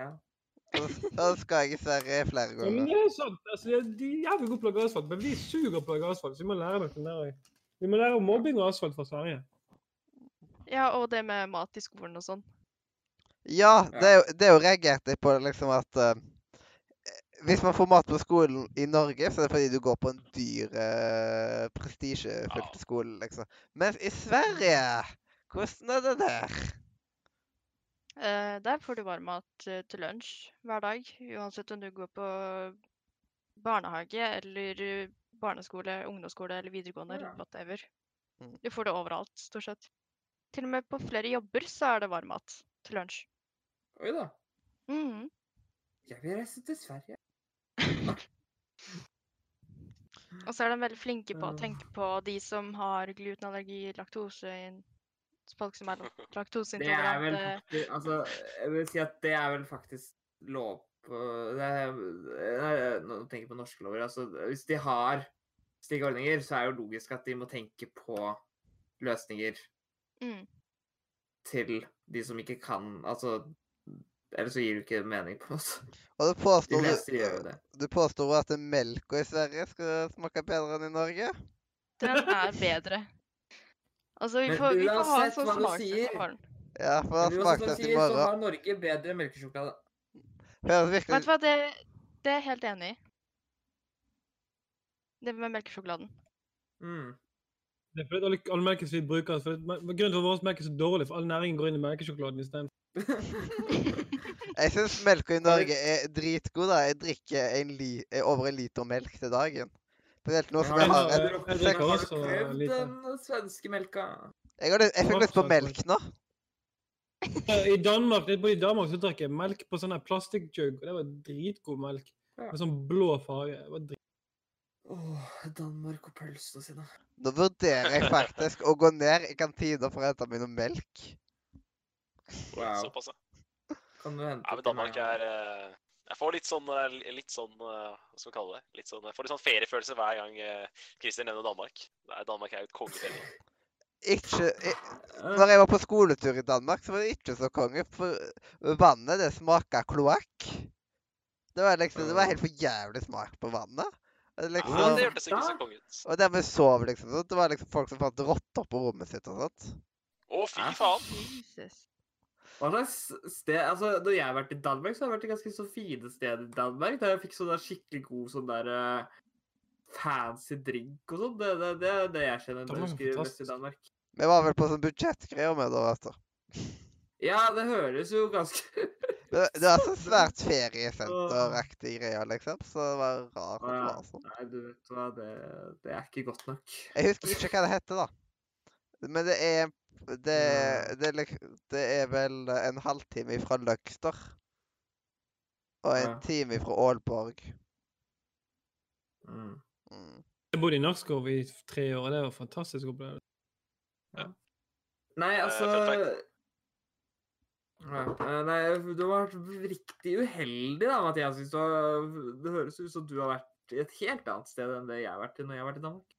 Ja. Så, så skal jeg i Sverige flere Ja, men det er sant. Altså, de- er jævlig gode på å lage asfalt, men vi suger på å lage asfalt, så vi må lære noe der òg. Vi må lære om mobbing og asfalt fra Sverige. Ja, og det med mat i skolen og sånn. Ja, det er jo, det er jo reagert på liksom at uh, Hvis man får mat på skolen i Norge, så er det fordi du går på en dyr, uh, prestisjefylt Ja. skole, liksom. Mens i Sverige Hvordan er det der? Eh, der får du varmmat til lunsj hver dag, uansett om du går på barnehage eller barneskole, ungdomsskole eller videregående, eller whatever. Mm. Du får det overalt, stort sett. Til og med på flere jobber så er det varmmat til lunsj. Oi da. Mhm. Jeg vil reise til Sverige. Og så er de veldig flinke på å tenke på de som har glutenallergi, laktose Folk som er Det er vel laktoseintolerante. faktisk Altså, jeg vil si at det er vel faktisk lov på det er, Nå tenker jeg på norske lover. Altså, hvis de har slike ordninger, så er det jo logisk at de må tenke på løsninger Mm. til de som ikke kan Altså Ellers så gir du ikke mening, på oss. Og du De påstår, fleste gjør jo du, det. du påstår at melka i Sverige skal smake bedre enn i Norge? Den er bedre. Altså, vi får, vi får ha en sånn den. Ja, for det smakte hva du i sier, så har Norge bedre melkesjokolade. Høres Vet du hva, det, det er jeg helt enig i. Det med melkesjokoladen. Mm. Det er fordi alle, alle vi bruker, for det- Grunnen til at vår melk er så dårlig, for all næringen går inn i melkesjokoladen isteden. Jeg syns melka i Norge er dritgod. da. Jeg drikker en li over en liter melk til dagen. Spesielt nå som jeg har en jeg har prøvd den svenske melka? Jeg, har jeg fikk lyst på melk nå. I Danmark på i Danmark så drakk jeg melk på sånn her plastikkjug, og det var dritgod melk. Med sånn blå farge. Det var drit... Åh, Danmark og pølsene sine. Nå vurderer jeg faktisk å gå ned i kantina for å hente meg noe melk. Wow. Såpass, ja. Kan du hente Ja, men Danmark er eh, Jeg får litt sånn eh, litt sånn eh, Hva skal vi kalle det? Litt sånn, jeg får litt sånn feriefølelse hver gang eh, Christer nevner Danmark. Nei, Danmark er jo et kongeferie. Ikke jeg, Når jeg var på skoletur i Danmark, så var det ikke så konge. For vannet, det smaka kloakk. Det var liksom, det var helt for jævlig smak på vannet. Det Ja, Liksom, det hørtes ikke så konge ut. og der vi sov, liksom. sånn, Det var liksom folk som fant rotter på rommet sitt og sånt. Å, fy faen! Jesus. Hva slags sted Altså, Når jeg har vært i Danmark, så har jeg vært i ganske så fine steder i Danmark. Der jeg fikk sånn skikkelig god sånn der uh, fancy drink og sånn. Det, det, det er det jeg kjenner når jeg er husker mest i. Danmark. Vi var vel på sånn budsjettgreier med da, vet du. Ja, det høres jo ganske Det, det var så svært feriesenteraktig greier, liksom. Så det var rart det var sånn. Nei, du vet hva, det, det er ikke godt nok. Jeg husker ikke hva det heter, da. Men det er Det, det, er det er vel en halvtime fra Løgster. Og en Ja. time fra Aalborg. Mm. Mm. Jeg bodde i Narskov i tre år, og det var en fantastisk opplevelse. Nei, Eh, altså ja, eh, Nei, du har vært riktig uheldig, da, Mathias. Hvis du har, det høres ut som du har vært i et helt annet sted enn det jeg har vært i når jeg har vært i Danmark.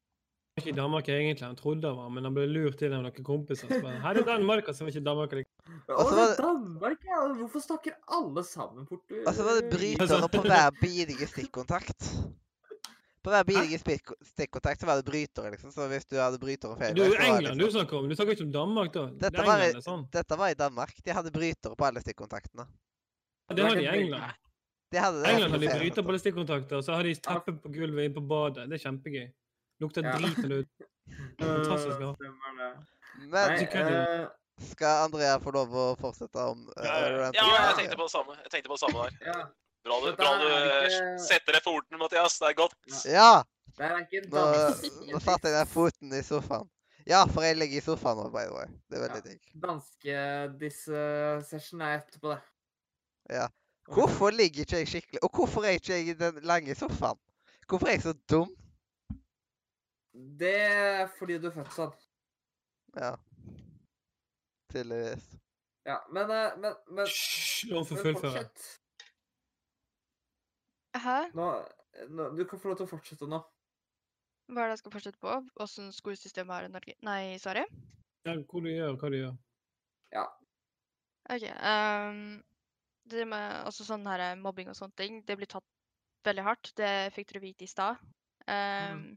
Ikke i Danmark egentlig, han trodde han var, men han ble lurt til av noen kompiser. Så bare, Her er Danmark, altså, så var ikke Danmark like. Å, Og så det var det- Danmark, ja! Hvorfor snakker alle sammen fort? Og så var det brytere på hver bidige stikkontakt. På hver bidige stikkontakt så var det brytere, liksom. Så hvis du hadde brytere feil Du er var England du liksom- snakker om, du snakker ikke om Danmark da. Dette det var, England i, sånn. dette var i Danmark. De hadde brytere på alle stikkontaktene. Ja, Det har de i England. De hadde det England har de på bryter på alle stikkontakter, og så har de teppe på gulvet inne på badet. Det er kjempegøy. Lukter Ja. drit når du Fantastisk, ja. Stemmer det. Men Nei, eh, skal Andrea få lov å fortsette om uh, Ja, jeg tenkte på det samme. Jeg tenkte på det samme der. ja. Bra du, bra du ikke- setter deg foten, Mathias. Det er godt. Ja! Det er ikke Nå, nå satte jeg den foten i sofaen. Ja, for jeg ligger i sofaen nå, by the way. Det er veldig Ja. digg. Danske-disse-session er etterpå, det. Ja. Hvorfor ligger ikke jeg skikkelig Og hvorfor er ikke jeg i den lange sofaen? Hvorfor er jeg så dum? Det er fordi du er født sånn. Ja. Tydeligvis. Ja, men, eh, men, men, Hysj, la henne få fullføre. Hæ? Nå, nå, du kan få lov til å fortsette nå. Hva er det jeg skal fortsette på? Åssen skolesystemet er i Norge Nei, i Sverige? Ja, hvor du gjør, hva du gjør. Ja. OK. Um, det med også sånn her mobbing og sånne ting, det blir tatt veldig hardt. Det fikk dere vite i stad. Ehm,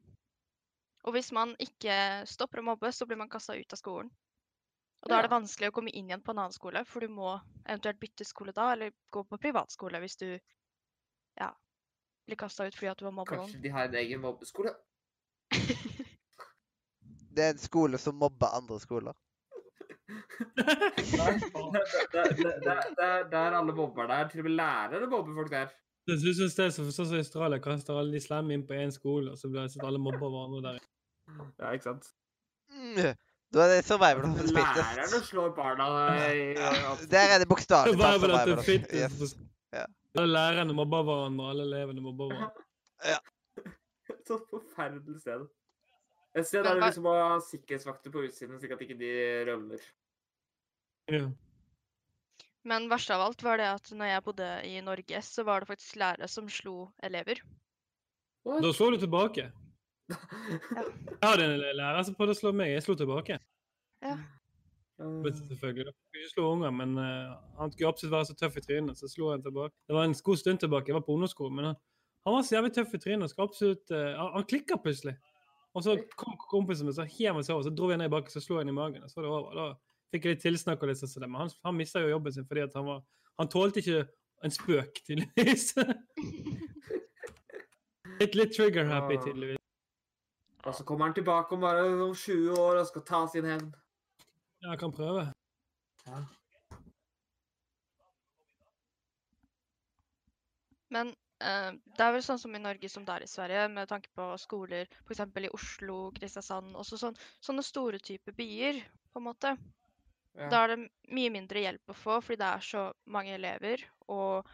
Og hvis man ikke stopper å mobbe, så blir man kasta ut av skolen. Og da er det vanskelig å komme inn igjen på en annen skole, for du må eventuelt bytte skole da, eller gå på privatskole hvis du ja, blir kasta ut fordi at du har mobba noen. Kanskje de har en egen mobbeskole? Det er en skole som mobber andre skoler. Det der alle mobber der. Til og med lærere mobber folk der. Du syns det er så, sånn som i Australia kaster alle de slemme inn på én skole, og så blir det sånn alle mobber hverandre der. Ja, ikke sant? Mm. Da er det survival of the fittest. slår barna i Der er det bokstavelig talt Survival survival the of fittest. yes. Ja. Lærerne mobber hverandre, alle elevene mobber hverandre. Et sånt forferdelig sted. Et sted der du liksom må ha sikkerhetsvakter på utsiden, slik at ikke de rømmer. Ja. Men verst av alt var det at når jeg bodde i Norge, så var det faktisk lærere som slo elever. Da så du tilbake. Jeg hadde en lærer som prøvde å slå meg. Jeg slo tilbake. Men selvfølgelig. Jeg kunne ikke slå unger, men uh, han skulle absolutt være så tøff i trynet, så slo han tilbake. Det var en god stund tilbake. Jeg var på ungdomsskolen, men han, han var så jævlig tøff i trynet. skulle absolutt, uh, han, han klikka plutselig. Og så kom kompisen min så hev han seg over, så dro jeg ned i bakken, så slo jeg han i magen. og Så var det over. Da fikk jeg litt tilsnakk og litt sånn, som det, men han, han mista jo jobben sin fordi at han var Han tålte ikke en spøk, tydeligvis. litt, litt trigger-happy, Ah. tydeligvis. Og så kommer han tilbake om bare om 20 år og skal ta sin hevn. Ja, jeg kan prøve. Men eh, det er vel sånn som i Norge som det er i Sverige, med tanke på skoler f.eks. i Oslo, Kristiansand, også sånn, sånne store typer byer, på en måte. Ja. Da er det mye mindre hjelp å få fordi det er så mange elever, og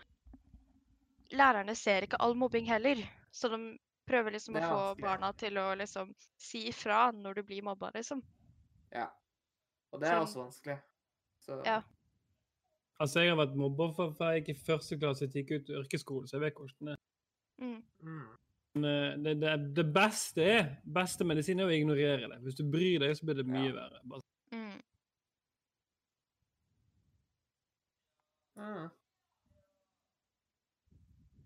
lærerne ser ikke all mobbing heller. Så de prøver liksom å få barna til å liksom si ifra når du blir mobba, liksom. ja. Og det er så, også vanskelig. Så Ja. Altså, jeg har vært mobber fra jeg gikk i første klasse til jeg gikk ut yrkesskole, så jeg vet hvordan det er. Mm. Mm. Men eh, det, det, det beste er beste medisin er å ignorere det. Hvis du bryr deg, så blir det mye Ja. verre. Bare, Mm. Mm.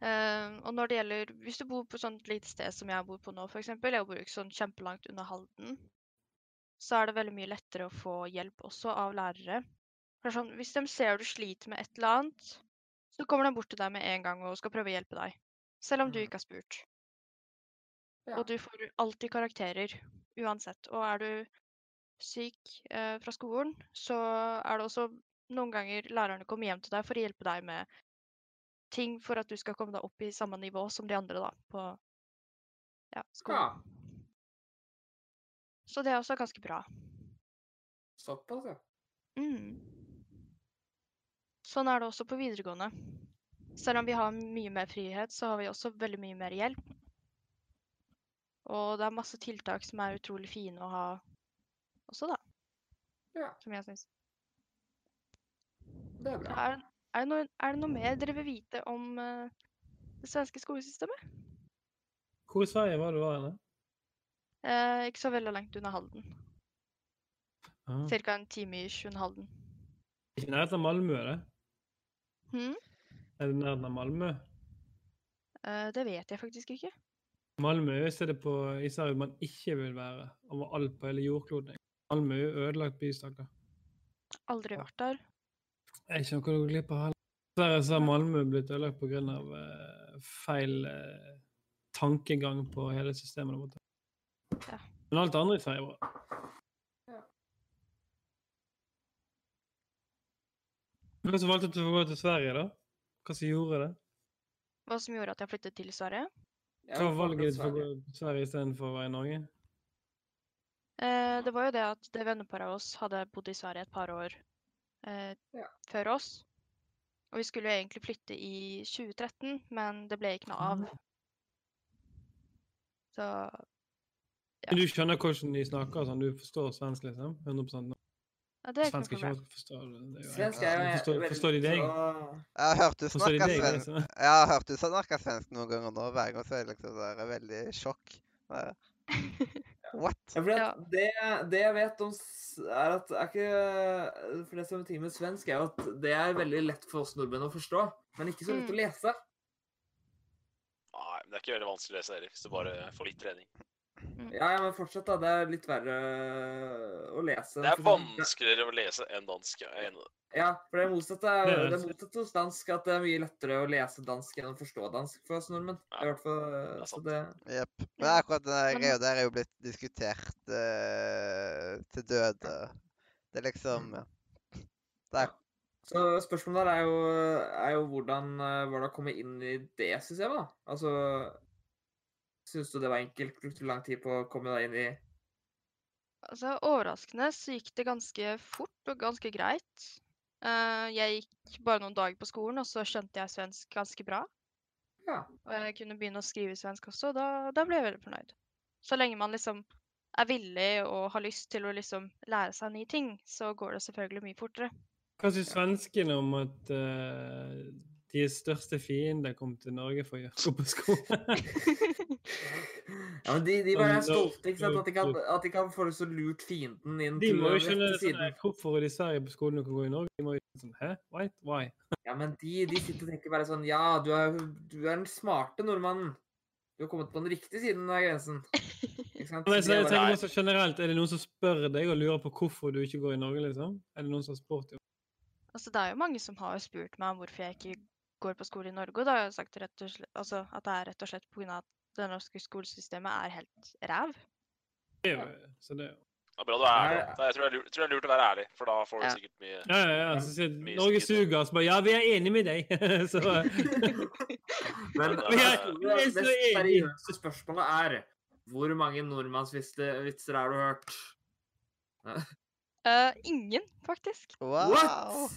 Eh, og når det gjelder Hvis du bor på sånn sånt lite sted som jeg bor på nå, f.eks. Jeg bor ikke sånn kjempelangt unna Halden. Så er det veldig mye lettere å få hjelp også av lærere. For sånn, Hvis de ser du sliter med et eller annet, så kommer de bort til deg med en gang og skal prøve å hjelpe deg. Selv om du ikke har spurt. Ja. Og du får alltid karakterer uansett. Og er du syk eh, fra skolen, så er det også noen ganger lærerne kommer hjem til deg for å hjelpe deg med ting for at du skal komme deg opp i samme nivå som de andre da, på ja, skolen. Ja. Så det er også ganske bra. Såpass, ja. Mm. Sånn er det også på videregående. Selv om vi har mye mer frihet, så har vi også veldig mye mer hjelp. Og det er masse tiltak som er utrolig fine å ha også, da. Ja. Som jeg syns. Det er bra. Er, er, det noe, er det noe mer dere vil vite om uh, det svenske skolesystemet? Hvor i Sverige var du da? Eller? Eh, ikke så veldig langt unna Halden. Ah. Cirka en time i unna Halden. Ikke i nærheten av Malmö, er det? Hmm? Er det nærheten av Malmö? Eh, det vet jeg faktisk ikke. Malmö er stedet på, i Sverige man ikke vil være overalt på hele jordkloden. Malmö er ødelagt by, stakkar. Aldri vært der. Det er ikke noe å gå glipp av heller. Dessverre så har Malmö blitt ødelagt pga. Uh, feil uh, tankegang på hele systemet. Ja. Men alt andre i Sverige er bra. Hvem som valgte å gå til Sverige, da? Hva som gjorde det? Hva som gjorde at jeg flyttet til Sverige? Hva var valget ditt for å gå til Sverige istedenfor å være i Norge? Eh, det var jo det at det venneparet av oss hadde bodd i Sverige et par år eh, Ja. før oss. Og vi skulle jo egentlig flytte i 2013, men det ble ikke noe av. Så Ja. Men du skjønner hvordan de snakker? sånn, Du forstår svensk, liksom? 100 ja, det er ikke Svensk er noe ikke problem. vanskelig å forstå. det- det er Svensk er jo forstår, forstår de deg? Jeg har hørt du Forstår snakke svensk. liksom? Jeg har hørt du snakke svensk noen ganger nå. Hver gang så er det liksom det er veldig sjokk. What? Ja, det, det jeg vet om er at er ikke, For det som er ting med svensk, er jo at det er veldig lett for oss nordmenn å forstå, men ikke så lett å Mm. lese. Nei, men det er ikke veldig vanskelig å lese heller, hvis du bare får litt trening. Ja, ja, men fortsett, da. Det er litt verre å lese. Det er vanskeligere å lese enn dansk. Er enig. Ja, for det er, Det er det er motsatt hos dansk, at det er mye lettere å lese dansk enn å forstå dansk for oss nordmenn. Ja, I hvert fall, er så sant. det... Yep. Men akkurat den greia der er jo blitt diskutert eh, til døde. Det er liksom ja. Det er, Så spørsmålet der er jo, er jo hvordan eh, var det å komme inn i det systemet, da? Altså Syns du det var enkelt? Brukte du lang tid på å komme deg inn i Altså, overraskende så gikk det ganske fort og ganske greit. Eh, jeg gikk bare noen dager på skolen, og så skjønte jeg svensk ganske bra. Ja. Og jeg kunne begynne å skrive svensk også, og da, da ble jeg veldig fornøyd. Så lenge man liksom er villig og har lyst til å liksom lære seg nye ting, så går det selvfølgelig mye fortere. Hva syns svenskene om at uh, deres største fiende kom til Norge for å gå på skolen. Ja, men de, de bare er Sånn, stolte, ikke sant? At de kan, at de kan få så lurt fienden inn De må jo skjønne sånn, siden. hvorfor er de i Sverige på skolen og kan gå i Norge. De må jo sånn, Hæ? Why? Why? Ja, men de, de sitter og tenker bare sånn Ja, du er, du er den smarte nordmannen. Du har kommet på den riktige siden av grensen. Ikke sant? Men jeg tenker også generelt, Er det noen som spør deg og lurer på hvorfor du ikke går i Norge? liksom? Er det noen som har spurt deg? Altså, det er jo mange som har spurt meg om hvorfor jeg ikke går på skole i Norge, og da har jeg sagt rett og slett, altså, at det er rett og slett pga. at det norske skolesystemet er helt ræv. Det er jo, så det er jo. Bra du er ærlig. Jeg tror det er lurt, å være ærlig, for da får du sikkert mye Ja, ja, ja. Så sier Norge suger, suger, så bare Ja, vi er enig med deg. så Men det mest seriøse spørsmålet er hvor mange nordmannsvitser har du hørt? uh, ingen, faktisk. wow!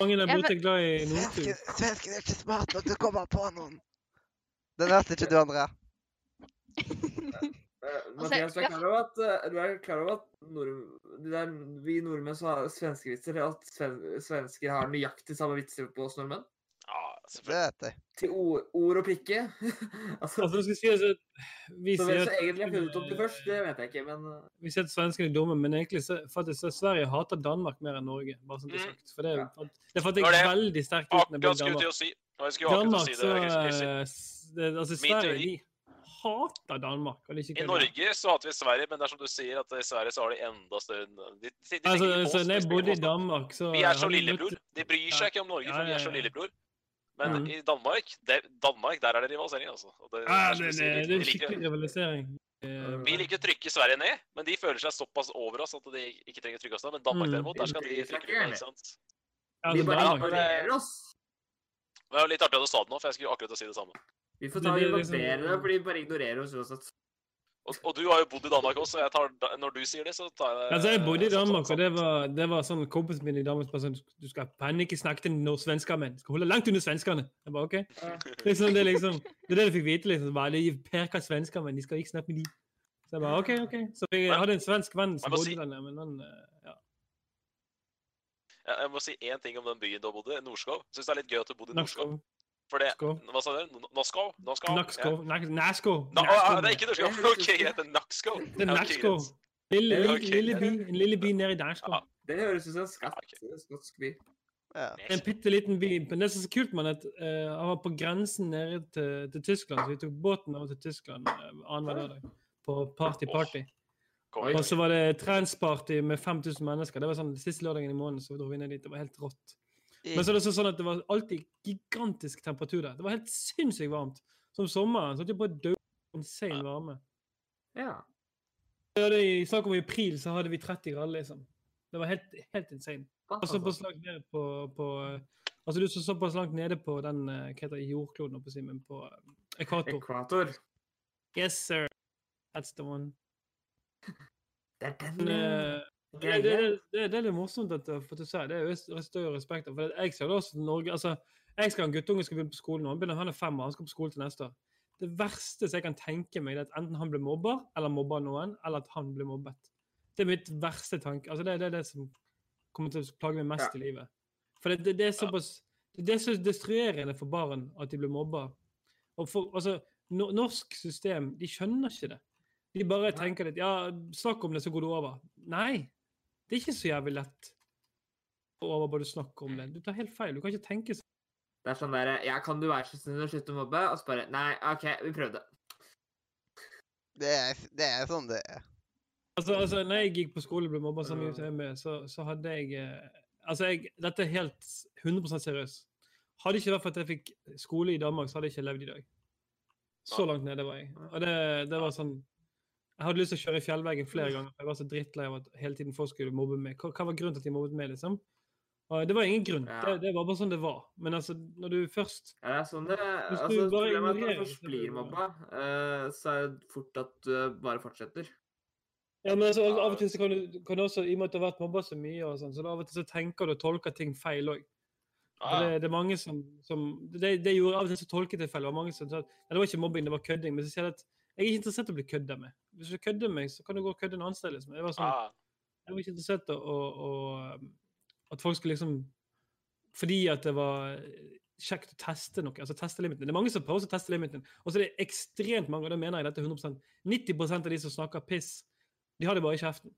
Mange der borte er glad i Nordtun. svensken er ikke smart nok til å komme på noen. Den hørte ikke du, Andrea. Altså, Mathias, du er klar over at, eh, du er klar over at nord, det er, vi nordmenn som har svenskevitser, at sven, svensker har nøyaktig samme vitser på oss nordmenn? Ja, selvfølgelig. Til ord, ord og prikke? altså, Altså, skal si altså, vi så som egentlig har funnet opp det først, det vet jeg ikke, men eh, Vi sier at svenskene er dumme, men egentlig så, faktisk så Sverige hater Danmark mer enn Norge. bare sånn det er Mm. sagt. For det, er- Ja. det fant Det jeg det. veldig sterkt uten å jeg ble Akkurat i skulle jeg Danmark. si. Danmark, så si det, eh, det, altså Sverige, de hater Danmark. og de ikke I. Norge så hater vi Sverige, men det er som du sier, at i Sverige så har de enda større De, de, de Altså, så når jeg bodde i. Danmark, så Vi er så lillebror. De bryr seg ikke om Norge, for vi er så lillebror. Men mm. i Danmark, der, Danmark, der er det rivalisering, altså. Og det, Ja, som det, det, det er skikkelig rivalisering. Eh, Vi liker å trykke Sverige ned, men de føler seg såpass over oss at de ikke trenger å trykke oss ned. Men Danmark Mm. derimot, der skal de trykke ned. ikke sant? altså, vi bare Danmark, ignorerer oss. Det var litt artig at du sa det nå, for jeg skulle akkurat å si det samme. Vi får ta og er liksom- fordi de bare ignorerer oss uansett. Og, og du har jo bodd i Danmark også, så tar, når du sier det, så tar jeg det Altså, jeg bodde i sånn- Danmark, sånn- og det var, det var sånn kompisen min i Danmark bare sånn Du skal faen ikke snakke til noen svensker, men. Du skal holde langt under svenskene. Jeg bare OK. Liksom, det, er liksom, det er det du fikk vite. liksom, bare, De perker svensker, men de skal ikke snakke med de. Så jeg bare OK, OK. Så jeg Men- hadde en svensk venn som bodde si- der men han eh, ja. Jeg jeg må si én ting om den byen du har bodd i, Norskov. Syns det er litt gøy at du bodde i Norskov. For det Hva sa du? Naskov. Ja. Na, ah, Naskov. det er ikke Norskov. OK. Det heter Nakskov. Det er Nakskov. En lille by nede i Nakskov. Det høres ut som en skotsk by. En bitte liten by. Men det som er så kult, man, at eh, han var på grensen nede til, Tyskland, så vi tok båten over til Tyskland uh, annenhver dag på party-party. Og så var det transparty med 5000 mennesker. Det var sånn Siste lørdagen i måneden så dro vi ned dit. Det var helt rått. Men så er det også sånn at det var alltid gigantisk temperatur der. Det var helt sinnssykt varmt. Som sommeren. Så holdt jeg på en dø. Insane varme. Ja. I snakk om i april så hadde vi 30 grader, liksom. Det var helt, helt insane. Og Altså, såpass langt nede på, på eh, Altså, du så såpass langt nede på den eh, Hva heter det, jordkloden, på å på eh, ekvator. Ekvator. Yes, sir. That's the one. Det er den Men, det, det, det, er litt morsomt at for du sier det. er større respekt. For jeg ser det også Norge altså, Jeg skal ha en guttunge som skal begynne på skolen nå. Han begynner, han er fem år, han skal på skolen til neste år. Det verste som jeg kan tenke meg, er at enten han blir mobber, eller mobber noen, eller at han blir mobbet. Det er mitt verste tanke. Altså, det, det er det som kommer til å plage meg mest Ja. i livet. For det, det, det er såpass Det er så destruerende for barn at de blir mobba. Og for, altså, no, norsk system, de skjønner ikke det. De bare tenker litt Ja, snakk om det, så går det over. Nei. Det er ikke så jævlig lett å bare snakke om det. Du tar helt feil. Du kan ikke tenke sånn. Det er sånn derre Ja, kan du være så snill å slutte å mobbe? Og så bare Nei, OK, vi prøvde. Det er, det er sånn det er. Altså, altså, når jeg gikk på skole og ble mobba så mye som jeg med, så, så hadde jeg eh, Altså, jeg, dette er helt 100 seriøst. Hadde ikke vært for at jeg fikk skole i Danmark, så hadde jeg ikke levd i dag. Så langt nede var jeg. Og det, det var sånn Jeg hadde lyst til å kjøre i fjellveggen flere ganger. Jeg var så drittlei av at hele tiden folk skulle mobbe meg. Hva, hva var grunnen til at de mobbet meg, liksom? Det var ingen grunn. Ja. Det, det var bare sånn det var. Men altså, når du først Ja, det er sånn det Hvis du altså, bare er at når ignorerer du først blir mobba, uh, så er det fort at du bare fortsetter. Ja, men altså, Av og til så kan du, kan du også, i og med at du har vært mobba så mye, og sånn, så av og til så tenker du og tolker ting feil òg. Ah. Det, det er mange som, som det, det gjorde Av og til så tolket jeg feil. Det var mange som sa at det var ikke mobbing, det var kødding. Men så sier de at jeg er ikke interessert i å bli kødda med. Hvis du kødder meg, så kan du gå og kødde en annen sted. Liksom. Jeg var sånn, ah. jeg var ikke interessert i å, at folk skulle liksom Fordi at det var kjekt å teste noe. altså teste limiten. Det er mange som prøver å teste limiten. Og så er det ekstremt mange, og det mener jeg dette 100% 90% av de som snakker piss, de har det bare i kjeften.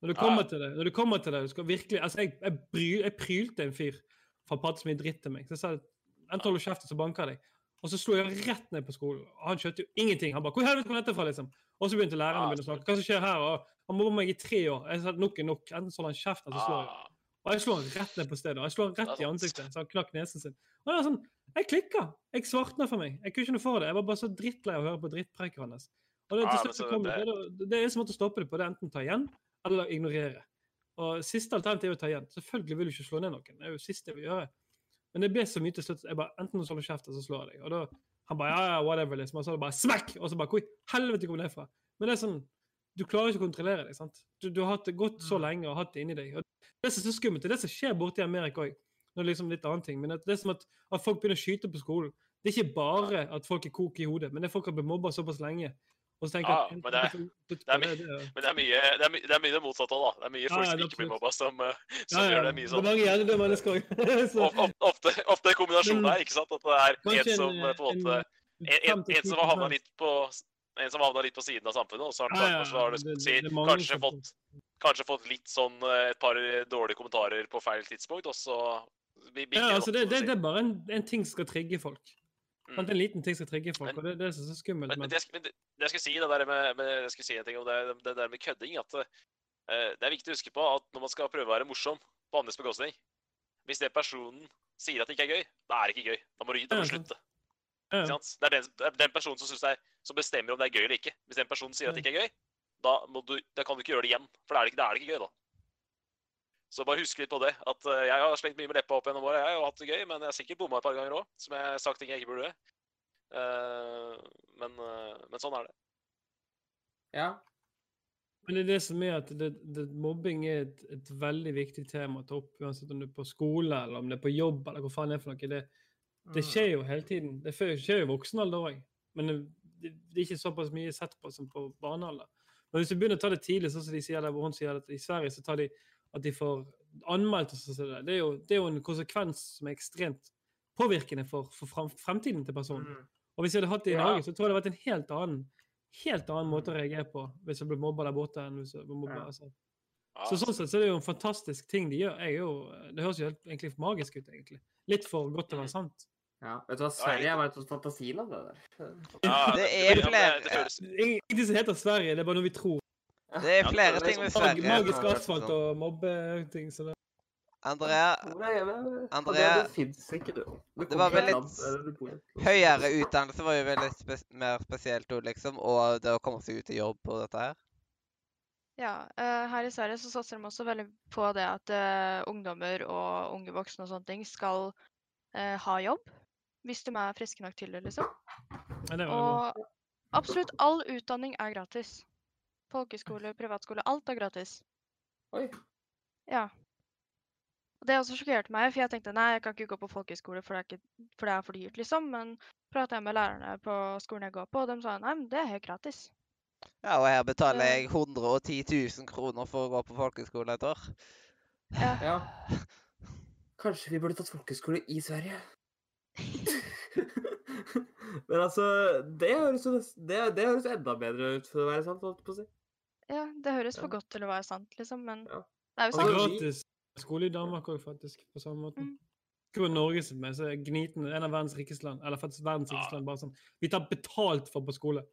Når du kommer kommer til det, når du kommer til det, du skal virkelig altså Jeg, jeg, bry, jeg prylte en fyr for å prate så mye dritt til meg. Så jeg sa enten holder du kjeften, så banker jeg deg. Og så slo jeg rett ned på skolen. Han skjønte jo ingenting. Han bare 'Hvor helvete kom dette fra?' liksom. Og så begynte læreren å begynne å snakke. 'Hva som skjer her?' Og han mobba meg i tre år. Jeg sa nok er nok. Enten så holder han kjeft, eller så slår jeg. Ah, Og jeg slo han rett ned på stedet. og Jeg slo han rett i ansiktet, så han knakk nesen sin. Og var sånn, Jeg klikka. Jeg svartna for meg. Jeg kunne ikke noe for det. Jeg var bare så drittlei av å høre på drittpreiket hans. Og det, til men slutt kom det, det- det, det er som å stoppe det på det. Enten ta igjen, eller ignorere. Og Siste alternativ er å ta igjen. Selvfølgelig vil du ikke slå ned noen. Det er jo siste jeg vil gjøre. Men det ble så mye til slutt. Jeg bare, Enten holder du kjeft, eller så slår jeg deg. Og da, Han bare ja, ja, whatever, liksom. Og så er det bare smekk! Og så bare Hvor i helvete kom det fra? Men det er sånn Du klarer ikke å kontrollere det. sant? Du, du har hatt det gått så lenge og hatt det inni deg. Og det som er så skummelt, det er det som skjer borte i Amerika òg. Nå er liksom litt annen ting, men det er som at, at folk begynner å skyte på skolen. Det er ikke bare at folk er kok i hodet, men det er folk har blitt mobba såpass lenge. Og så tenker jeg Ja, men det er- det er Men det er mye det, er det, er mye det motsatte òg, da. Det er mye folk ja, som ikke blir mobba, som, eh, som gjør det mye Det sånn. er mange gjerne, mennesker er mange of, ofte, ofte kombinasjonen der, ikke sant? At det er Kanskje en som en, eh, på en måte en, en, en som har havna litt på en som havna litt på siden av samfunnet, og så har, ja, så har det, det- si, det kanskje, fått, kanskje fått litt sånn eh, et par dårlige kommentarer på feil tidspunkt, og så vi Ja, det altså det, så det, det er bare en, en ting som skal trigge folk. Mm. En liten ting skal trigge folk, Men- og det, det er så, skummelt. Men, men det, jeg skal men det, det jeg skulle si, det der med, med, jeg skal si en ting om det, det der med kødding, at uh, det er viktig å huske på at når man skal prøve å være morsom på andres bekostning Hvis den personen sier at det ikke er gøy, da er det ikke gøy. Da må du, da må du slutte. ja? Det er den, den personen som, er, som bestemmer om det er gøy eller ikke. Hvis den personen sier at det ikke er gøy, da, du, da kan du ikke gjøre det igjen. For da er er det ikke gøy, da. Så bare husk litt på det. At eh, jeg har slengt mye med leppa opp gjennom året. Jeg har hatt det gøy, men jeg har sikkert bomma et par ganger òg. Som jeg har sagt ting jeg ikke burde. Eh, men, eh, men sånn er det. Ja. men det er det som er at det, det, mobbing er et, et veldig viktig tema å ta opp, uansett om du er på skole eller om det er på jobb eller hvor faen det er for noe. Det, det Mm. skjer jo hele tiden. Det skjer jo i voksen alder òg. Men det, det, det er ikke såpass mye sett på som på barnealder. Men hvis du begynner å ta det tidlig, sånn som de sier der, hvor hun sier at i Sverige så tar de at de får anmeldt og sånn, det, er jo, det er jo en konsekvens som er ekstremt påvirkende for, for frem, fremtiden til personen. Mm. Og hvis jeg hadde hatt det i Ja. Norge, så tror jeg det hadde vært en helt annen helt annen måte å reagere på hvis jeg ble mobba der borte. enn hvis jeg ble mobba. Ja. Altså. Så sånn sett så er det jo en fantastisk ting de gjør. Jeg er jo, det høres jo helt egentlig magisk ut, egentlig. Litt for godt til å være sant. ja. Vet du hva, Sverige er bare et fantasiland, det der. ja, Det er flere- Det føles Ingenting som heter Sverige, det er bare noe vi tror. Det er flere er ting med sånn Sverige. magisk asfalt og mobbeting. Så det. Andrea, Andrea, det fins ikke, du. det var vel litt- litt høyere utdannelse var jo veldig spe mer spesielt liksom. Og det å komme seg ut i jobb og dette her. Ja, eh, her i Sverige så satser de også veldig på det at uh, ungdommer og unge voksne og sånne ting skal uh, ha jobb. Hvis de er friske nok til det, liksom. Ja, det. Og absolutt all utdanning er gratis. Folkeskole, privatskole, alt er gratis. Oi. Ja. Og det også sjokkerte meg, for jeg tenkte nei, jeg kan ikke gå på folkeskole, for det er, ikke, for det er for dyrt, liksom. Men prata jeg med lærerne på skolen jeg går på, og de sa nei, men det er helt gratis. Ja, og her betaler jeg 110 000 kroner for å gå på folkeskole et år. Ja. Ja. Kanskje vi burde tatt folkeskole i Sverige? Men altså, det høres jo det, det høres enda bedre ut for å være sant, holdt på å si. Ja, det høres Ja. for godt til å være sant, liksom, men Ja. det er jo sant. Og Gratis skole i Danmark òg, faktisk. På samme måte. Mm. Skulle Norge som er så gnitende, en av verdens rikeste land. Eller faktisk verdens rikeste land. bare sånn. Vi tar betalt for på skole.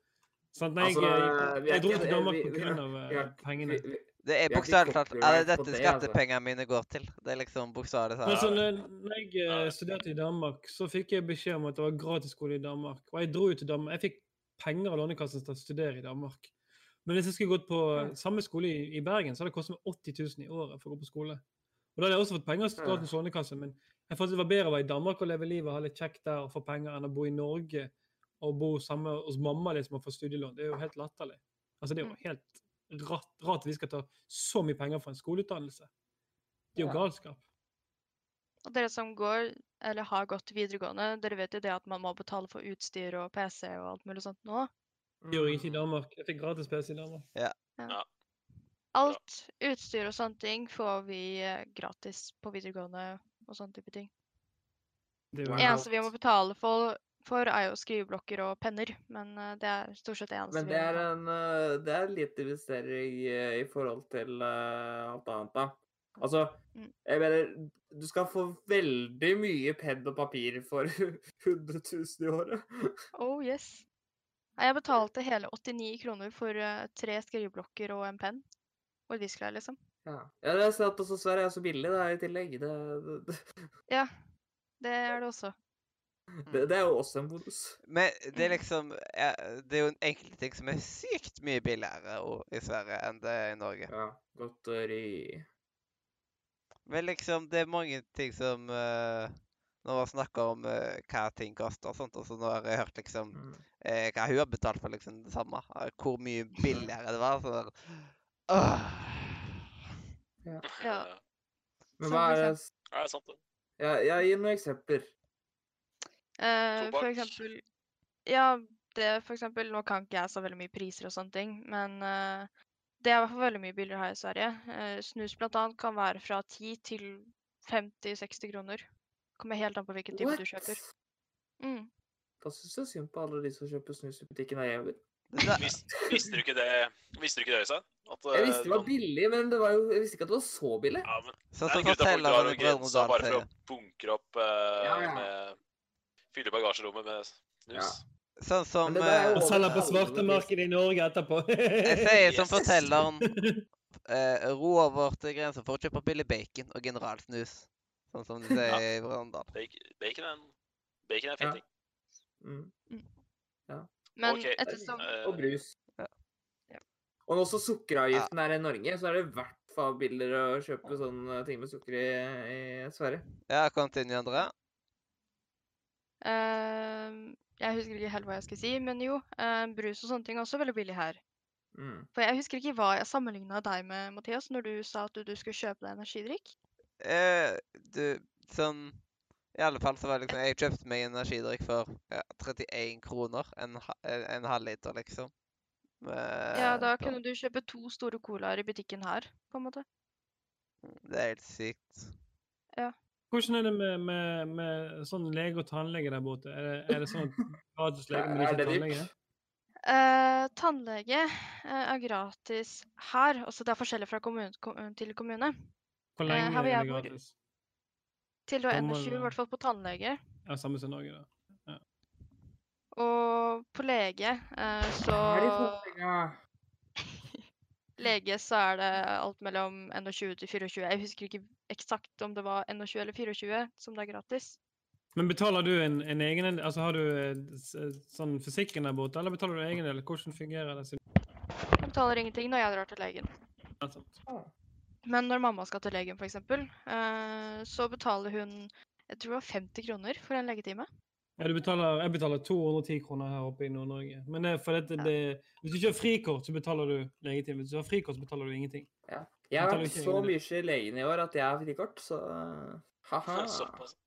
Sant? nei, jeg, Altså, jeg, vi er jeg dro til Danmark pga. eh, pengene. Det er bokstavelig talt Er det dette altså. skattepengene mine går til? Det er liksom bokstavelig talt. Altså, når, jeg eh, studerte i Danmark, så fikk jeg beskjed om at det var gratisskole i Danmark. Og jeg dro jo til Danmark. Jeg fikk penger av Lånekassen til å studere i Danmark. Men hvis jeg skulle gått på samme skole i, i Bergen, så hadde det kostet meg 80 000 i året for å gå på skole. Og da hadde jeg også fått penger av. Statens lånekasse, men jeg fant det var bedre å være i Danmark og leve livet og ha litt kjekt der og få penger enn å bo i Norge og bo sammen hos mamma liksom og få studielån. Det er jo helt latterlig. Altså, det er jo helt rart, rart at vi skal ta så mye penger for en skoleutdannelse. Det er jo galskap. Og dere som går, eller har gått videregående, dere vet jo det at man må betale for utstyr og PC og alt mulig sånt nå. Det gjorde jeg ikke i Danmark. Jeg fikk gratis PC i Danmark. Alt utstyr og sånne ting får vi eh, gratis på videregående og sånne type ting. Det er eneste vi må betale for, for er jo skriveblokker og penner, men eh, det er stort sett det eneste Men det er en eh, Det er litt investering i, i forhold til uh, alt annet, da. Altså, Mm. jeg mener Du skal få veldig mye penn og papir for 100 000 i året. Oh yes. Jeg betalte hele 89 kroner for eh, tre skriveblokker og en penn. Og et viskelær, liksom. Ja, ja det er at Også Sverige er så billig da, i tillegg. Det, det, Ja, det er det også. det, det er jo også en bonus. Men det er liksom ja, Det er jo enkelte ting som er sykt mye billigere i Sverige enn det er i Norge. Ja, godteri Men liksom, det er mange ting som uh, Når man snakker om uh, hva ting koster og sånt, og så nå har jeg hørt liksom eh, hva hun har betalt for liksom det samme. eh, Hvor mye billigere det var. Så uh. ja. Ja. Men hva er det Ja, det er sant, det. Ja, ja gi noen eksempler. Eh, for eksempel Ja, det for eksempel Nå kan ikke jeg så veldig mye priser og sånne ting, men det er i hvert fall veldig mye billigere her i Sverige. Eh, snus blant annet kan være fra 10 til 50-60 kroner. Kommer helt an på hvilken type du kjøper. Mm. Da syns jeg synd på alle de som kjøper snus i butikken av jeg. Vis, visste du ikke det, visste du ikke det, Øystein? At, Jeg eh, visste det var billig, men det var jo, jeg visste ikke at det var så billig. Ja, men Sånn det som er at folk grensa bare for å bunkre opp uh, Ja, ja. med Fylle bagasjerommet med snus. Ja. Sånn som det jo eh, Og selge på svartemarkedet i Norge etterpå. Jeg sier som Yes. fortelleren uh, ro over til grensa for å kjøpe billig bacon og generalsnus. Sånn som de sier Ja. i Verandal. Bacon, bacon er en, bacon er en fin Ja. ting. ja. Men okay. ettersom Eh, Og brus. Ja. Ja. Og når også sukkeravgiften er i Norge, så er det i hvert fall billigere å kjøpe sånne ting med sukker i, i Sverige. Ja, continue, André. Uh, Jeg husker ikke helt hva jeg skal si, men jo. uh, brus og sånne ting er også veldig billig her. Mm. For jeg husker ikke hva jeg sammenligna deg med, Mathias, når du sa at du, du skulle kjøpe deg energidrikk. Eh, du, sånn I alle fall så var det liksom Jeg kjøpte meg energidrikk for ja, 31 kroner. En, en, en halvliter, liksom. Ja, Eh, da kunne du kjøpe to store colaer i butikken her, på en måte. Det er helt sykt. Hvordan er det med, med, med sånn lege og tannlege der borte? Er det, er det sånn at gratis lege, men ikke tannlege? Uh, tannlege uh, er gratis her. Også det er forskjellig fra kommune til kommune. Hvor Eh, lenge uh, er det gratis? Til du er Gammel, 21, i hvert fall på tannlege. Ja, samme som Norge, da. Og på lege uh, så? Lege så er det alt mellom 21 til 24. Jeg husker ikke eksakt om det var 21 eller 24 som det er gratis. Men betaler du en, en egen Altså har du eh, sånn forsikring der borte, eller betaler du egen del? Hvordan fungerer det? Jeg betaler ingenting når jeg drar til legen. Ja, sant. Men når mamma skal til legen, f.eks., eh, så betaler hun jeg tror det var 50 kroner for en legetime. Ja, du betaler, jeg betaler 210 kroner her oppe i Nord-Norge. Men det er fordi at det, hvis du ikke har frikort, så betaler du legetime. Hvis du har frikort, så betaler du ingenting. Jeg har vært så mye i legen i år at jeg har frikort, så ha-ha. Såpass.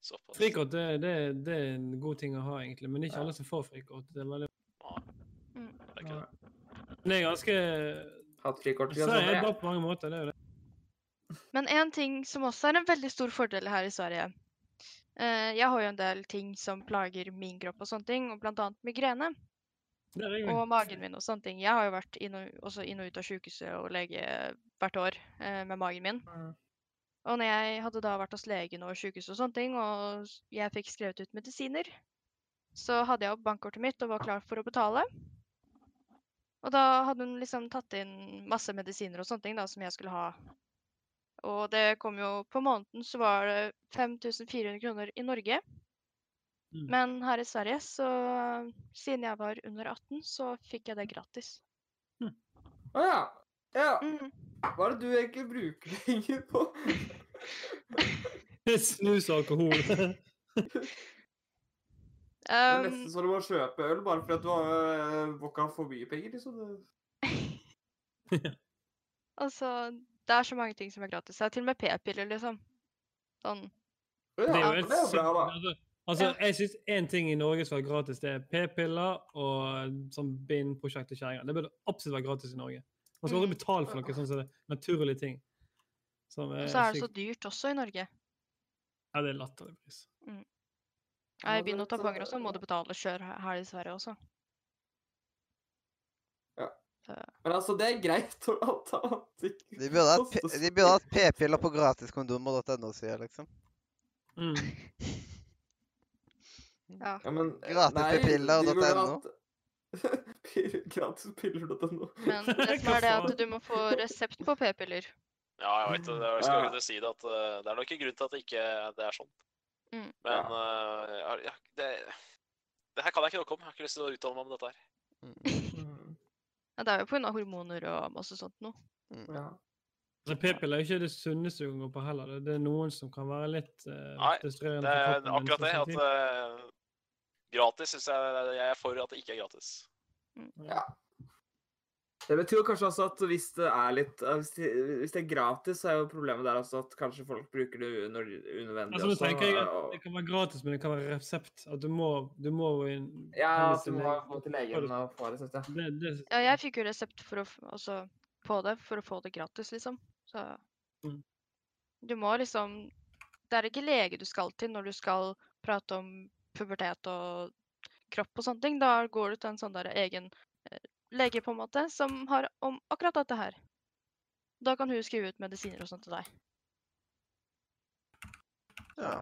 Såpass. Frikort det, det, det er en god ting å ha, egentlig. Men det er ikke Ja. alle som får frikort. Det er veldig... Mm. Det er ikke det. Men det er ganske Hatt frikort. Så er bra på mange måter, det er jo det. Men en ting som også er en veldig stor fordel her i Sverige, Uh, jeg har jo en del ting som plager min kropp og sånne ting, og blant annet migrene. Og magen min og sånne ting. Jeg har jo vært inn og, også inn og ut av sykehuset og lege hvert år uh, med magen min. Mm. Og når jeg hadde da vært hos legen og sykehus og sånne ting, og jeg fikk skrevet ut medisiner, så hadde jeg opp bankkortet mitt og var klar for å betale. Og da hadde hun liksom tatt inn masse medisiner og sånne ting da, som jeg skulle ha. Og det kom jo På måneden så var det 5400 kroner i Norge. Mm. Men her i Sverige, så siden jeg var under 18, så fikk jeg det gratis. Å mm. oh, ja. Ja. Mm. Hva er det du egentlig bruker penger på? Snus og alkohol. det er um, nesten så du må kjøpe øl bare fordi at du har vokka for mye penger, liksom. altså, det er så mange ting som er gratis. Det er til og med p-piller, liksom. Sånn. Ja, det er jo helt bra, da. Altså, altså ja. jeg syns én ting i Norge som er gratis, det er p-piller og sånn bindprosjekt til kjerringer. Det burde absolutt være gratis i Norge. Man skal aldri mm. betale for noe sånn som det. Naturlige ting. Og så er det så dyrt også i Norge. Ja, det er latterlig pris. Mm. Ja, I byen og også, må du betale sjøl her i Sverige også. Ja. Men altså, det er greit å anta at De burde hatt p-piller på gratiskondomer.no, sier jeg liksom. Mm. ja. ja. men Gratispiller.no. Gratispiller.no. Men det som er det at du må få resept på p-piller. Ja, jeg vet det. Jeg skal ikke si det at uh, det er nok en grunn til at det ikke det er sånn. Mm. Men uh, ja, det, det, her kan jeg ikke noe om. Jeg har ikke lyst til å uttale meg om dette her. Mm. ja, det er jo pga. hormoner og masse sånt noe. Mm. Ja. Altså, P-piller er ikke det sunneste du kan gå på heller. Det er noen som kan være litt uh, Nei, det er akkurat det. At uh, gratis syns jeg jeg er for at det ikke er gratis. Mm. Ja. Det betyr kanskje også at hvis det er litt Hvis det, er gratis, så er jo problemet der også at kanskje folk bruker det unødvendig altså, også. tenker jeg at Det kan være gratis, men det kan være resept. At du må, du må inn, Ja, at du må gå til legen og få resept, ja. Det, det, ja, jeg fikk jo resept for å, altså, på det for å få det gratis, liksom. Så mm. du må liksom Det er ikke lege du skal til når du skal prate om pubertet og kropp og sånne ting. Da går du til en sånn der egen eh, lege på en måte, som har om akkurat dette her. Da kan hun skrive ut medisiner og sånt til deg. Ja.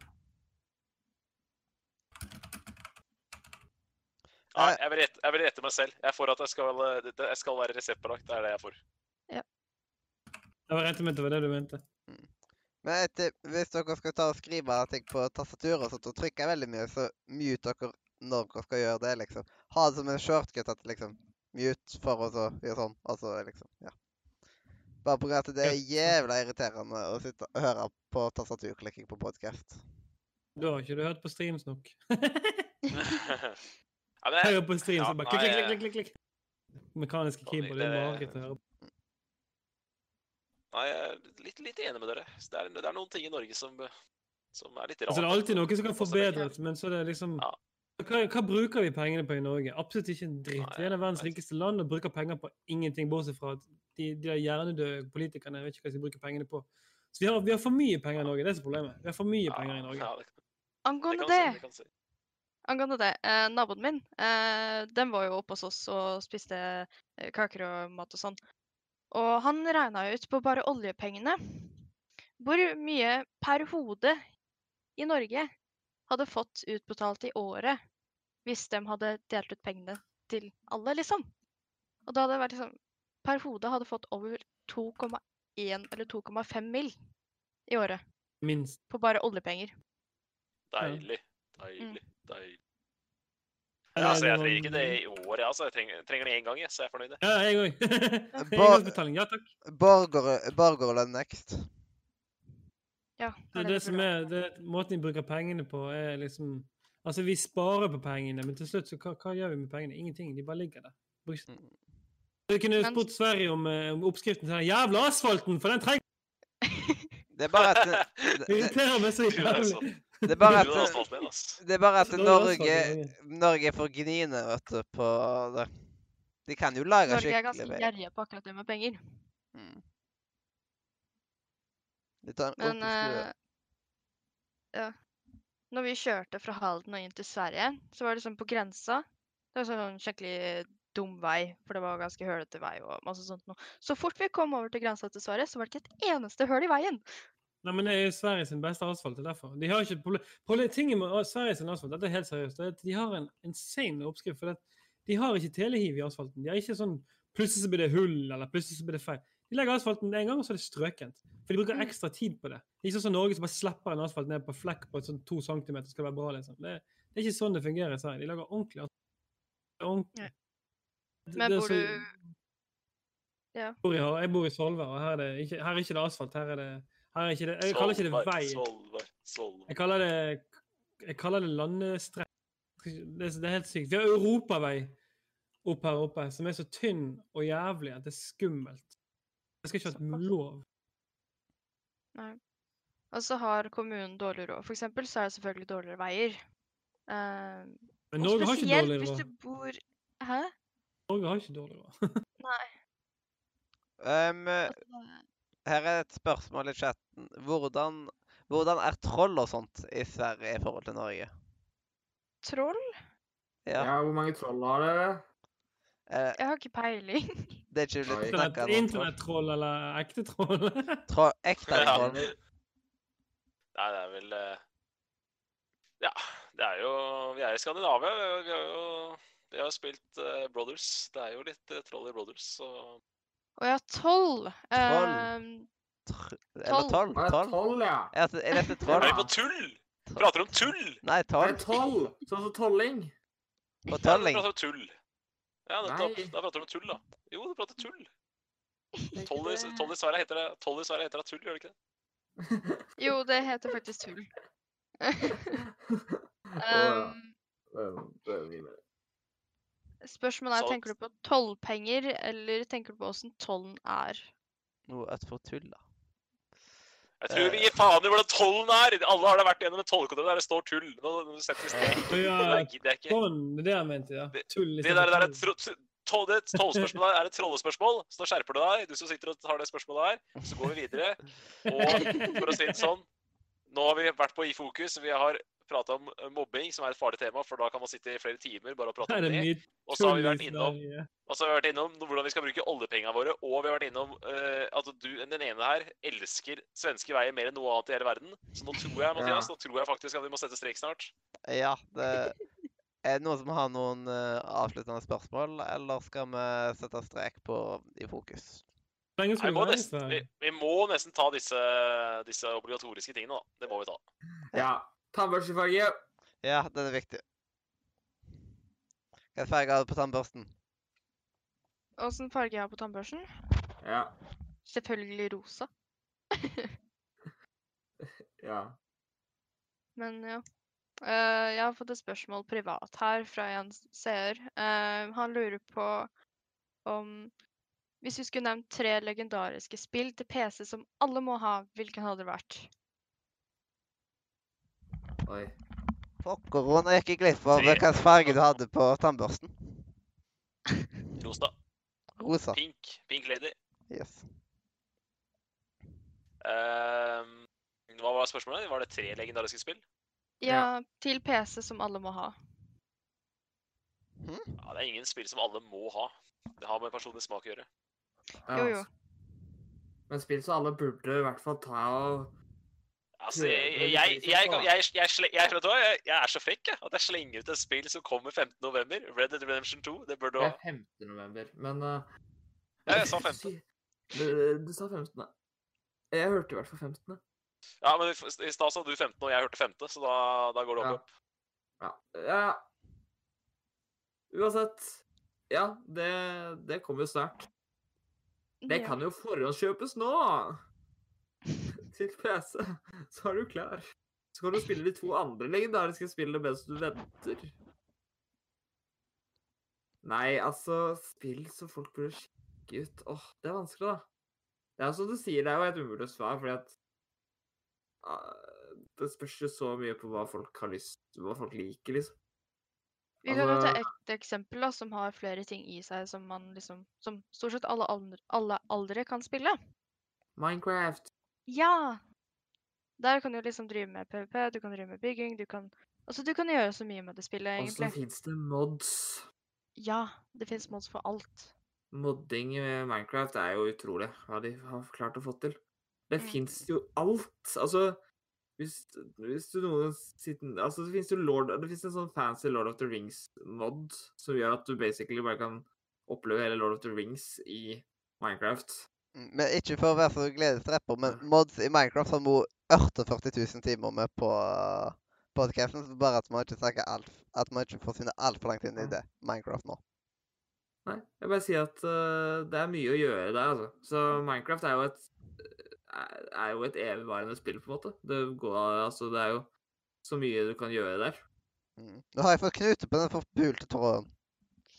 Nei, jeg vil, rette, jeg vil rette meg selv. Jeg er for at jeg skal, jeg skal være reseptbelagt. Det er det jeg er for. Ja. Jeg var rett med det var det du mente. Mm. Men etter, hvis dere skal ta og skrive ting på tastaturet og sånt, og trykker veldig mye, så mute dere når dere skal gjøre det, liksom. Ha det som en shortcut at liksom mute for å gjøre sånn. Altså liksom Ja. Bare på grunn av at det er jævla irriterende å sitte og høre på tastaturklikking på podkast. Da har ikke du hørt på streams nok. Jeg hører på streams og bare klikk, klikk, klikk, klikk, klikk. Mekaniske keyboard. Det er mareritt å høre på. Nei, jeg er litt, litt enig med dere. Det er, det er, noen ting i Norge som, som er litt rart. Altså, det er alltid noe som kan forbedres, men så er det liksom ja. Hva, hva, bruker vi pengene på i Norge? Absolutt ikke en dritt. Vi er verdens rikeste land og bruker penger på ingenting, bortsett fra at de, de hjernedøde politikerne vet ikke hva de skal bruke pengene på. Så vi har, vi har, for mye penger i Norge. Det er problemet. Vi har for mye penger i Norge. Angående det, Angående det, eh, naboen min eh, den var jo oppe hos oss og spiste eh, kaker og mat og sånn. Og han regna ut på bare oljepengene hvor mye per hode i Norge hadde fått utbetalt i året hvis de hadde delt ut pengene til alle, liksom. Og da hadde det vært liksom Per hode hadde fått over 2,1 eller 2,5 mill. i året. Minst. På bare oljepenger. Deilig. Deilig. Mm. Deilig. Ja, altså, jeg trenger ikke det i året, altså. Jeg trenger, trenger det én gang, så jeg er fornøyd. Ja, jeg òg. Engangsbetaling. Ja takk. Borgerlønn next. Ja, det det, det som er det, Måten vi bruker pengene på, er liksom Altså, vi sparer på pengene, men til slutt, så hva, hva gjør vi med pengene? Ingenting. De bare ligger der. Mm. Vi kunne spurt Sverige om, eh, om oppskriften til den jævla asfalten, for den trenger Det er bare at Det irriterer meg så jævlig. Det er bare at, det er bare at Norge, Norge for gniende, vet du, på det. De kan jo lage skikkelig Norge er ganske gjerrige på akkurat det med penger. Mm. De tar en Men uh, Ja. når vi kjørte fra Halden og inn til Sverige, så var det sånn på grensa Det var sånn skikkelig dum vei, for det var ganske hølete vei og masse sånt noe. Så fort vi kom over til grensa til Sverige, så var det ikke et eneste høl i veien. Nei, men det er Sverige sin beste asfalt. det er derfor. De har ikke tingen med Sverige sin asfalt, dette er helt seriøst, det er at de har en insane oppskrift. for det. De har ikke telehiv i asfalten. De har ikke sånn plutselig så blir det hull, eller plutselig så blir det feil. De legger asfalten en gang, og så er det strøkent. For de bruker Mm. ekstra tid på det. Det er ikke sånn som Norge som bare slipper en asfalt ned på flekk på sånn to centimeter, skal være bra, liksom. Det, det er ikke sånn det fungerer i Sverige. De lager ordentlig asfalt. Ordentlig. Det- Men bor så- du i, jeg bor i Svolvær, og her er, det ikke, her er ikke det asfalt. Her er det, her er ikke det Jeg kaller ikke det vei. Jeg kaller det Jeg kaller det landestrekk. Det, det er helt sykt. Vi har europavei opp her oppe som er så tynn og jævlig at det er skummelt. Jeg skal ikke ha lov. Nei. Og så har kommunen dårlig råd. For eksempel så er det selvfølgelig dårligere veier. Uh, Men Norge har ikke spesielt dårlig hvis råd. du bor Hæ? Norge har ikke dårlig råd. Nei. Um, her er et spørsmål i chatten. Hvordan, hvordan er troll og sånt i Sverige i forhold til Norge? troll? Ja, Ja, hvor mange troll har dere? Eh, Jeg har ikke peiling. Det er ikke litt snakka Internett- om troll. Internettroll eller ekte troll? Tro, ekte Ja. troll. Nei, det er vel eh, Ja, det er jo Vi er i Skandinavia. Vi har- jo vi har jo spilt uh, Brothers. Det er jo litt uh, troll i Brothers, så Å ja, tolv. Troll. Ehm, Tr eller Troll. troll? Ja, Troll? Troll, ja. Ja, er dette Er troll? vi på tull? Prater om tull? Nei, troll. er. Sånn som tolling. På Ja, tolling. prater om tull. Ja, nettopp. Nei. Da prater du om tull, da. Jo, du prater tull. Tolly i, Sverige heter det heter tull, gjør det ikke det? jo, det heter faktisk tull. Ja, det er mye mer. spørsmålet er, Sant. tenker du på tollpenger, eller tenker du på åssen tollen er? Noe utenfor tull, da. Jeg tror vi gir faen i hvordan tollen er! Alle har da vært gjennom en tollkontroll der det står tull. Nå nå setter vi strek. Ja, Det gidder jeg ikke. sånn. Det det jeg mente, ja. Tull Det istedenfor der, der er tro, tro, det tollspørsmålet er et trollespørsmål, så da skjerper du deg. Du som sitter og har det spørsmålet her. Så går vi videre. Og for å si det sånn, nå har vi vært på i fokus. Vi har prata om eh, mobbing, som er et farlig tema, for da kan man sitte i flere timer bare og prate om det. Og så har vi vært innom og så har vi vært innom hvordan vi skal bruke oljepengene våre, og vi har vært innom uh, at du, den ene her elsker svenske veier mer enn noe annet i hele verden. Så nå tror jeg, Mathias, nå tror jeg faktisk at vi må sette strek snart. Ja, det Er det noen som har noen uh, avsluttende spørsmål, eller skal vi sette strek på i fokus? Nei, vi, må nesten, vi, vi må nesten ta disse, disse obligatoriske tingene, da. Det må vi ta. Ja. Tannbørstefarge. Ja, den er viktig. Hvilken farge har du på tannbørsten? Åssen farge jeg har på tannbørsten? Ja. Selvfølgelig rosa. Ja. Men ja. Uh, jeg har fått et spørsmål privat her fra en seer. Uh, han lurer på om Hvis vi skulle nevnt tre legendariske spill til PC som alle må ha, hvilken hadde det vært? Oi. Pokker, nå gikk jeg glipp av hvilken farge du hadde på tannbørsten. Rosa. Rosa. Pink. Pink Lady. Yes. Um, hva var spørsmålet? Var det tre legendariske spill? Ja, til PC som alle må ha. Ja, Det er ingen spill som alle må ha. Det har med personlig smak å gjøre. Ja, Jo, jo. altså. Men spill som alle burde i hvert fall ta og Altså, jeg, jeg, jeg, jeg, jeg, jeg, vet du hva? jeg, jeg er så frekk jeg, at jeg slenger ut et spill som kommer 15. november. Red Dead Redemption 2. Det burde du Det er 15. november, men uh, Ja, jeg sa 15. Du, du sa 15. Jeg hørte i hvert fall 15. Ja, men i stad sa du 15, og jeg hørte 5., så da, da går det Ja. opp. opp. Ja. ja. Uansett. Ja, det, det kommer jo snart. Det kan jo forhåndskjøpes nå! Til PC. Så er du klar. Så kan du spille de to andre legendariske spillene mens du venter. Nei, altså Spill som folk burde sjekke ut. Åh, det er vanskelig, da. Det er som du sier, det er jo et umulig svar, fordi at uh, Det spørs jo så mye på hva folk har lyst Hva folk liker, liksom. Vi kan jo ta ett et eksempel da, som har flere ting i seg som man liksom Som stort sett alle, aldre, alle aldre kan spille. Minecraft. Ja! Der kan du liksom drive med PVP, du kan drive med bygging, du kan Altså, du kan gjøre så mye med det spillet, egentlig. Og så fins det mods. Ja, det fins mods for alt. Modding i Minecraft er jo utrolig hva de har klart å få til. Det Mm. fins jo alt. Altså hvis, hvis du noen sitter Altså, det fins jo Lord Det fins en sånn fancy Lord of the Rings-mod som gjør at du basically bare kan oppleve hele Lord of the Rings i Minecraft. Mm, Men ikke for å være så gledesdreper, men mods i Minecraft har vi 48 000 timer med på podcasten, så bare at man ikke snakker alt, at man ikke forsvinner altfor langt inn i det Minecraft nå. Nei, jeg bare sier at uh, det er mye å gjøre der, altså. Så Minecraft er jo et er jo et evigvarende spill, på en måte. Det går Altså, det er jo så mye du kan gjøre der. Mm. Nå har jeg fått knute på den forpulte tråden.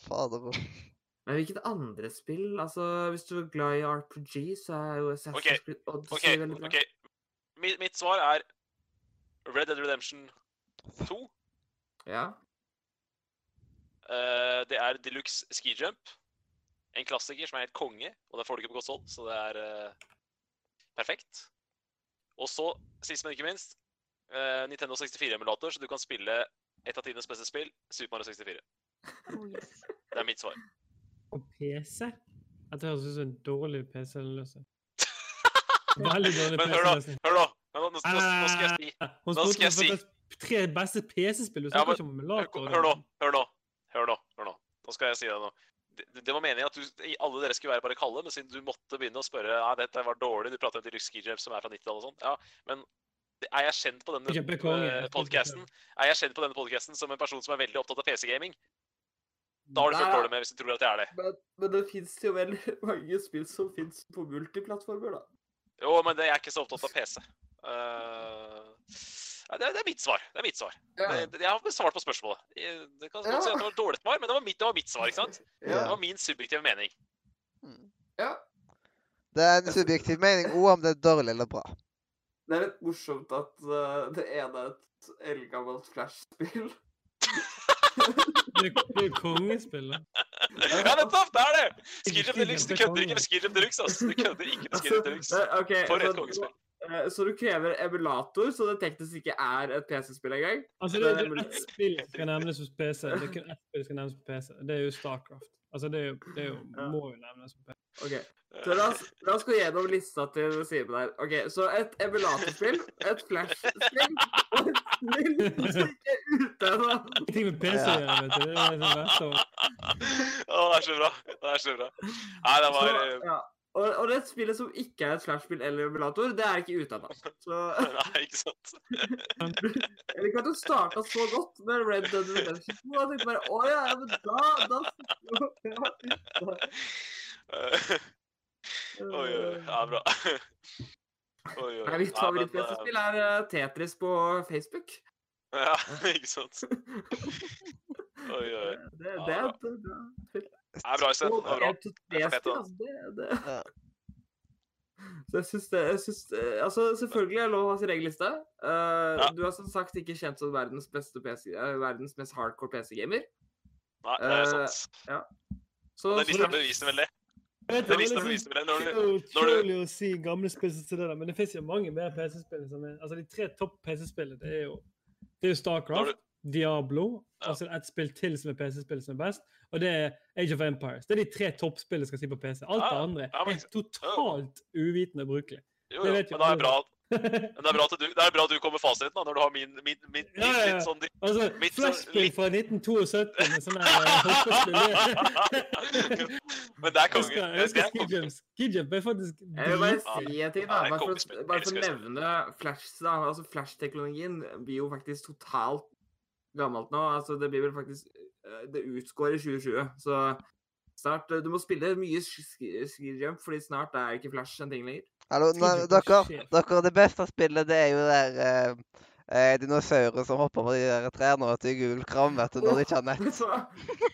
Fader. Men hvilket andre spill? Altså, hvis du er glad i RPG, så er jo Assassin's okay. Creed Odyssey Odyssey veldig bra. ok. Mitt, mitt svar er Red Dead Redemption 2. Ja. Uh, det er Deluxe Ski Jump. En klassiker som er helt konge, og det får du ikke på godt hold, så det er uh, perfekt. Og så, sist, men ikke minst, uh, Nintendo 64-emulator, så du kan spille et av tidenes beste spill, Super Mario 64. Oh, yes. Det er mitt svar. PC? At det høres ut som en dårlig PC-løsning. Veldig dårlig PC-løsning. hør da. Nå, nå, nå, nå skal jeg si Nå skal jeg om de tre beste PC-spill. Du snakker ikke om emulator. Hør nå, hør nå. Hør nå. hør nå. Nå skal jeg si det nå. Det, det var meningen at du, alle dere skulle være bare kalde, men siden du måtte begynne å spørre ja, dette var dårlig, du prater om Deluxe Ski Jump som er fra 90-tallet og sånn. Ja, men er jeg kjent på denne eh, podcasten Er jeg kjent på denne podcasten som en person som er veldig opptatt av PC-gaming? Da har du fulgt dårlig med hvis du tror at jeg er det. Men, men det fins jo veldig mange spill som fins på multiplattformer, da. Jo, men det, jeg er ikke så opptatt av PC. Uh, det, det er mitt svar. Det er mitt svar. Det, jeg har svart på spørsmålet. Det kan ja. si at det var et dårlig svar, men det var mitt, det var mitt svar. ikke sant? Det var min subjektive mening. Mm. ja. Det er en subjektiv mening òg om det er dårlig eller bra. Det er litt morsomt at uh, det ene er et eldgammelt Flash-spill. Det er- det er kongespill. da. Ja, nettopp! Det er det! Skijump Deluxe. Du er kødder ikke med Skijump Deluxe, Altså. Du kødder ikke med Skijump Deluxe. Eh, ok, For et kongespill. eh, Så du krever emulator, så det teknisk ikke er et PC-spill engang? Altså, det, det er ett spill som skal nevnes hos PC. Det er kun ett spill som skal nevnes på PC. Det er jo Starcraft. Altså, det er jo, det er jo, må jo nevnes på PC. Ok, så la oss, la oss gå gjennom lista til Simen her. Ok, Så et emulatorspill, et Flash-spill og et spill som ikke er ute ennå. Med PC å gjøre, vet du. Det er det verste. Å, det er så bra. Det er så bra. Nei, det var Så, ja. Og, og det spillet som ikke er et Flash-spill eller emulator, det er ikke ute ennå. Så Nei, ikke sant. jeg liker at du starta så godt med Red Dead Redemption 2. Jeg tenkte bare å ja, men da, da ja, Oi, oi. Ja, bra. Oi, oi. Mitt favoritt-PC-spill er eh, Tetris på Facebook. eh, Ja, ikke sant. Oi, oi. Det, det er et bra spill. Det er bra, Øystein. Det er bra. Det er fett, altså. Det, det. Så jeg syns det jeg synes, Altså, selvfølgelig er lov å ha sin egen liste. Uh, Ja. Du er som sagt ikke kjent som verdens beste PC, eh, verdens mest hardcore PC-gamer. Nei, det er Eh, sant. Uh, ja. Så, Og det. Den er lista liksom- beviser vel det. Det du er utrolig å si gamle spill som det der, men det finnes jo mange mer PC-spill som Altså, de tre topp PC-spillene, det er jo Det er jo Starcraft, Starcraft, Diablo, Ja. altså et spill til som er PC-spill som er best, og det er Age of Empires. Det er de tre toppspillene skal si på PC. Alt det andre er totalt uvitende og brukelig. Jo, Det jo, vet jo men da er bra bra Men det er bra at du, det er bra at du kommer med fasiten, da, når du har min, min, min, Ja, ja, ja. litt sånn Altså, Mitt sånn litt- fra 1972 med sånn her eh, Men det er Jeg konge. jeg Det elsker konge. skijump. Skijump er faktisk Jeg vil bare si en ting, da. Bare for, å- bare for å nevne Flash, da. Altså, Flash-teknologien blir jo faktisk totalt gammelt nå. Altså, det blir vel faktisk eh, Det utgår i 2020, så snart eh, Du må spille mye ski- skijump, fordi snart er ikke Flash en ting lenger. Hallo, er dere, dere, det beste spillet, det er jo det der eh, eh, dinosaurer som hopper på de der trærne og til gul kram, vet du, når de ikke har nett.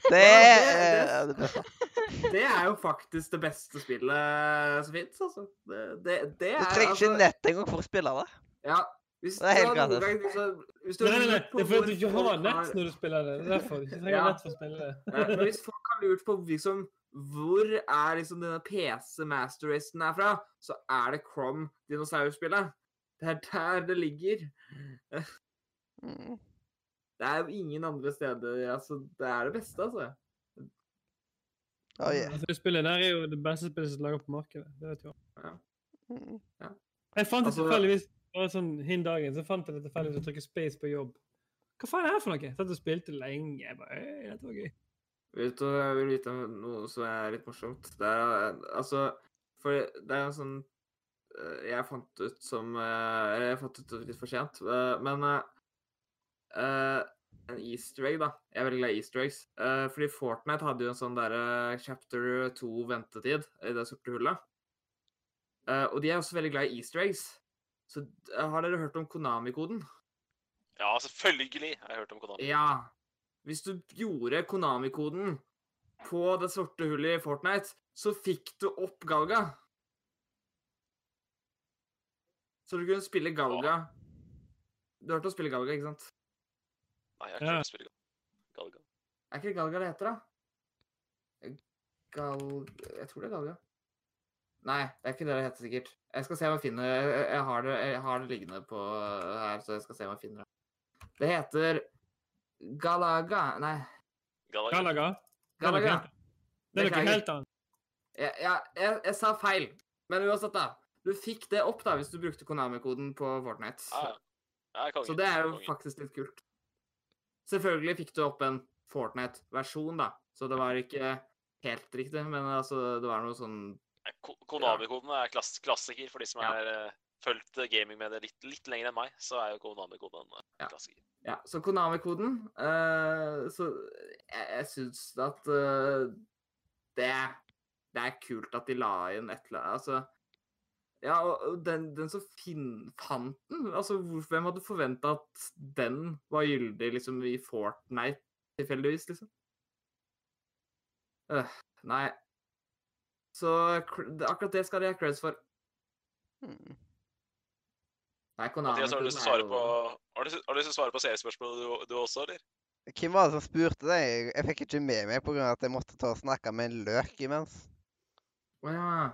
Det er det- eh, beste. det er jo faktisk det beste spillet som fins, altså. Det, det, det Du er trenger ikke altså, nett engang for å spille det. Ja. Hvis Det er helt liksom- hvis Nei, nei, nei, det er fordi du ikke har nett når du spiller det. Det er derfor du ikke trenger Ja. nett for å spille det. nei, Men hvis folk har lurt på liksom, hvor er liksom denne PC Master Rasten er fra, så er det Crom dinosaurspillet. Det er der det ligger. Mm. Det er jo ingen andre steder Altså, det er det beste, altså. Oh, yeah. altså, det spillet der er jo det beste spillet som er laget på markedet. Det vet du Ja. ja. Jeg fant det Altså- tilfeldigvis bare sånn hin dagen, så fant jeg det tilfeldigvis å trykke space på jobb. Hva faen er det for noe? Satt og spilte lenge. Jeg bare, «Øy, dette var gøy. Vet du, jeg vil vite noe som er litt morsomt. Det er altså For det er en sånn eh, Jeg fant ut som eh, Eller jeg fant ut litt for sent, eh, men eh, En easter egg, da. Jeg er veldig glad i easter eggs. Uh, fordi Fortnite hadde jo en sånn derre chapter 2-ventetid i det sorte hullet. Uh, og de er også veldig glad i easter eggs. Så eh, har dere hørt om Konami-koden? Ja, selvfølgelig har jeg hørt om Konami. Ja. Hvis du gjorde Konami-koden på det sorte hullet i Fortnite, så fikk du opp Galga. Så du kunne spille Galga. Du hørte å spille Galga, ikke sant? Nei, jeg har ikke spille Galga. Er ikke Galga det heter, da? Gal... Jeg tror det er Galga. Nei, det er ikke det det heter sikkert. Jeg skal se om jeg finner Jeg, jeg, har, det, jeg har det liggende på her, så jeg skal se om jeg finner det. Det heter Galaga Nei, Galaga. Galaga. Er Galaga. helt- det er noe Beklager. helt annet. Ja, jeg, jeg, jeg sa feil. Men uansett, da. Du fikk det opp da hvis du brukte Konami-koden på Fortnite. Ah, ja. Ja, jeg kan Så det er jo faktisk litt kult. Selvfølgelig fikk du opp en Fortnite-versjon, da. Så det var ikke helt riktig, men altså, det var noe sånn Konami-koden er klass klassiker for de som har ja. fulgt gaming med det litt, litt lenger enn meg. Så er jo Konami-koden Ja. klassiker. Ja, så Konami-koden uh, Så jeg, jeg syns at uh, det, det er kult at de la inn et eller annet Altså Ja, og den, den som fant den Altså, hvem hadde forventa at den var gyldig liksom i Fortnite, tilfeldigvis, liksom? Øh, nei. Så akkurat det skal de ha creds for. Hmm. Nei, Mathias, har du lyst til å svare på jo har du, har du lyst til å svare på seriespørsmålet du, du også, eller? Hvem var det som spurte deg? Jeg- fikk ikke med meg pga. at jeg måtte ta og snakke med en løk imens. Å ja.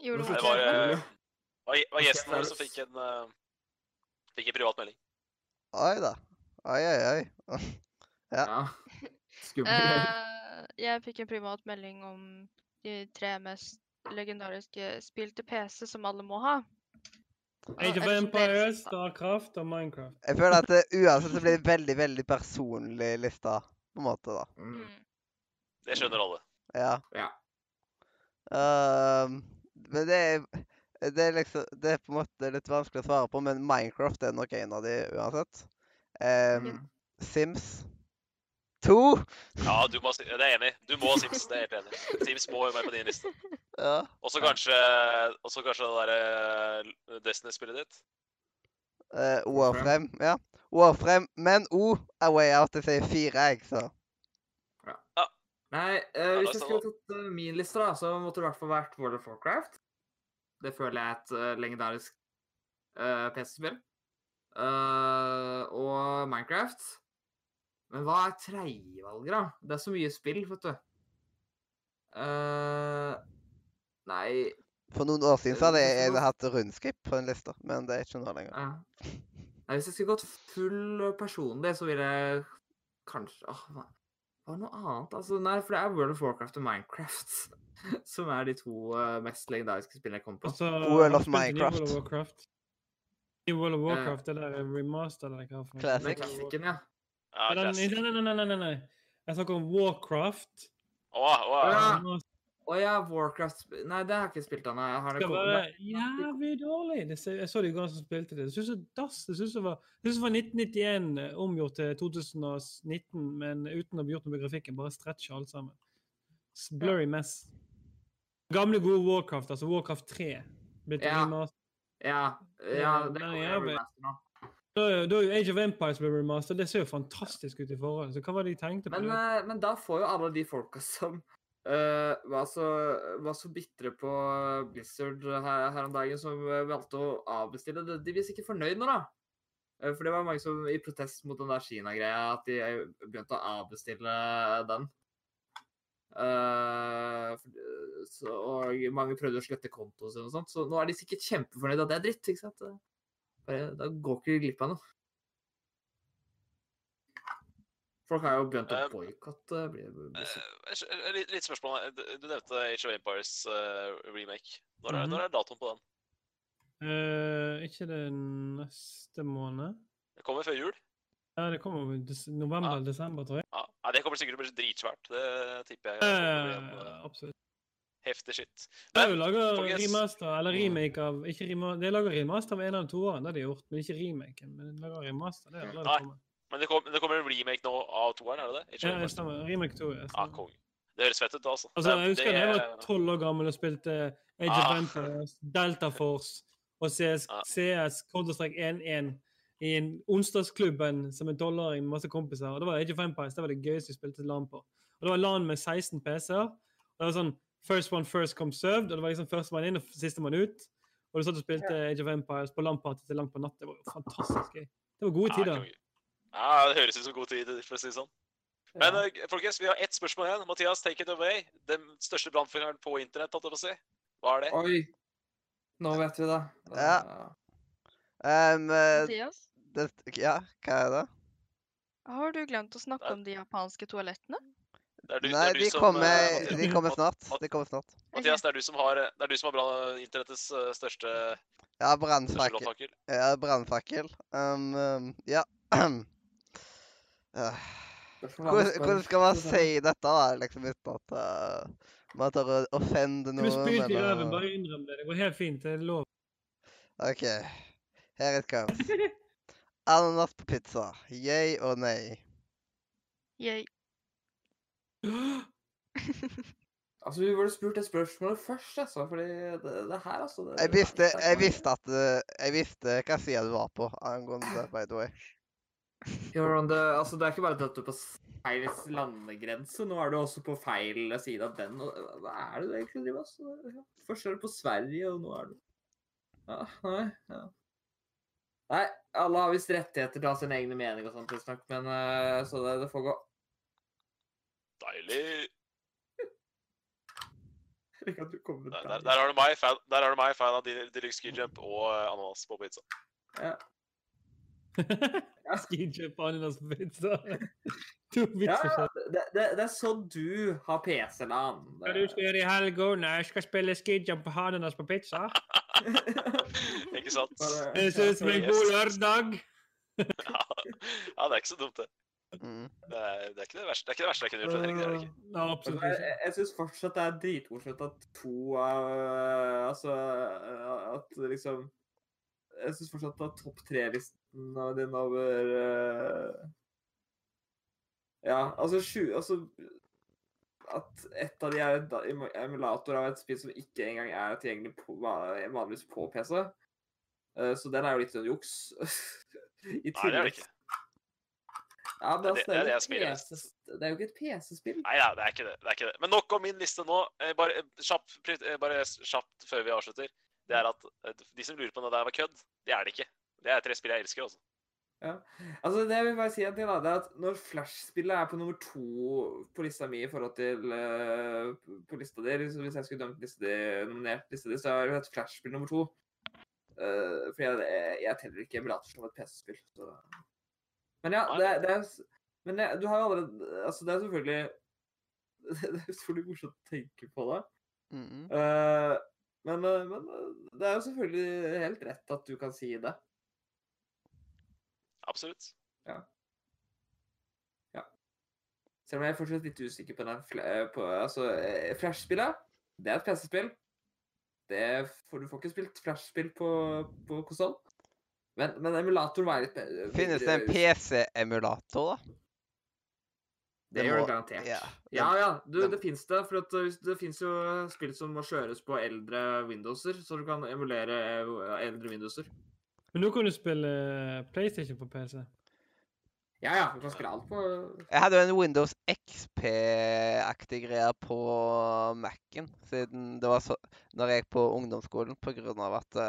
Gjorde du Det var, var, var gjesten vår er- som fikk en, uh, fikk en privat melding. Oi da. Oi, oi, oi. Ja. ja. Skummel. greier. Eh, jeg fikk en privat melding om de tre mest legendariske spill til PC som alle må ha. Age of Empires. Starcraft og Minecraft. Jeg føler at det, uansett så blir det veldig, veldig personlig lista, på en måte, da. Mm. Mm. Det skjønner alle. Ja. Ja. Uh, men det er det er liksom Det er på en måte litt vanskelig å svare på, men Minecraft er nok en av de uansett. Um, Mm. Sims 2. Ja, du må, det er enig. Du må Sims. Det er helt enig. Sims må jo være på din liste. Ja. Og så kanskje, også kanskje det derre Destiny-spillet ditt. Uh, Warframe. Ja. Warframe, men O er way out. Jeg sier fire, jeg, så Ja Nei, uh, hvis jeg skulle tatt uh, min liste, da, så måtte det i hvert fall vært World of Warcraft. Det føler jeg er et uh, legendarisk uh, PC-spill. Eh, og Minecraft. Men hva er tredjevalget, da? Det er så mye spill, vet du. Uh, nei For noen år siden så hadde jeg, jeg hatt rundskip på en liste, men det er ikke nå lenger. ja. Nei, Hvis jeg skulle gått full personlig, så ville jeg kanskje åh, hva, hva er noe annet? Altså, nei, for det er World of Warcraft og Minecraft som er de to eh, mest legendariske spillene jeg kommer på. Altså, World of du i World Minecraft. of Warcraft. New World of. Warcraft, det der er remaster eller hva noe? Classic. Klassikken, ja. Den, nei, nei, nei, nei, nei, nei. Jeg snakker om Warcraft. Å, oh, ja. Ja. Oh, ja, Warcraft Nei, det har jeg ikke spilt ennå. Jeg har det skal være jævlig dårlig. Det, ser- jeg så de gangene som spilte det. Jeg syns det dass. Jeg syns det var, jeg det var 1991 eh, omgjort til 2019, men uten å bli gjort noe med grafikken. Bare stretcha alt sammen. Blurry mess. Gamle, gode Warcraft, altså Warcraft 3. Blitt Ja. Ja, ja, det er kommer jævlig. remaster nå. Da da er jo Age of Empires ble remaster. Det ser jo fantastisk ut i forhold. Så hva var det de tenkte på? Men, det? eh, men da får jo alle de folka som uh, var, så, var så bitre på Blizzard her, her om dagen, som eh, valgte å avbestille det, de blir sikkert fornøyd nå, da. Eh, For det var mange som i protest mot den der Kina-greia, at de eh, begynte å avbestille den. Uh, så, og mange prøvde å slette kontoen sin og sånt, så nå er de sikkert kjempefornøyd at det er dritt, ikke sant? Da går ikke glipp av noe. Folk har jo begynt å Um, boikotte. Eh, litt, spørsmål. Du du nevnte Age of Empires uh, remake. Når er, Mhm. når er datoen på den? Uh, ikke det neste måned? Det kommer før jul? Ja, det kommer i november eller desember, tror jeg. Ja. Nei, det kommer sikkert til å bli dritsvært. Det tipper jeg. Eh, eh, absolutt. Heftig shit. De Men lager folkens- remaster, eller Mm. remake av ikke rema, De lager remaster av en av toeren, det har de gjort, men ikke remaken. Men de lager remaster, det har Nei. Men det, kom, det kommer en remake nå av toeren, er det det? Ikke Ja, det stemmer. Remake 2. Ja, stemmer. kong. Det høres fett ut, altså. Altså, jeg husker da jeg var tolv år gammel og spilte Age Ah. of Empires, Delta Force og CS, ah. CS Counter-Strike 1.1 i en onsdagsklubben som en tolvåring med masse kompiser. Og det var Age of Empires. Det var det gøyeste vi spilte LAN på. Og det var LAN med 16 PC-er. Og det var sånn First one first come served. Og det var liksom førstemann inn og sistemann ut. Og du satt og spilte Age of Empires på LAN-party til langt på natt. Det var jo fantastisk gøy. Det var gode tider. Ja, det høres ut som god tid, for å si det sånn. Men Ja. eh, folkens, vi har ett spørsmål igjen. Mathias, take it away. Den største brannfingeren på internett, holdt jeg på å si. Hva er det? Oi. Nå vet vi det. Ja. Um, Mathias, det, ja, hva er det? har du glemt å snakke om de japanske toalettene? Du, Nei, de som, kommer, eh, de kommer snart. De kommer snart. Mathias, det er du som har, det er du som har internettets eh, største, Ja, brannfakkel. Ja, brannfakkel. Um, um, ja. Uh, Hvordan, hvordan skal man si dette, da, liksom, uten at uh, man tør å offende noen? Du noen? i røven, bare innrøm det. Det går helt fint. Det er lov. OK. Here it comes. Ananas på pizza. Yay og nei? Jeg Altså, Vi burde spurt det spørsmålet først, altså. Fordi det, det her, altså det, Jeg visste, jeg visste at uh, Jeg visste hva sida du var på angående det, by the way. Ja, the, altså, Det er ikke bare at du er på feil landegrense, nå er du også på feil side av den. og Hva er det du egentlig driver med? Altså? Først er du på Sverige, og nå er du ja, Nei. ja. Nei, alle har visst rettigheter til å ha sin egne mening og sånt, men eh, så det, det får gå. Deilig. Der, der, der har du meg, fan, der har du meg, fan av Deluxe Ski Jump og eh, ananas på pizza. Ja. og ananas på pizza. To pizza. Ja, det, det, det er sånn du har PC-LAN. Hva du skal gjøre i helga? Nei, jeg skal spille skijump og ananas på pizza. Ikke sant? Det ser ut som en god lørdag. Ja, ja, det er ikke så dumt, det. Mm. Det er, det er ikke det verste, det er ikke det verste jeg kunne gjort. Henrik, det er det ikke. Nei, absolutt Jeg, ikke. jeg, jeg syns fortsatt det er dritmorsomt at to av uh, Altså øh, at liksom Jeg syns fortsatt at topp tre-listen din over uh, Ja, altså sju Altså at et av de er et emulator av et spill som ikke engang er tilgjengelig på, vanligvis på PC. Eh, Så den er jo litt sånn juks. I Nei, det er det ikke. Ja, men Det- altså, det er det det, jeg er jo PC det er jo ikke et PC-spill. Nei, ja, det er ikke det. det er ikke det. Men nok om min liste nå. Eh, Bare eh, kjapt, eh, bare kjapt før vi avslutter. Det er at de som lurer på om det der var kødd, det er det ikke. Det er tre spill jeg elsker, Også. Ja. Altså, det jeg vil bare si en ting, da, det er at når Flash-spillet er på nummer to på lista mi i forhold til uh, på lista di liksom, Hvis jeg skulle dømt lista di, nominert lista di, så er det et Flash-spill nummer to. Uh, for jeg, jeg, jeg teller ikke emulator som et PC-spill. Så. Men ja, det, det er Men det, du har jo allerede Altså, det er selvfølgelig Det er utrolig morsomt å tenke på det. Mm. Eh, men, eh, men eh, det er jo selvfølgelig helt rett at du kan si det. Absolutt. Ja. Selv om jeg er fortsatt litt usikker på den på, altså, Flash-spillet. Det er et PC-spill. Du får ikke spilt Flash-spill på, på konsoll. Men, men emulatoren var litt bedre- Finnes det en PC-emulator, da? Det Det gjør det garantert. ja, Ja, ja, du, det- fins det. For at det, det fins jo spill som må kjøres på eldre Windowser, så du kan emulere eh, eldre Windowser. Men nå kan du spille PlayStation på PC. Ja, ja, du kan spille alt på Jeg hadde jo en Windows XP-aktig greie på Mac-en, siden det var så Når jeg gikk på ungdomsskolen, på grunn av at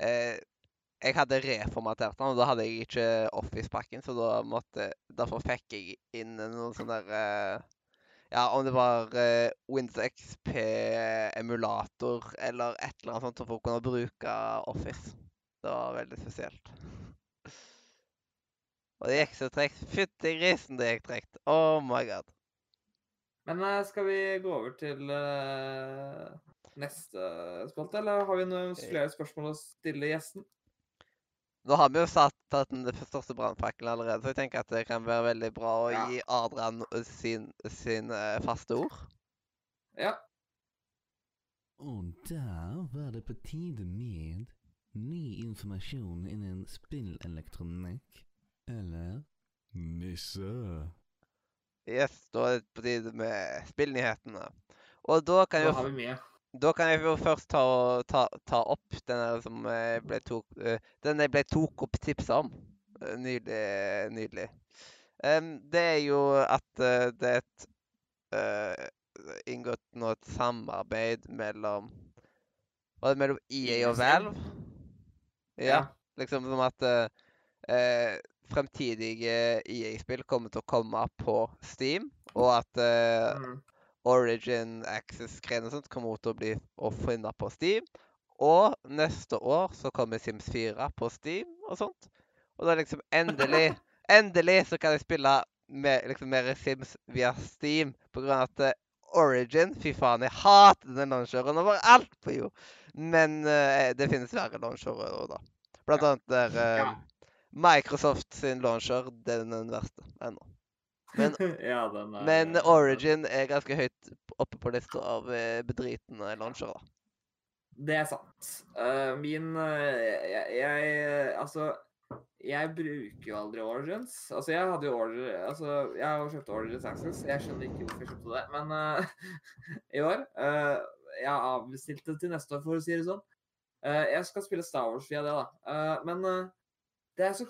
eh, jeg hadde reformatert den, og da hadde jeg ikke Office-pakken, så da måtte Derfor fikk jeg inn noen sånne der eh, Ja, om det var eh, Windows XP-emulator eller et eller annet sånt for å kunne bruke Office. Det var veldig spesielt. Og det gikk så tregt. Fytti grisen, det gikk tregt. Oh my god. Men uh, skal vi gå over til uh, neste spalte, eller har vi noen flere spørsmål å stille gjesten? Nå har vi jo satt tatt den største brannfakkelen allerede, så jeg tenker at det kan være veldig bra å ja. gi Adrian sin, sin uh, faste ord. Ja. Og der var det på tide med ny informasjon innen spillelektronikk. Eller nisse. Yes, da er det på tide med spillnyhetene. Og da kan jo Da har vi mye. Da kan jeg jo først ta, ta, ta opp den som ble tok, uh, den jeg ble tok opp tipsa om. Uh, nydelig. nydelig. Um, det er jo at uh, det er et inngått nå et samarbeid mellom Var det mellom EA og Valve? Ja. Liksom som at fremtidige EA-spill kommer til å komme på Steam, og at mm. Origin Access-greiene og sånt kommer til å bli finne på Steam. Og neste år så kommer Sims 4 på Steam og sånt. Og da liksom endelig Endelig så kan jeg spille mer, liksom, mer Sims via Steam på grunn av at uh, Origin Fy faen, jeg hater den launcheren overalt på jord. Men uh, det finnes verre launchere òg, da. Blant annet der uh, Microsoft sin launcher. Den er den verste ennå. Men, ja, er, men, Origin er ganske høyt oppe på lista av eh, bedritne launchere. Det er sant. Uh, min uh, jeg, jeg, Altså, jeg bruker jo aldri Origins. Altså, jeg hadde jo Order altså, jeg har jo kjøpt Origins Access. Jeg skjønner ikke hvorfor jeg kjøpte det, men uh, i år Jeg avbestilte det til neste år, for å si det sånn. jeg skal spille Star Wars via det, da. men det er så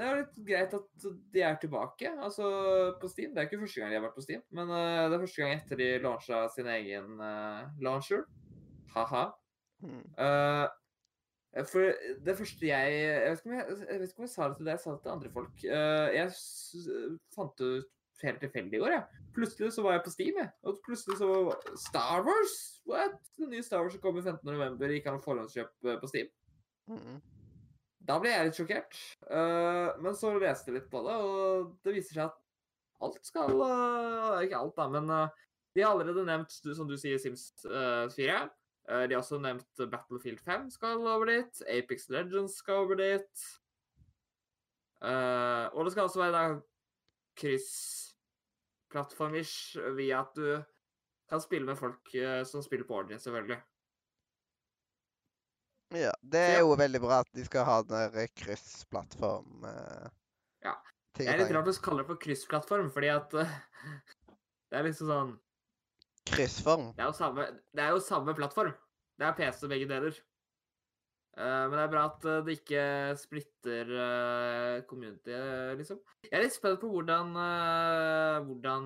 det er litt greit at de er tilbake altså på Steam. Det er ikke første gang de har vært på Steam, men uh, det er første gang etter de lansa sin egen uh, launcher. Ha-ha. Mm. Uh, for det første jeg jeg vet, jeg, jeg vet, ikke om jeg, sa det til deg, jeg sa det til andre folk. jeg fant det ut helt tilfeldig i går, jeg. Ja. Plutselig så var jeg på Steam, jeg. Og plutselig så var Star Wars! What? Det nye Star Wars som kommer 15.11. Gikk an å forhåndskjøpe på Steam. Mm. Da ble jeg litt sjokkert. Uh, men så leste jeg litt på det, og det viser seg at alt skal uh, Ikke alt, da, men uh, de har allerede nevnt, som du sier, Sims 4. de har også nevnt Battlefield 5 skal over dit. Apex Legends skal over dit. og det skal også være da kryssplattformish via at du kan spille med folk som spiller på Origin, selvfølgelig. Ja, det er jo veldig bra at de skal ha den der kryssplattform. Uh, ja. Det er litt rart å kalle det for kryssplattform, fordi at uh, det er liksom sånn Kryssform? Det er jo samme, det er jo samme plattform. Det er PC begge deler. Uh, men det er bra at det ikke splitter uh, community, liksom. Jeg er litt spent på hvordan Hvordan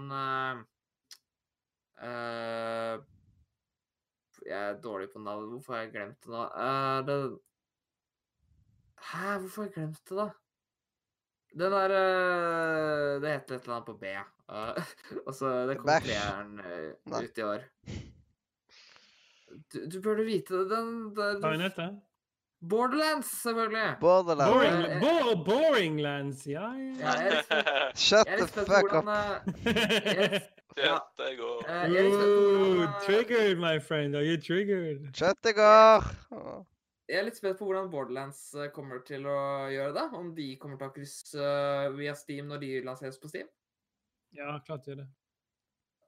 jeg er dårlig på navn. Hvorfor har jeg glemt det nå? Uh, det... Hæ, hvorfor har jeg glemt det, da? Den der uh, Det heter et eller annet på B. Uh, altså, det kom treeren uh, ut i år. Du, du burde vite det. Den, den, heter? Borderlands, selvfølgelig. Borderlands. Boring, bo boringlands, ja, ja. ja Shut the fuck up. Ja. Det går. Ooh, triggered, my friend. Are you triggered? Shut det går. Jeg er litt spent på hvordan Borderlands eh, kommer til å gjøre det. Om de kommer til å krysse uh, via Steam når de lanseres på Steam. Ja, klart gjør det.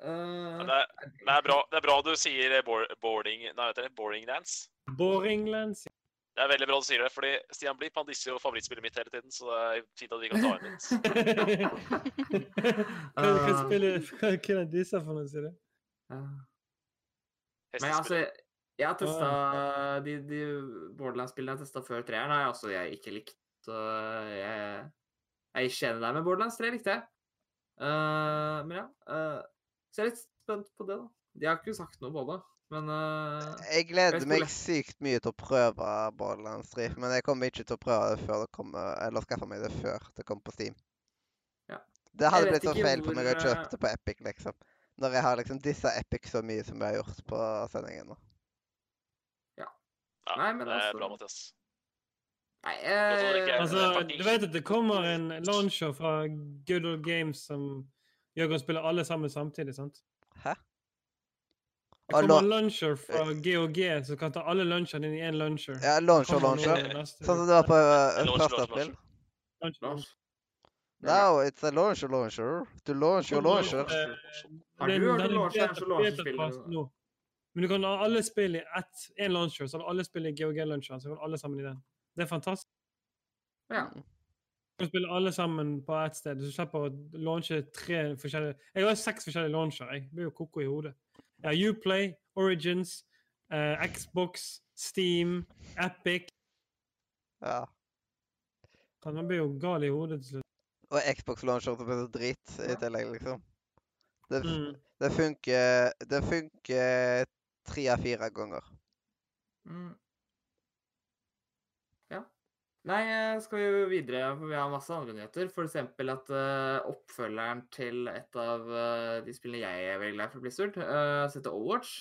Uh, det, er, det, er bra, det, er, bra, du sier boarding, nei, vet Dance, boringlands. Boringlands, ja. Det er veldig bra du sier det, fordi Stian Blipp han disser jo favorittspillet mitt hele tiden, så det er fint at vi kan ta inn litt. hva, hva spiller Hva er det disse for noe, sier du? Men altså, jeg har testa de, de Borderlands-spillene jeg testa før treeren, har jeg altså jeg ikke likt. Så jeg, jeg er ikke enig der, men Borderlands 3 likte jeg. Uh, men ja. Uh, så jeg er litt spent på det, da. De har ikke sagt noe på det. Men uh, Jeg gleder meg sykt mye til å prøve Borderlands 3, men jeg kommer ikke til å prøve det før det kommer, eller skaffe meg det før det kommer på Steam. Ja. Det hadde blitt så feil for meg å kjøpe det på Epic, liksom. Når jeg har liksom dissa Epic så mye som jeg har gjort på sendingen nå. Ja. ja Nei, men det er altså... bra, Mathias. Nei, jeg... altså, du vet at det kommer en launcher fra Good Old Games som gjør kan spiller alle sammen samtidig, sant? Det kommer en launcher fra GOG som kan ta alle lunsjene inn i én launcher. Ja, launcher, launcher. Sånn som det var på uh, 1. april. Now it's a launcher launcher. To launch your launcher. Har du hørt launcher som? Men du kan ha alle spill i ett, én launcher, så alle spiller i GOG-launcheren. Så kan alle sammen i den. Det er fantastisk. Ja. Du kan spille alle sammen på ett sted. Du slipper å launche tre forskjellige Jeg har seks forskjellige launcher. Jeg blir jo koko i hodet. Har Uplay, Origins, uh, Xbox, Steam, Epic. Ja. Man blir jo gal i hodet til slutt. Og Xbox launcher som er så dritt i tillegg, liksom. Det, Mm. det funker Det funker tre av fire ganger. Mm. Nei, eh, skal vi videre, for vi har masse andre nyheter. Eksempel at uh, oppfølgeren til et av uh, de spillene jeg er veldig glad for Blizzard, uh, som heter Overwatch,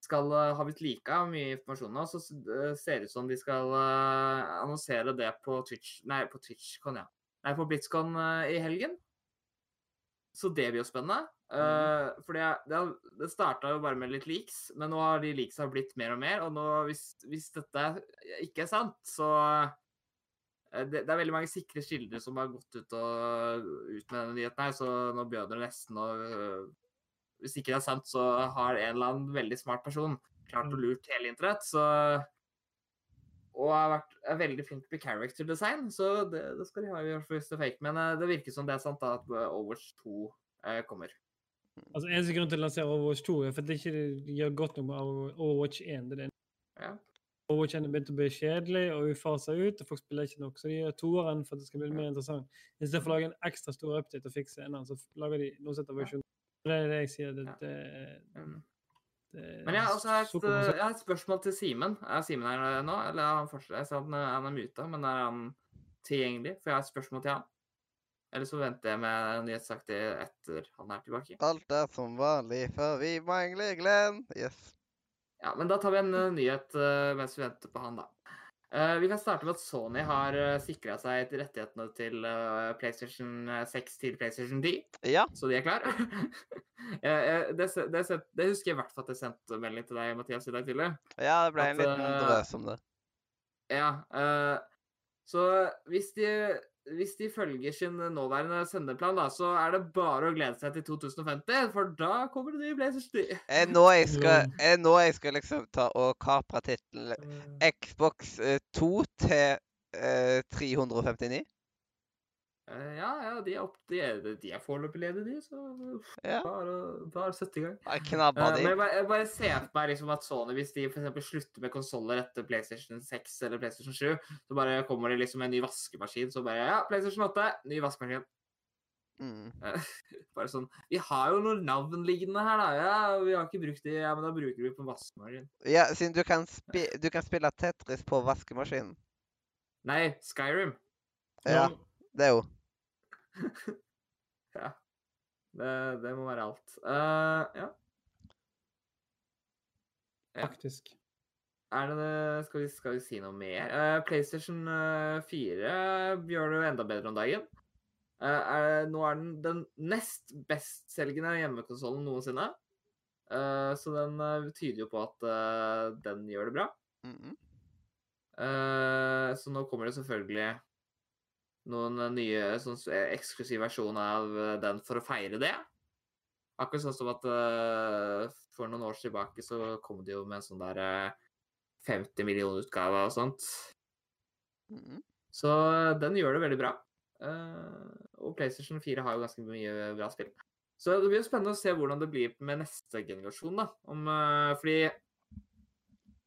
skal uh, ha blitt lika mye informasjon nå. Så ser det ut som de skal eh, annonsere det på Twitch Nei, på TwitchCon, ja. Nei, på BlitzCon eh, i helgen. Så det blir jo spennende. Uh, for det, det, det starta jo bare med litt leaks, men nå har de leaksa blitt mer og mer. Og nå, hvis, hvis dette ikke er sant, så eh, det, det er veldig mange sikre kilder som har gått ut, og, ut med denne nyheten her, så nå begynner det nesten å øh, Hvis ikke det er sant, så har en eller annen veldig smart person klart å lurt hele internett, så Og har vært, er veldig flink med character design, så det, det skal de ha i hvert fall hvis det er fake. Men eh, det virker som det er sant da, at Overwatch 2 eh, kommer. Altså, Eneste grunn til å lansere Overwatch 2 er for at det ikke gjør godt nok med Overwatch 1. Det er det. Ja. Overwatch 1 er begynt å bli kjedelig og ufasa ut, og folk spiller ikke nok. Så de gjør toeren for at det skal bli mer interessant. I stedet for å lage en ekstra stor update og fikse en annen, så lager de noe sett av version. Det er det jeg sier. Det, det, det, Mm. det Men jeg har et, jeg har et spørsmål til Simen. Er Simen her nå? Eller er han fortsatt Jeg sa han, han er muta, men er han tilgjengelig? For jeg har et spørsmål til han. Eller så venter jeg med nyhetsaktig etter han er tilbake. Alt er som vanlig, for vi mangler Glenn. Yes. Ja, men da tar vi en eh, nyhet eh, mens vi venter på han, da. Eh, vi kan starte med at Sony har sikra seg rettighetene til PlayStation 6 til PlayStation 10. Ja. Så de er klar. Eh, det, det, det husker jeg i hvert fall at jeg sendte melding til deg, Mathias, i dag tidlig. Ja, det ble en liten drøs om det. Ja. så hvis de, hvis de følger sin nåværende sendeplan, da, så er det bare å glede seg til 2050, for da kommer det nye Blazers 10. Er nå jeg skal, er nå jeg skal liksom ta og kapre tittelen Xbox eh, 2 til eh, 359? Eh, ja, ja, de er, opp, de er, de er foreløpig ledige, de, så Ja. bare, bare sett i gang. Jeg knabba de. men jeg bare, jeg bare ser for meg liksom at Sony, hvis de eksempel slutter med konsoller etter PlayStation 6 eller PlayStation 7, så bare kommer det liksom en ny vaskemaskin, så bare Ja, PlayStation 8, ny vaskemaskin. Mm. Bare sånn Vi har jo noen navn liggende her, da. Ja, vi har ikke brukt de, ja, men da bruker vi på vaskemaskin. Ja, siden du kan, spi du kan spille Tetris på vaskemaskinen. Nei, Skyrim. Ja, det er jo ja. Det, det må være alt. Uh, ja. Ja. Faktisk. Er det det skal vi, skal vi si noe mer? Uh, PlayStation eh, 4 gjør det jo enda bedre om dagen. Uh, er, nå er den den nest bestselgende hjemmekonsollen noensinne. Uh, så den uh, tyder jo på at eh, den gjør det bra. Mhm. Eh, så nå kommer det selvfølgelig noen eh, nye sånn eh, eksklusiv versjon av eh, den for å feire det. Akkurat sånn som at uh, for noen år tilbake så kom det jo med en sånn der uh, 50 millioner utgave og sånt. Mm. Så den gjør det veldig bra. Uh, og PlayStation 4 har jo ganske mye bra spill. Så det blir jo spennende å se hvordan det blir med neste generasjon, da. Om, fordi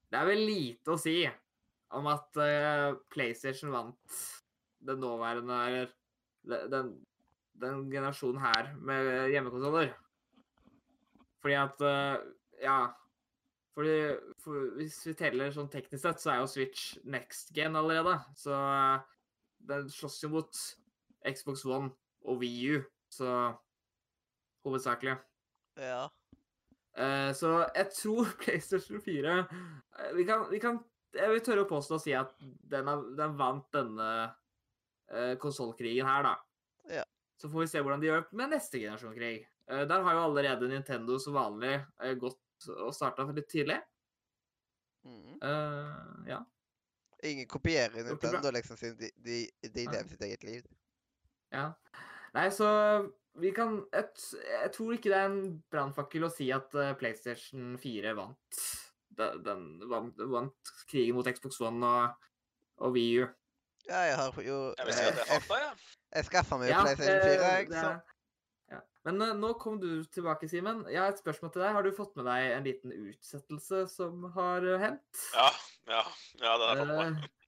det er vel lite å si om at PlayStation vant den nåværende Eller den, den generasjonen her med hjemmekonsoller. Fordi at eh, Ja. Fordi for, Hvis vi teller sånn teknisk sett, så er jo Switch next gen allerede. Så eh, den slåss jo mot Xbox One og Wii U, så hovedsakelig. Ja. Eh, så jeg tror PlayStation 4 eh, vi, kan, vi kan jeg vil tørre å påstå å si at den, er, den vant denne uh, konsollkrigen her, da. Ja. Så får vi se hvordan de gjør med neste generasjon krig. Uh, der har jo allerede Nintendo som vanlig uh, gått og starta litt tidlig. Mm. Uh, ja. Ingen kopierer Nintendo, liksom, siden de, de, de lever sitt eget liv. ja. Nei, så vi kan Jeg, jeg tror ikke det er en brannfakkel å si at eh, PlayStation 4 vant. Den, den vant, vant krigen mot Xbox One og, og Wii U. Ja, jeg har jo Jeg at det er jeg, jeg. jeg skaffa meg jo Ja, PlayStation 4, eh, jeg, så ja. Men eh, nå kom du tilbake, Simen. Jeg har et spørsmål til deg. Har du fått med deg en liten utsettelse som har eh, hendt? Ja, ja, ja, det har jeg fått med meg. Eh,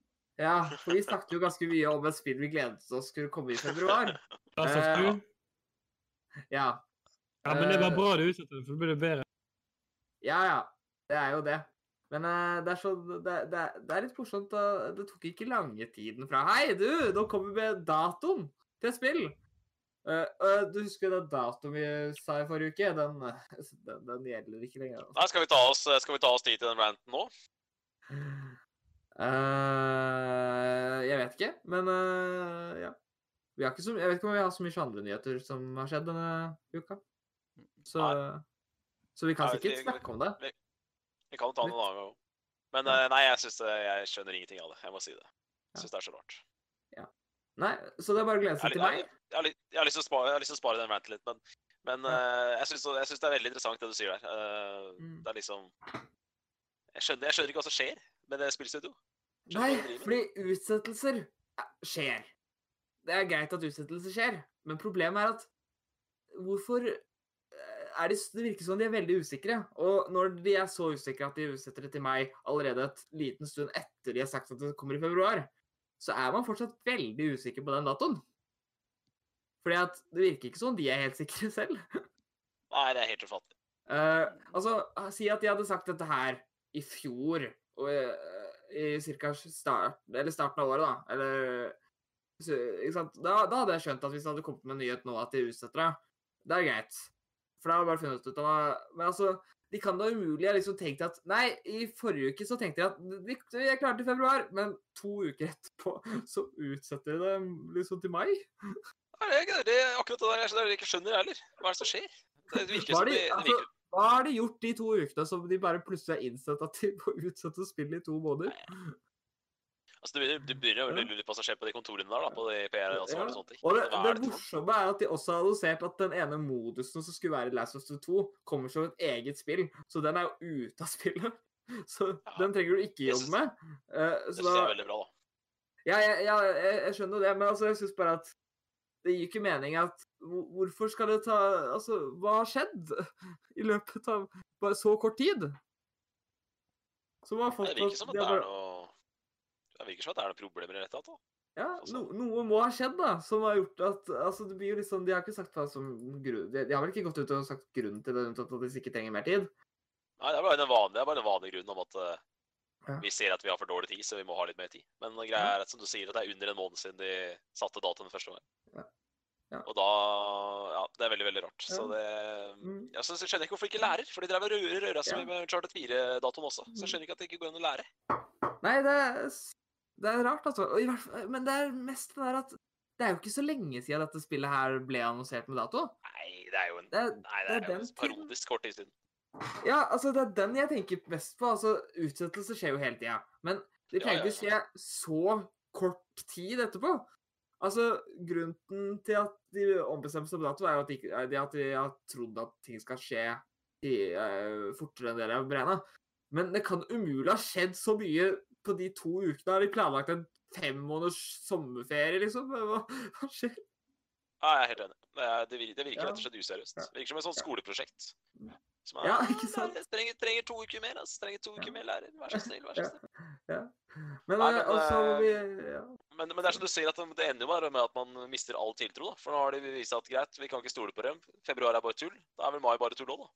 ja, for vi snakket jo ganske mye om et spill vi gledet oss skulle komme i februar. Eh, Us 2. Ja, Ja, men det var eh, bra du utsatte det, for det blir bedre. ja, ja. Det er jo det. Men eh, det, er så, det, det, det er litt morsomt. Det tok ikke lange tiden fra Hei, du! Nå kommer vi med datoen til spill! Uh, uh, du husker den datoen vi sa i forrige uke? Den, den, den gjelder ikke lenger. Nei, skal vi ta oss, skal vi ta oss tid til den ranten nå? Uh, jeg vet ikke, men ja. Vi har ikke så, jeg vet ikke om vi har så mye andre nyheter som har skjedd denne uka. Så, så vi kan sikkert snakke om det. Vi kan jo ta den en annen gang òg. Men eh, nei, jeg synes det, jeg skjønner ingenting av det. Jeg må si det. Jeg syns det er så rart. Nei, så det er bare å glede seg til meg. jeg, har jeg, har lyst til å spare, lyst til å spare den ranten litt, men, men eh, jeg syns det er veldig interessant det du sier der. Eh, Mm. Det er liksom jeg skjønner, jeg skjønner ikke hva som skjer med det spillstudioet. Nei, fordi utsettelser eh, skjer. Det er greit at utsettelser skjer, men problemet er at hvorfor eh, er de, Det virker som de er veldig usikre. Og når de er så usikre at de utsetter det til meg allerede et liten stund etter de har sagt at det kommer i februar, så er man fortsatt veldig usikker på den datoen. Fordi at det virker ikke som de er helt sikre selv. Nei, det er helt ufattelig. Uh, altså, si at de hadde sagt dette her i fjor, og uh, i cirka start, eller starten av året, da. Eller? Da, da hadde jeg skjønt at hvis det hadde kommet med en nyhet nå at de utsetter det, det er greit. For da har jeg bare funnet ut av det. Men altså, de kan da umulig ha liksom tenkt at Nei, i forrige uke så tenkte jeg at jeg klarte er klare til februar, men to uker etterpå så utsetter de det liksom til mai. Nei, det er ikke det. det akkurat det der jeg skjønner- ikke skjønner heller. Hva er det som skjer? Det virker som har det, de, det altså, virker hva har de gjort de to ukene som de bare plutselig har innsett at de må utsette spillet i to måneder? Altså, du, begynner, jo begynner å lure på hva som skjer på de kontorene der, da, på de PR-ansvarlige og sånne ting. Og det, det, det morsomme er at de også har annonsert at den ene modusen som skulle være i Last of Us 2, kommer som et eget spill. Så den er jo ute av spillet. Så Ja, den trenger du ikke jobbe med. Eh, Det så syns jeg er veldig bra, da. ja, ja, ja, jeg, jeg skjønner det, men altså, jeg syns bare at det gir ikke mening at Hvorfor skal det ta Altså, hva har skjedd i løpet av bare så kort tid? Som har fått Det virker som at det er noe Det virker som at det er noen problemer i dette. Da. Ja, Altså- no, noe må ha skjedd, da, som har gjort at Altså, det blir jo liksom De har ikke sagt hva som grunn De, har vel ikke gått ut og sagt grunnen til det, unntatt at de ikke trenger mer tid? Nei, det er bare den vanlige, bare den vanlige grunnen om at eh, Ja. vi ser at vi har for dårlig tid, så vi må ha litt mer tid. Men greia er at som du sier, at det er under en måned siden de satte datoen første gang. Ja. Ja. Og da Ja, det er veldig, veldig rart. Så det Jeg ja, så skjønner ikke hvorfor de ikke lærer, for de drev og røra, seg Ja. med Charter 4-datoen også. Så jeg Mm. skjønner ikke at det ikke går an å lære. Nei, det det er rart, altså. Fall, men det er mest det der at det er jo ikke så lenge siden dette spillet her ble annonsert med dato. Nei, det er jo en Det er, Nei, det det er er jo parodisk kort tid siden. Ja, altså, det er den jeg tenker mest på. Altså, utsettelse skjer jo hele tida. Men det Ja, pleier ja, ikke å skje så kort tid etterpå. Altså, Grunnen til at de ombestemmer seg på dato, er jo at de, ikke- er at de har trodd at ting skal skje i, uh, fortere enn det de har beregna. Men det kan umulig ha skjedd så mye på de to ukene. Har de planlagt en fem måneders sommerferie, liksom? Hva, hva skjer? Ja, jeg er helt enig. Det, er, virker, det virker rett og slett useriøst. Det virker som et sånt skoleprosjekt. Som Ja, ikke sant? Jeg trenger, trenger to uker mer, altså. Trenger to uker mer lærer. Vær så snill, vær så snill. Ja. Men, Nei, eh, men, og så må eh, vi ja. Men, men det er som du sier, at det ender jo bare med at man mister all tiltro. da. For nå har de vist at greit, vi kan ikke stole på dem. Februar er bare tull. Da er vel mai bare tull òg, da.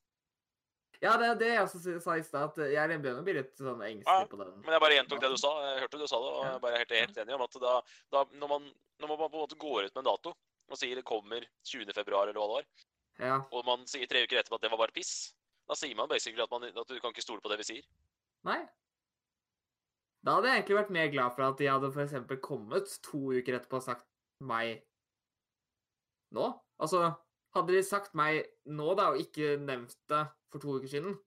Ja, det er det jeg også sa i stad, at jeg begynner å bli litt sånn engstelig på den. Men jeg bare gjentok det du sa. Jeg hørte du sa det, og jeg bare er helt, helt enig om at da, da når, man, når man på en måte går ut med en dato og sier det kommer 20. februar, eller hva det var, Ja. og man sier tre uker etterpå at det var bare piss, da sier man basically at, man, at du kan ikke stole på det vi sier. Nei. Da hadde jeg egentlig vært mer glad for at de hadde eksempel kommet to uker etterpå og sagt meg nå. Altså, hadde de sagt meg nå, da, og ikke nevnt det for to uker siden,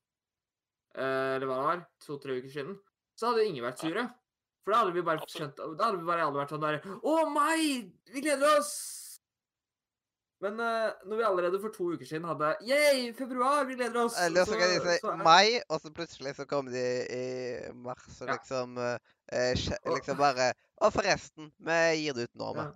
eh, eller hva det var, to-tre uker siden, så hadde ingen vært sure. For da hadde vi bare skjønt Da hadde vi bare alle vært sånn der Å, meg! Vi gleder oss! Men eh, når vi allerede for to uker siden hadde Yay, februar, vi gleder oss! Eller så kan de si så mai, og så plutselig så kommer de i mars og Ja. liksom eh, Liksom bare Og forresten, vi gir det ut nå, vi. Ja.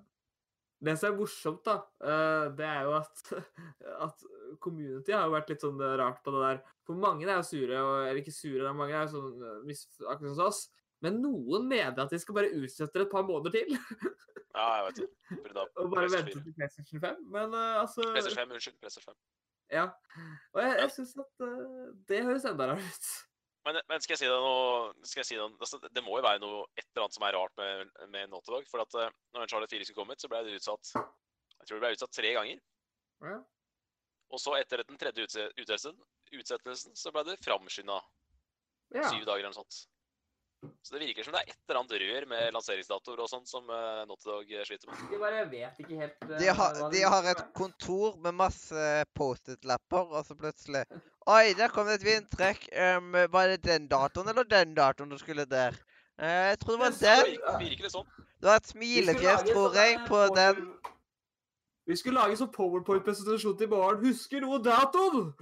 Det som er morsomt, da, eh, det er jo at, at community har jo vært litt sånn rart på det der. For mange er jo sure, og, eller ikke sure, da, mange er jo sånn eh, akkurat som oss. Men noen mener at de skal bare utsette det et par måneder til. Ja, jeg vet det. Og bare vente til PlayStation 5. Men uh, altså PlayStation 5, unnskyld. PlayStation 5. Ja. Og jeg, jeg syns at uh, det høres enda rarere ut. Men, men skal jeg si deg noe, skal jeg si deg, altså, Det må jo være noe et eller annet som er rart med, med Naughty Dog. For at uh, når Charlotte 4 skulle komme ut, så ble det utsatt Jeg tror det ble utsatt tre ganger. Ja. Og så etter den tredje utsettelsen, utsettelsen så ble det framskynda ja. syv dager eller noe sånt. Så det virker som det er et eller annet rør med lanseringsdatoer og sånt som uh, Naughty Dog sliter med. De bare vet ikke helt uh, De har, de har et kontor med masse Post-It-lapper, og så plutselig Oi, der kom det et vindtrekk. Um, var det den datoen eller den datoen du skulle der? Uh, jeg tror det var den. Virker, det sånn. Det var et smilefjes, tror sånn jeg, der på den. Vi skulle lage sånn powerpoint-presentasjon til barn. Husker noe datoen?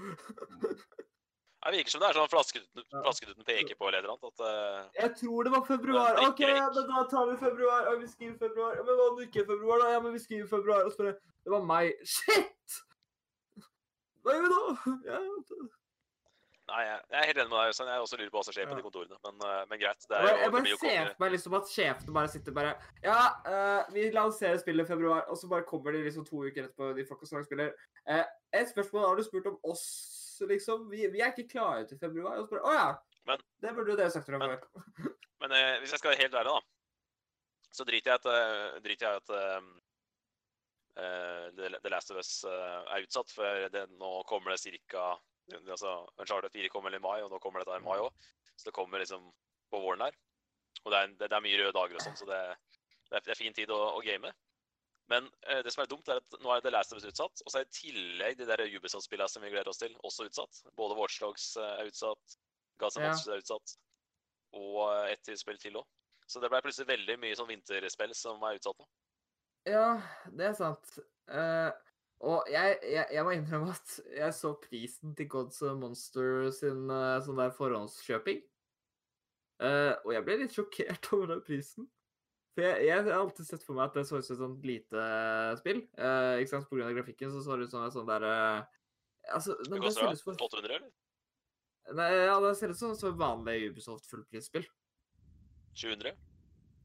Det virker som det er sånn flasketuten peker på eller et eller annet. At, uh, Jeg tror det var februar. OK, ja, men da tar vi februar. Ja, vi skriver februar. Ja, men hva om det ikke er februar, da? Ja, men vi skriver februar. Og så bare Det var meg. Shit! Hva gjør vi nå? Ja, nei, jeg, er helt enig med deg. Øystein. Jeg også lurer på hva som skjer på de kontorene. Men, uh, men greit. Det er jo, jeg bare jo ser for meg liksom at sjefene bare sitter bare Ja, uh, vi lanserer spillet i februar, og så bare kommer de liksom to uker etterpå, de folka som spiller. Uh, et spørsmål har du spurt om oss, liksom. Vi, vi er ikke klare til februar. Og så bare Å ja. Men- det burde jo dere sagt til men- før. Men uh, hvis jeg skal være helt ærlig, da, så driter jeg i at, eh, driter jeg at eh, eh, The The Last of Us eh, er utsatt. For det, nå kommer det ca. Altså, Uncharted 4 kommer i mai, og nå kommer dette i mai òg. Så det kommer liksom på våren her. Og det er, det, er mye røde dager og sånn, så det, det, er, fin tid å, å game. Men eh, det som er dumt, er at nå er The Last of Us utsatt. Og så er i tillegg de der Ubisoft-spillene som vi gleder oss til, også utsatt. Både Watchdogs er utsatt, Gaza Ja. Monsters er utsatt, og eh, ett spill til òg. Så det ble plutselig veldig mye sånn vinterspill som er utsatt nå. Ja, det er sant. Uh, og jeg, jeg, jeg må innrømme at jeg så prisen til Gods Monster sin uh, sånn der forhåndskjøping. Uh, og jeg ble litt sjokkert over den prisen. For jeg, jeg har alltid sett for meg at det så ut som et sånt lite spill. Ikke sant, av grafikken så så det ut som et sånt der eh, Altså, Det koster ser da 800, eller? Nei, ja, det ser ut som et vanlig Ubisoft fullprisspill. 700?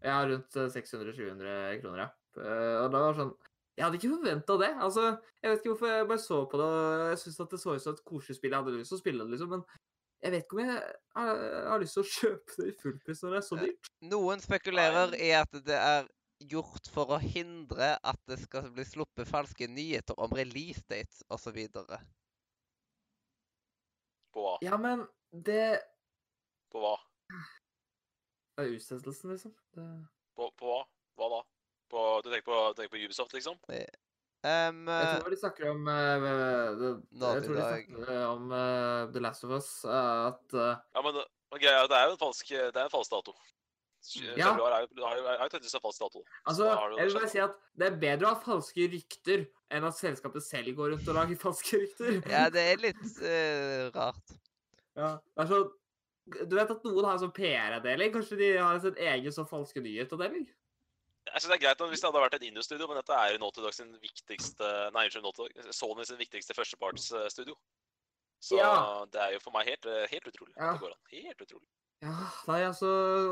Ja, rundt eh, 600-700 kroner, ja. Eh, og da var sånn Jeg hadde ikke forventa det. Altså, jeg vet ikke hvorfor jeg bare så på det, og jeg syntes at det så ut som et koselig spill. Jeg hadde lyst til å spille det, liksom, men jeg vet ikke om jeg har, har lyst til å kjøpe det i fullpris når det er så dyrt. Noen spekulerer i at det er gjort for å hindre at det skal bli sluppet falske nyheter om release dates osv. På hva? Ja, men det På hva? er utsettelsen, liksom. Det... På, på hva? Hva da? På, du tenker på, du tenker på Ubisoft, liksom? Um, Jeg tror de snakker om uh, det, Jeg tror de snakker eh, om uh, The Last of Us. Uh, at eh, Ja, men det, ja, er det er jo en falsk, det er en falsk dato. Ja. Februar er jo er er en falsk dato. Altså, jeg vil bare si at det er bedre å ha falske rykter enn at selskapet selv går rundt og lager falske rykter. ja, det er litt eh, rart. Ja, det sånn Du vet at noen har en sånn PR-avdeling? Kanskje de har en sånn egen sånn falske nyhet-avdeling? Jeg synes det er greit hvis det hadde vært et Indus-studio, men dette er Naughty Dog sin viktigste Nei, unnskyld, Naughty. Sony sin viktigste førstepartsstudio. Så Ja. det er jo for meg helt, helt utrolig. Ja. Det går an. Helt utrolig. Ja, nei, altså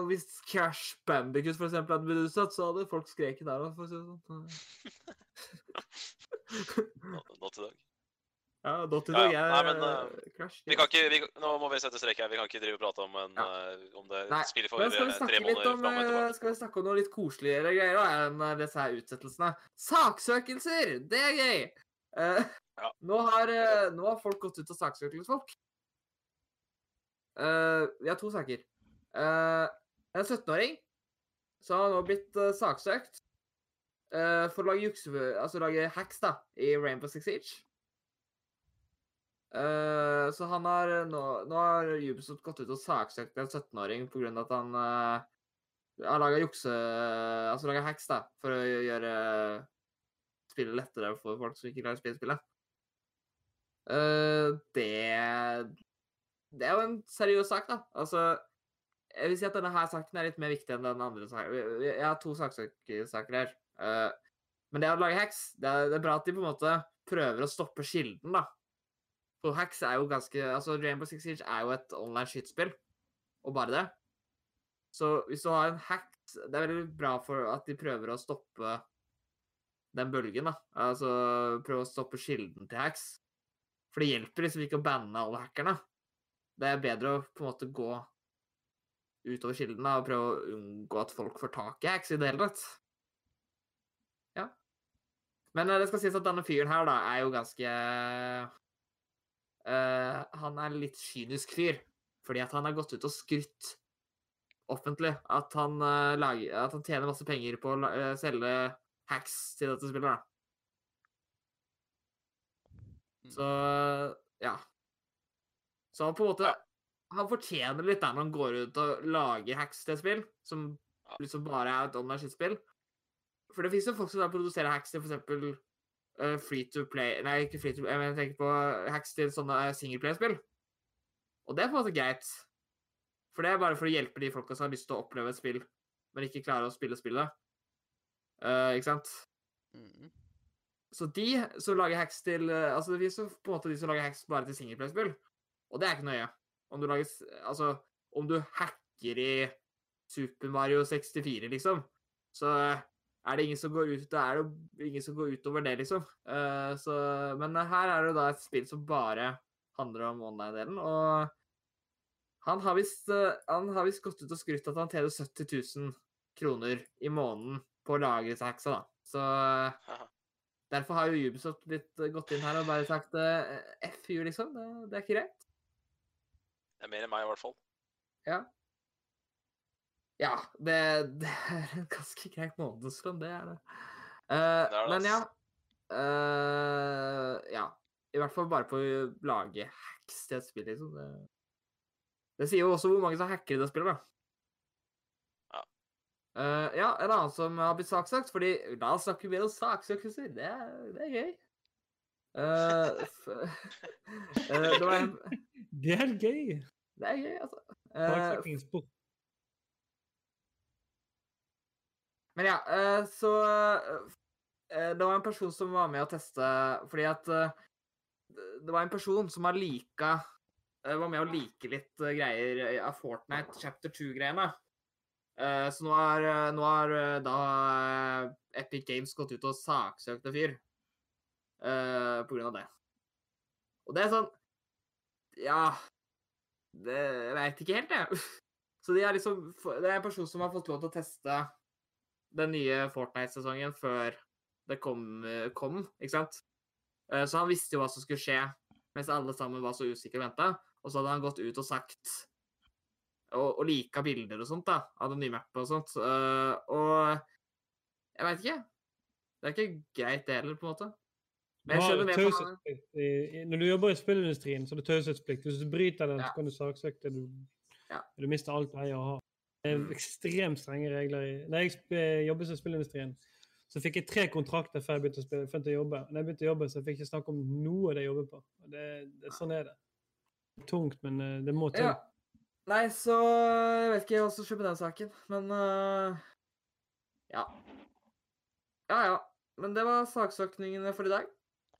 Hvis Crash Bandicut for eksempel hadde blitt utsatt, så hadde folk skreket der òg, for å si det sånn. Nå- Naughty Dog. Ja, Dotty Dog ja. er Nei, men, eh, Crash. Vi kan ikke, vi, nå må vi sette strek her. Vi kan ikke drive og prate om, en, Ja. eh, om det Nei, spiller for tre måneder fram og eh, tilbake. Skal vi snakke om noe litt koseligere greier da, enn disse her utsettelsene? Saksøkelser! Det er gøy! Uh, Ja. nå, har, nå har folk gått ut og saksøkt folk. Vi har to saker. En 17-åring som har nå blitt uh, saksøkt uh, for å lage jukse... Altså lage hacks, da, i Rainbow Six Siege. Uh, så han har nå, nå har Ubisoft gått ut og saksøkt en 17-åring pga. at han uh, har laga jukse... Altså laga hacks, da, for å gjøre spillet lettere for folk som ikke klarer å spille spillet. Uh, det Det er jo en seriøs sak, da. Altså Jeg vil si at denne her saken er litt mer viktig enn den andre saken. Jeg har to saksøkersaker her. Uh, men det å lage hacks, det er, det er, bra at de på en måte prøver å stoppe kilden, da. For hacks er jo ganske Altså, Rainbow Six Siege er jo et online skytespill, og bare det. Så hvis du har en hack Det er veldig bra for at de prøver å stoppe den bølgen, da. Altså prøve å stoppe kilden til hacks. For det hjelper liksom ikke å banne alle hackerne. Det er bedre å på en måte gå utover kilden da, og prøve å unngå at folk får tak i hacks i det hele tatt. Ja. Men eh, det skal sies at denne fyren her, da, er jo ganske uh, Han er en litt kynisk fyr. Fordi at han har gått ut og skrytt offentlig at han, uh, lager, at han tjener masse penger på å uh, selge hacks til dette spillet. da. Så ja. Så han på en måte Han fortjener litt der når han går ut og lager hacks til et spill som liksom bare er et online skittspill. For det fins jo folk som produserer hacks til f.eks. Uh, free to play Nei, ikke free to play, men jeg tenker på hacks til sånne singleplay-spill. Og det er på en måte greit. For det er bare for å hjelpe de folka som har lyst til å oppleve et spill, men ikke klarer å spille spillet. Uh, ikke sant? Mm. Så de som lager hacks til Altså, det finnes jo på en måte de som lager hacks bare til singleplay-spill. Og det er ikke nøye. Om du lager Altså, om du hacker i Super Mario 64, liksom, så er det ingen som går ut Da er det ingen som går utover det, liksom. Uh, så Men her er det da et spill som bare handler om online-delen, og han har visst Han gått ut og skrytt at han tjener 70 000 kroner i måneden på å lagre hacksa, da. Så Derfor har jo Ubisoft blitt gått inn her og bare sagt FU, liksom. Det, det, er ikke greit. Det er mer enn meg, i hvert fall. Ja. Ja, det, det er en ganske greit månedslønn, det er det. Uh, det er det men ja uh, Ja. I hvert fall bare på å lage hacks til et spill, liksom. Det, det sier jo også hvor mange som hacker i det spillet, da. Uh, ja, en annen som har blitt saksøkt, fordi da snakker vi om saksøkelser. Det, det er gøy. Uh, uh, det var en Det er gøy. Det er gøy, altså. Uh, men ja, så Det var en person som var med å teste fordi at Det var en person som har lika Var med å like litt greier av Fortnite chapter 2-greiene. Uh, så nå har, nå har da Epic Games gått ut og saksøkt en fyr på grunn av det. Og det er sånn Ja det, veit ikke helt, jeg. Så de er liksom, det er en person som har fått lov til å teste den nye Fortnite-sesongen før det kom, kom, ikke sant? Så han visste jo hva som skulle skje, mens alle sammen var så usikre og venta. Og så hadde han gått ut og sagt og, og lika bilder og sånt da, av den nye mappet og sånt. Uh, og jeg veit ikke. Det er ikke greit, det heller, på en måte. Men jeg skjønner på Når du jobber i spillindustrien, så er det taushetsplikt. Hvis du bryter den, ja. så kan du saksøke. Du, ja. du mister alt du eier å ha. Det er mm. ekstremt strenge regler. i... Da jeg jobbet i spillindustrien, så fikk jeg tre kontrakter før jeg begynte å, spille, begynte å jobbe. Når jeg begynte å jobbe, så fikk jeg ikke snakke om noe det jeg jobber på. Det, det, sånn er det. Tungt, men eh, det må til. Ja. Nei, så Jeg vet ikke hva som skjer med den saken, men uh, Ja. Ja, ja. Men det var saksøkningene for i dag.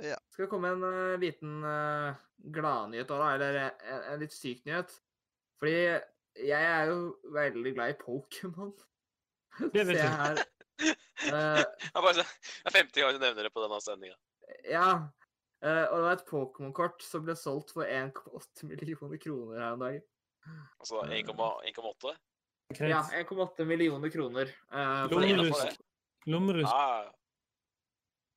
Ja. Skal det komme en uh, liten uh, gladnyhet òg, da? Eller en, en, litt syk nyhet? Fordi jeg er jo veldig glad i Pokémon. Det vet jeg. Her. Uh, det er 50 ganger du nevner det på denne sendinga. Ja. Uh, og det var et Pokémon-kort som ble solgt for 1,8 millioner kroner her om dagen. Altså 1,8? Ja, 1,8 millioner kroner. Uh, Lommerusk. Lommerusk. Ja,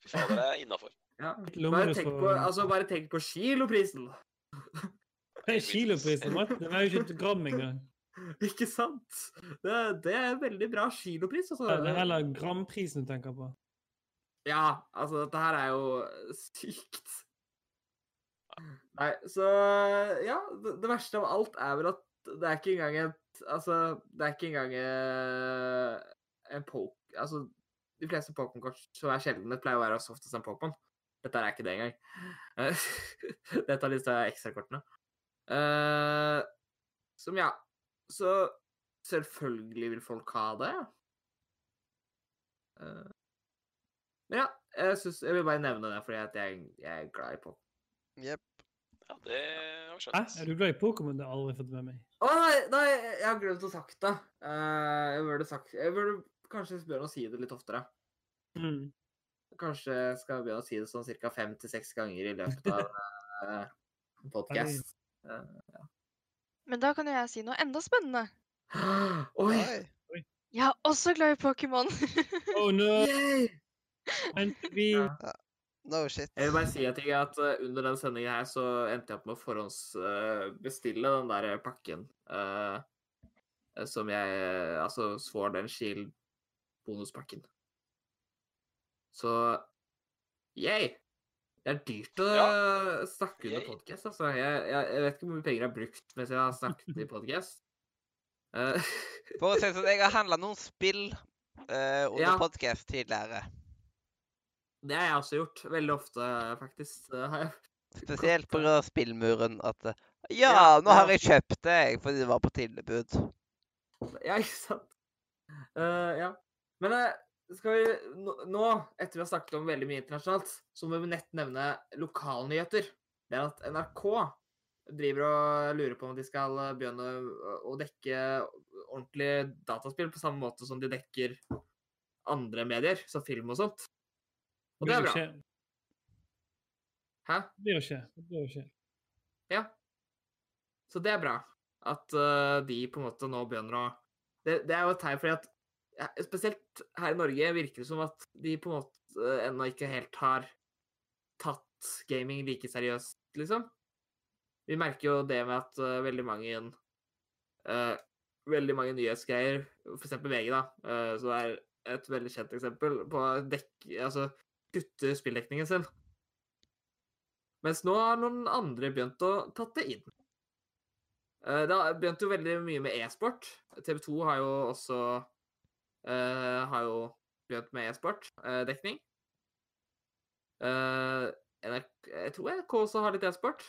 Fy fader, det er innafor. Ja. Bare tenk på, altså, bare tenk på kiloprisen. Kiloprisen? Den er jo ikke et gram engang. Ikke sant? Det, det er veldig bra kilopris. Altså. Det er heller gramprisen du tenker på. Ja, altså, dette her er jo sykt. Nei, så Ja, det, det, verste av alt er vel at det er ikke engang et Altså, det er ikke engang eh, en poke... Altså, de fleste Pokémon-kort som er sjeldne, pleier å være softest enn en Pokémon. Dette er ikke det engang. Dette er litt av ekstrakortene. Uh, som, ja Så selvfølgelig vil folk ha det. Uh, men ja, jeg, synes, jeg vil bare nevne det fordi jeg, jeg, er glad i Pokémon. Jepp. Ja, det var skjønt. Hæ? Er du glad i Pokémon? Det har jeg aldri fått med meg. Å nei, nei, jeg har glemt å sagt det. Uh, jeg burde sagt Jeg burde kanskje begynne å si det litt oftere. Mm. Kanskje jeg begynne å si det sånn ca. fem til seks ganger i løpet av uh, podkast. Uh, ja. Men da kan jo jeg si noe enda spennende. Oi! Oi. Jeg er også glad i Pokémon. oh no! Vi Ja. No shit. Jeg vil bare si en ting, at uh, under den sendingen her så endte jeg opp med å forhåndsbestille uh, den der pakken uh, som jeg Altså Sword and Shield-bonuspakken. Så yay! Det er dyrt å Ja. snakke under podkast, altså. Jeg, jeg, jeg vet ikke hvor mye penger jeg har brukt mens jeg har snakket i podkast. For å si det sånn, jeg har handla noen spill uh, under Ja. podcast tidligere. det har jeg også gjort. Veldig ofte, faktisk. Det har jeg Spesielt pga. spillmuren. At eh, Ja, Ja, nå har ja. jeg kjøpt det, jeg, fordi det var på tilbud. Ja, ikke sant? Uh, ja. Men eh, vi nå, etter vi har snakket om veldig mye internasjonalt, så må vi nett nevne lokalnyheter. Det er at NRK driver og lurer på om de skal begynne å- dekke ordentlige dataspill på samme måte som de dekker andre medier, som film og sånt. Og det er bra. Hæ? Det blir ikke. Det blir skje. Ja. Så det er bra at eh, de på en måte nå begynner å Det, det er jo et tegn fordi at Spesielt her i Norge virker det som at de på en måte eh, ennå ikke helt har tatt gaming like seriøst, liksom. Vi merker jo det med at uh, veldig mange uh, Veldig mange nyhetsgreier, f.eks. VG, da, uh, som er et veldig kjent eksempel, på å Altså kutte spilldekningen sin. Mens nå har noen andre begynt å tatt det inn. Det har begynt jo veldig mye med e-sport. TV 2 har jo også eh, har jo begynt med e-sport-dekning. NRK, jeg tror NRK også har litt e-sport.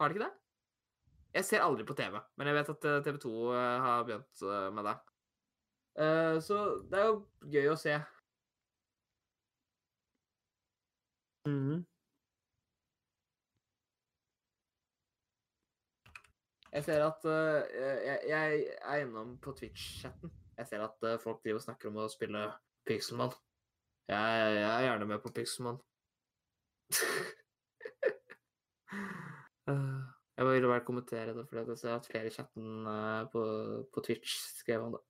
Har de ikke det? Jeg ser aldri på TV, men jeg vet at TV 2 har begynt eh, med det. Eh, Så det er jo gøy å se. Mm. Jeg ser at eh, jeg, jeg er innom på Twitch-chatten. Jeg ser at eh, folk driver og snakker om å spille Pixelmann. Jeg, jeg er gjerne med på Pixelmann. Eh, jeg ville bare kommentere det, fordi jeg ser at flere i chatten eh, på, på Twitch skrev om det.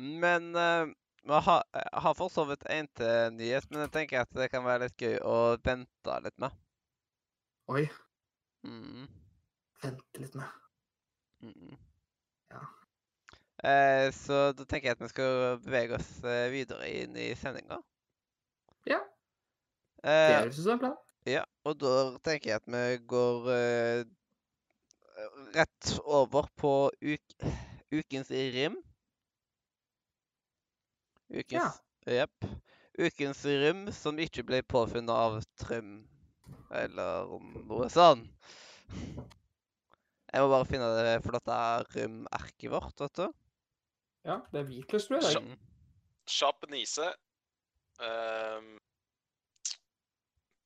Men vi uh, har, jeg har for så vidt en til nyhet, men jeg tenker at det kan være litt gøy å vente litt med. Oi, Mm, vente litt med. Mm. Ja. Eh, så da tenker jeg at vi skal bevege oss eh, videre inn i sendinga. Ja, det Eh, høres ut som en plan. ja, og da tenker jeg at vi går eh, rett over på uk ukens rim. Ukens Jepp. Ukens rim som ikke ble påfunnet av Trym, eller noe sånn. Jeg må bare finne det flotte rim-arket vårt, vet du. Ja, det er hvitløs, tror jeg. Så- Mm. Kjapp nise. Um,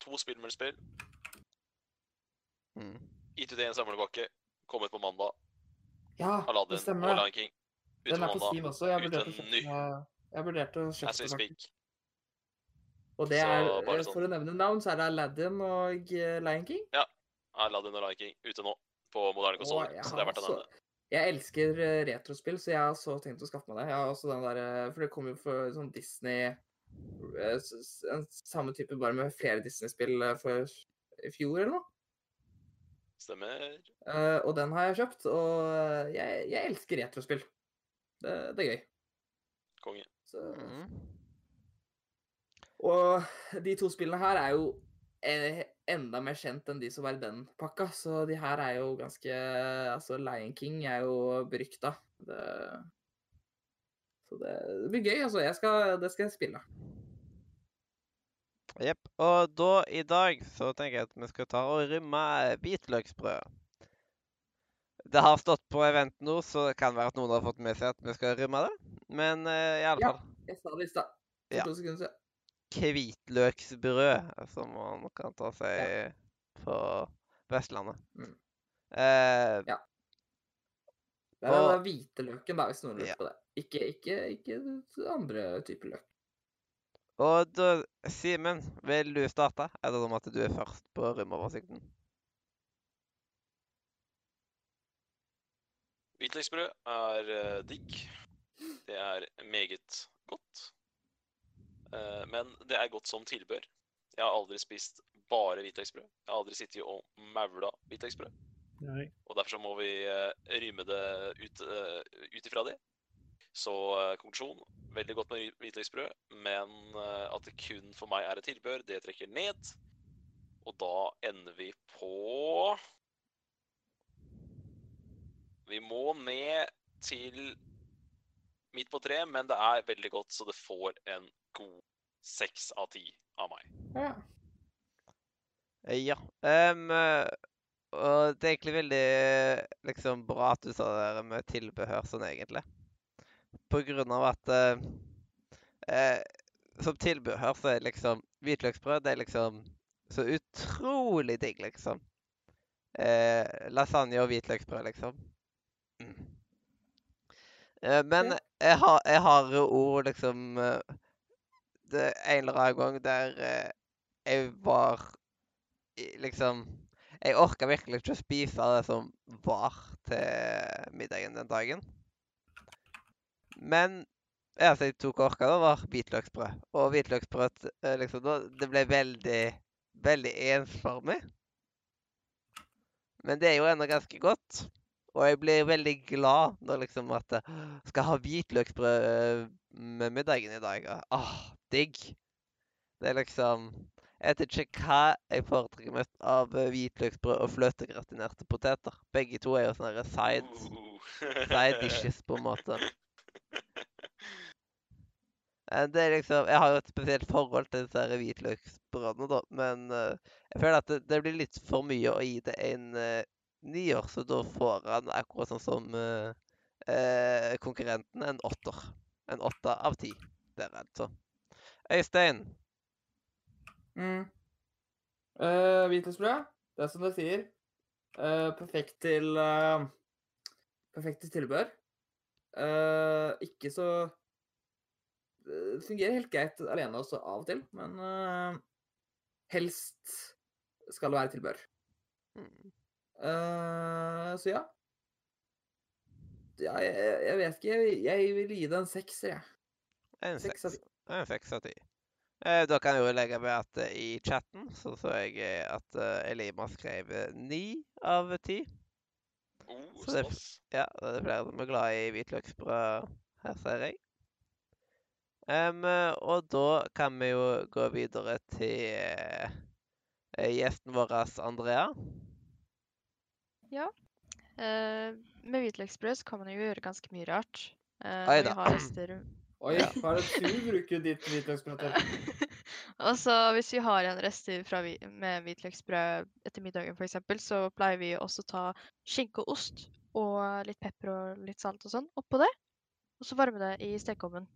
to spillmeldingsspill. Mm. IT1 samlepakke. Kommet på mandag. Ja, det stemmer. og. Lion King. Ute Den er på mandag. Steam også. Jeg vurderte å kjøpe Jeg vurderte å kjøpe As we speak. Og det er, eh, sånn. for å nevne navn, så er det Aladdin og eh, Lion King. Ja. Aladdin og Lion King ute nå på moderne konsoller. Så det er verdt å nevne. Jeg elsker eh, retrospill, så jeg har så tenkt å skaffe meg det. Jeg har også den der, eh, For det kommer jo for sånn Disney eh, Samme type, bare med flere Disney-spill for i fjor eller noe. Stemmer. Uh, og den har jeg kjøpt, og jeg, jeg elsker retrospill. Det, det, er gøy. Konge. Så. Mm. Og de to spillene her er jo enda mer kjent enn de som var i den pakka, så de her er jo ganske Altså, Lion King er jo berykta. Det, så det, det, blir gøy, altså. Skal, det skal jeg spille. Jepp. Og da, i dag, så tenker jeg at vi skal ta og rømme hvitløksbrød. Det har stått på event nå, så det kan være at noen har fått med seg at vi skal rømme det. Men uh, i alle fall. Ja, jeg sa det i stad. For ja. to sekunder siden. Hvitløksbrød, som man kan ta seg ja. på Vestlandet. Mm. Eh, ja. Det er og, hvis noen lurer ja. på det. Ikke, ikke, ikke andre typer løk. Og da, Simen, vil du starte? Er det om at du er først på rømmeoversikten? Hvitløksbrød er uh, digg. Det er meget godt. Uh, men det er godt som tilbør. Jeg har aldri spist bare hvitløksbrød. Jeg har aldri sittet og maula hvitløksbrød. Og derfor så må vi ryme rymme det ut, ut ifra det. Så konklusjon veldig godt med hvitløksbrød, men eh, at det kun for meg er et tilbør, det trekker ned. Og da ender vi på Vi må ned til midt på tre, men det er veldig godt, så det får en god seks av ti av meg. Ja. ja. Um, og det er egentlig veldig liksom, bra at du sa det der med tilbehør sånn, egentlig på grunn av at uh, uh, Som tilbehør så er liksom hvitløksbrød det er liksom så utrolig digg, liksom. Uh, lasagne og hvitløksbrød, liksom. Mm. Eh, men jeg har, jeg har ord, liksom En eller annen gang der eh, jeg var liksom Jeg orka virkelig ikke å spise det som var til middagen den dagen. Men eneste jeg tok orka, da, var hvitløksbrød. Og hvitløksbrød eh, liksom, det ble veldig, veldig ensformig. Men det er jo ennå ganske godt. Og jeg blir veldig glad når liksom at jeg skal ha hvitløksbrød eh, med middagen i dag. Åh, digg. Det er liksom Jeg vet ikke hva jeg foretrekker mest av hvitløksbrød og fløtegratinerte poteter. Begge to er jo sånne sides. side dishes, på en måte. Eh, det er liksom, Jeg har jo et spesielt forhold til disse hvitløksbrødene, da. Men jeg føler at det, det, blir litt for mye å gi det en nier. Så da får han akkurat sånn som uh, konkurrenten en åtter. En åtte av ti der, altså. Øystein? Mm. Uh, Hvitløksbrød, det er som du sier. perfekt til Perfekt til tilbør. Uh, ikke så Det fungerer helt greit alene også av og til, men uh, helst skal det være tilbør. Uh, så ja. Ja, jeg, jeg, vet ikke. Jeg, jeg, vil gi det en sekser, jeg. En seks. En seks av ti. Da kan jeg jo legge med at i chatten så så jeg at Elima skrev ni av ti. Oh, så det, ja, det er flere som er glad i hvitløksbrød her, ser jeg. Um, og da kan vi jo gå videre til uh, gjesten vår, Andrea. Ja. Uh, med hvitløksbrød så kan man jo gjøre ganske mye rart. Uh, Oi da. Oi, hva er det du bruker ditt hvitløksbrød til? Og så hvis vi har en rester fra, med hvitløksbrød etter middagen f.eks., så pleier vi også å ta skinke og ost og litt pepper og litt salt og sånn oppå det. Og så varme det i stekeovnen.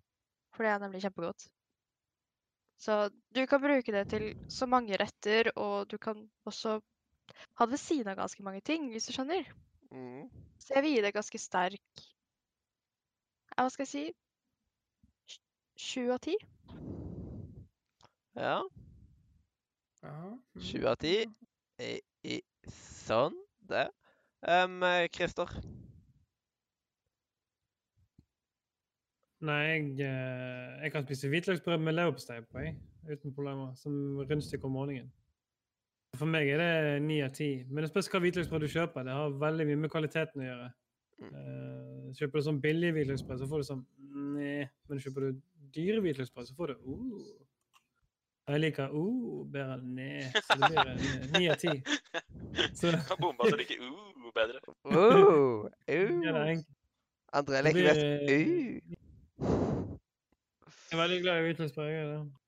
For det er nemlig kjempegodt. Så du kan bruke det til så mange retter, og du kan også ha det ved siden av ganske mange ting, hvis du skjønner. Mm. Så jeg vil gi det ganske sterk Hva skal jeg si? Sju av ti. Ja. Sju av ti. Sånn. Det. Um, Christer? Nei, jeg, eh, jeg kan spise hvitløksbrød med leverpostei på, jeg. Uten problemer. Som rundstykke om morgenen. For meg er det ni av ti. Men det spørs hva hvitløksbrød du kjøper. Det har veldig mye med kvaliteten å gjøre. Uh, kjøper du sånn billig hvitløksbrød, så får du sånn Nei. Men kjøper du dyre hvitløksbrød, så får du uh. Jeg liker uh bedre enn ne. Så det blir ni av ti. Så Bomba så liker uh bedre. Uh, uh. André liker best uh. Jeg er veldig glad i hvitløksbrød.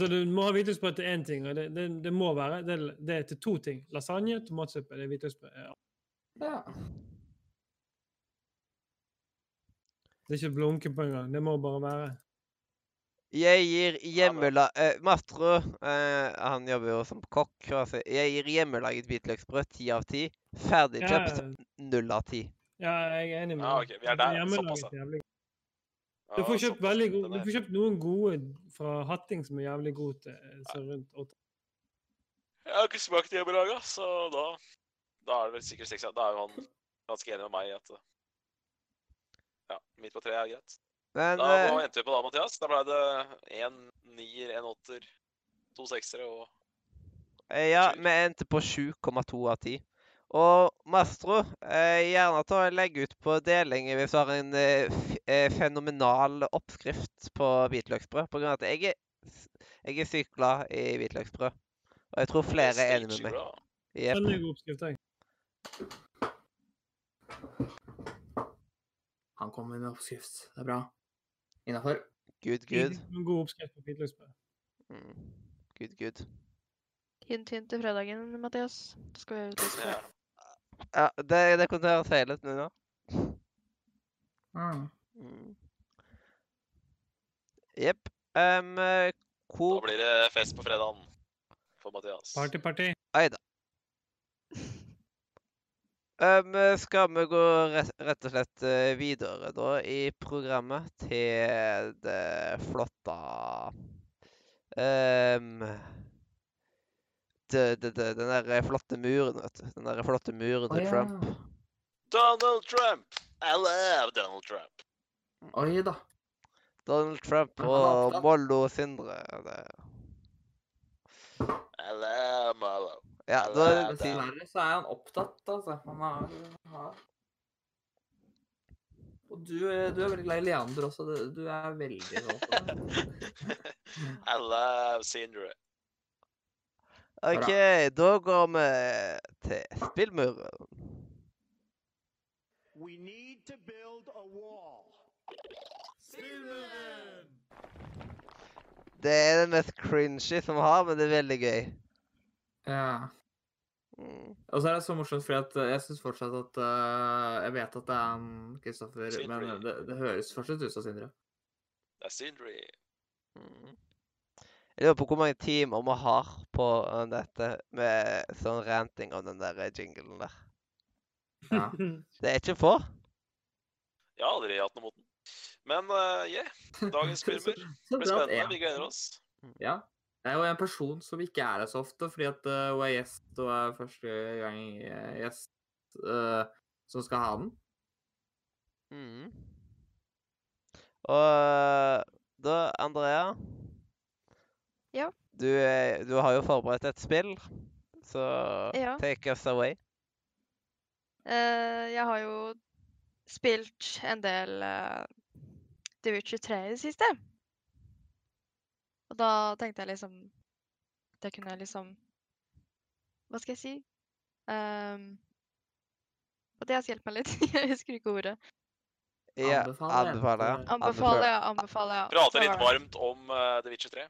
Så du må ha hvitløksbrød til én ting, og det, det, det må være det, det er til to ting. Lasagne, tomatsuppe. Det er hvitløksbrød. Ja. Ja. Det er ikke blunke på engang. Det må bare være. Jeg gir hjemmela... uh, Mastro, uh, han jobber jo som kokk. Altså. Jeg gir hjemmelaget hvitløksbrød ti av ti. Ferdigkjøpt Ja, null av ti. ja, jeg er enig med Ja, deg. ok, vi er der. Hjemmelaget Såpass. Ja, Du får kjøpt såpass. veldig du får kjøpt noen gode fra Hatting som er jævlig gode til så rundt 8. Jeg har ikke smakt hjemmelaga, så da, da er det vel sikkert 6. Da er jo han ganske enig med meg i at Ja, midt på treet er greit. Men Da, eh, Hva endte vi på da, Mathias? Da ble det én nier, én åtter, to seksere og eh, ja, vi endte på 7,2 av 10. Og Mastro, eh, gjerne ta og legge ut på deling hvis du har en eh, eh, fenomenal oppskrift på hvitløksbrød. På grunn av at jeg er, jeg er sykt glad i hvitløksbrød. Og jeg tror flere er enig med meg. Den er god oppskrift, jeg. Han kommer med oppskrift. Det er bra. Innafor. Good, good. En god oppskrift på hvitløksbrød. Mm. Good, good. Hint, hint til fredagen, Mathias. Da skal vi ut og Ja. Ja, det, det høres feil ut nå. nå. Mm. Mm. Jepp. Um, eh, Da blir det fest på fredagen for Mathias. Party, party. um, Skal vi gå rett, rett og slett eh, videre da i programmet til det flotte um, det, det, det, Den der flotte muren, vet du. Den der flotte muren til ja. Trump. Donald Trump! I love Donald Trump. Oi da. Donald Trump og er og Sindre. Det. I love Mallow. Ja, da, det er- Dessverre så er han opptatt, altså. Han har, har. Og du, er- du er veldig glad i Leander også. Du, er veldig glad det. I love Sindre. OK, da går vi til spillmuren. We need to build a wall. Det er det mest cringy som vi har, men det er veldig gøy. Ja. Mm. Og så er det så morsomt, fordi at jeg syns fortsatt at uh, Jeg vet at det er en Kristoffer, men det, det høres fortsatt ut som Sindre. Det er Sindre. Mm. Jeg lurer på hvor mange timer vi har på eh, dette med sånn ranting av den der jinglen der. Ja. Det er ikke få. Jeg har aldri hatt noe mot den. Men uh, yeah, dagens filmer blir spennende. Vi gleder oss. Ja. Jeg er jo en person som ikke er her så ofte, fordi at uh, hun er gjest og er første gang eh, gjest uh, som skal ha den. Mm. Og da, Andrea Ja. Du, du har jo forberedt et spill, så Ja. take us away. Uh, jeg har jo spilt en del uh, The Witcher 3 i det siste. Og da tenkte jeg liksom Det kunne jeg liksom Hva skal jeg si? Um, og det har hjulpet meg litt. jeg husker ikke ordet. Ja, Anbefaler, anbefaler. ja. Anbefaler, ja. Anbefaler, ja. Prate litt varmt om uh, The Witcher 3.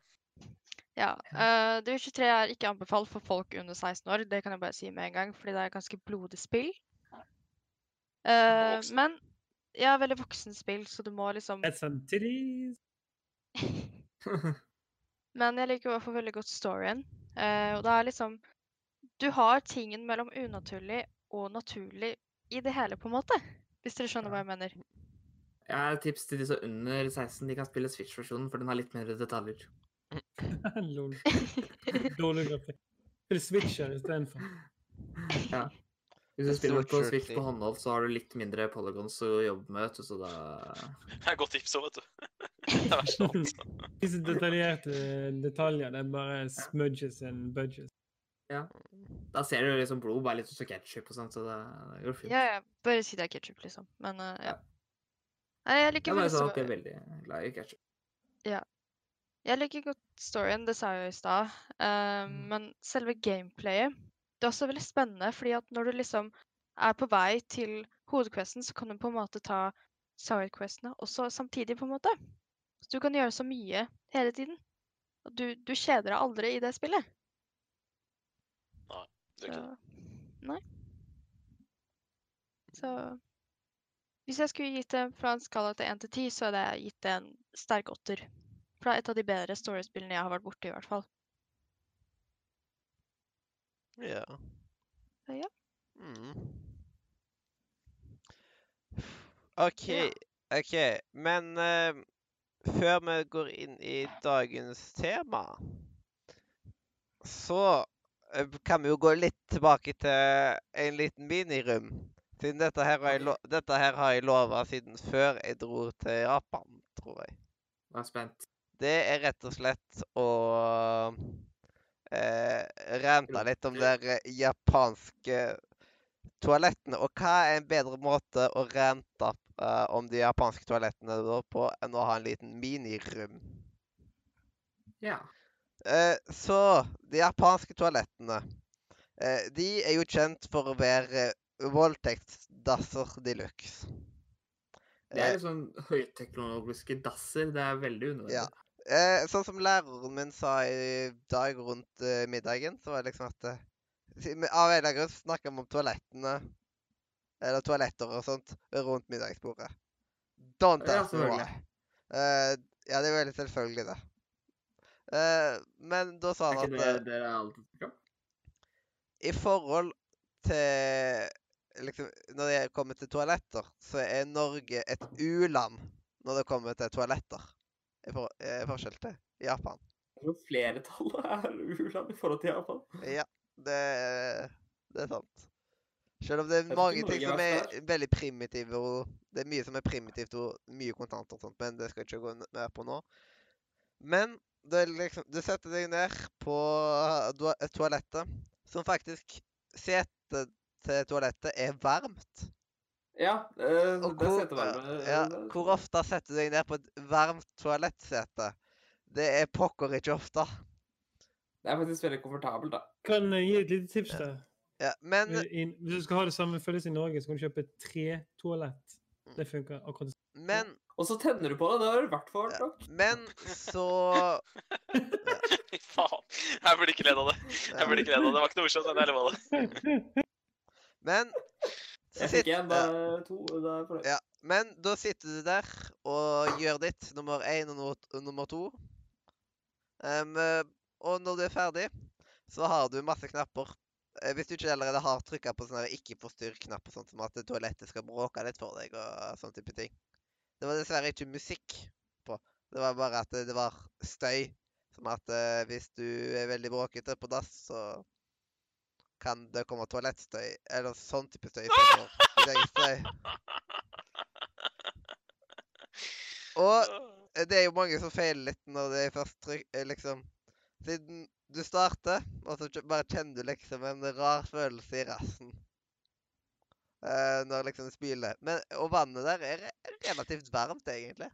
Ja. Uh, The Witcher 3 er ikke anbefalt for folk under 16 år. Det kan jeg bare si med en gang, fordi det er et ganske blodig spill. Uh, men ja, veldig voksen spill, så du må liksom. Men jeg liker i hvert fall veldig godt storyen. Eh, og det er liksom Du har tingen mellom unaturlig og naturlig i det hele, på en måte. Hvis dere skjønner hva jeg mener. Jeg har et tips til de som er under 16. De kan spille Switch-versjonen, for den har litt mer detaljer. Lol. Dårlig grafikk. Eller Switcher istedenfor. Ja. Hvis du spiller på Switch på håndhold, så har du litt mindre polygons å jobbe med, så da Det er godt tips òg, vet du. Det er sånn. Disse detaljerte detaljer, det er bare smudges and budges. Ja. Da ser du liksom blod, bare litt sånn som ketsjup og sånt, så det, det går fint. Ja, ja. Bare si det er ketsjup, liksom. Men uh, ja. Ja. Nei, jeg liker ja, sånn jeg er veldig glad i ketsjup. Jeg liker godt storyen, det sa jeg jo i stad. Uh, Mm. Men selve gameplayet Det er også veldig spennende, fordi at når du liksom er på vei til hovedquesten, så kan du på en måte ta sidequestene også samtidig, på en måte. Så du kan gjøre så mye hele tiden. Og du, du kjeder deg aldri i det spillet. Nei. Det er ikke. Så Nei. Så Hvis jeg skulle gitt det fra en skala til 1 til 10, så hadde jeg gitt det en sterk åtter. For det er et av de bedre storiespillene jeg har vært borti, i hvert fall. Ja. Ja. Mm. OK. Ja. OK. Men uh, før vi går inn i dagens tema, så eh, kan vi jo gå litt tilbake til en liten minirum. Siden dette her har jeg, lo dette her har jeg lova siden før jeg dro til Japan, tror jeg. Jeg er spent. Det er rett og slett å eh, ranta litt om de der eh, japanske toalettene. Og hva er en bedre måte å rante eh, om de japanske toalettene på enn å ha en liten minirum? Ja. Eh, så de japanske toalettene eh, De er jo kjent for å være eh, voldtektsdasser de luxe. Det er jo sånn høyteknologiske dasser. Det er veldig unødvendig. Ja. Eh, sånn som læreren min sa i dag rundt eh, middagen, så var det liksom at eh, Av en eller annen grunn snakka vi om toalettene, eller toaletter og sånt, rundt middagsbordet. Don't Ja, ask me why. Eh, ja, det er veldig selvfølgelig, det. Eh, men da sa han at det det er snakker om? i forhold til liksom, Når det kommer til toaletter, så er Norge et u-land når det kommer til toaletter. For, i forskjell til Japan. er jo flertallet er u-land i forhold til Japan. Ja, det, det er sant. Selv om det er mange ting som er er veldig primitive, og det er mye som er primitivt og mye kontanter og sånt, men det skal jeg ikke gå mer på nå. Men det er liksom, du setter deg ned på toalettet, som faktisk setet til toalettet er varmt. Ja, eh, Og det hvor, setter meg. ja, hvor ofte setter du deg ned på et varmt toalettsete? Det er pokker ikke ofte. Det er faktisk veldig komfortabelt, da. Kan jeg gi et lite tips da? Ja, men hvis du skal ha det samme følelse i Norge, så kan du kjøpe tre toalett. Det funker akkurat sånn. Men, Og så tenner du på det. Det har du i hvert fall Ja. nok. men så Fy faen. Jeg burde ikke ledd av det. Jeg burde ikke ledd av det. Det var ikke noe morsomt, men jeg lova det. Men Jeg fikk én, da to. Da er jeg fornøyd. Ja, men da sitter du der og gjør ditt nummer én og nummer- to. Eh, og når du er ferdig, så har du masse knapper. Eh, Hvis du ikke allerede har trykka på sånn her ikke forstyrr-knapp, sånn som at toalettet skal bråke litt for deg og sånn type ting. Det var dessverre ikke musikk på. Det var bare at det det var støy. Som at eh, hvis du er veldig bråkete på dass, så kan det komme toalettstøy. Eller sånn type støy. Og Eh, det er jo mange som feiler litt når det er først trykk... eh, Liksom Siden du starter, og så bare kjenner du liksom en rar følelse i rassen. Uh, når liksom det spyler. Men, og vannet der er relativt varmt, egentlig.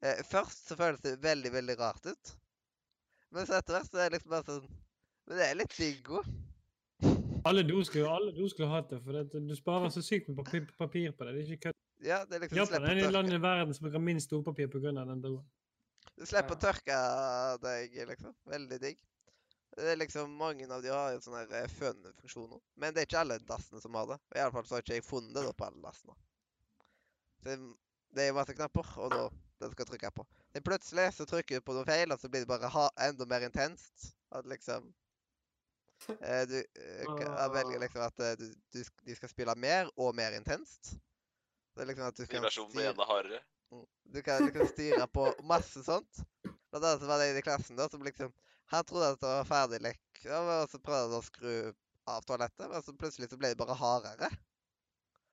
Uh, først så føles det veldig, veldig rart ut. Men så etter hvert så er det liksom bare sånn Men det er litt digg òg. Alle do skulle, alle do skulle hatt det, for det, du sparer så sykt med papir, papir på det. Det er ikke kødd. Ja, det er liksom Japan er det landet i verden som bruker minst dopapir pga. den doen. Du slipper å tørke deg, liksom. Veldig digg. Det er liksom, Mange av de har jo sånne eh, fønfunksjoner. Men det er ikke alle dassene som har det. I alle fall så har ikke jeg funnet det på alle dassene. Det- det er masse knapper, og da den skal trykke på. Men plutselig så trykker du på noe feil, og så blir det bare ha enda mer intenst. At liksom Du eh, velger liksom at eh, du, du, de skal spille mer og mer intenst. Det er liksom at du kan styre- enda hardere. Mm. Du kan liksom styre på masse sånt. Blant annet var det en i klassen da som liksom Han trodde at det var ferdig lek, og så prøvde han å skru av toalettet, men så plutselig så ble det bare hardere.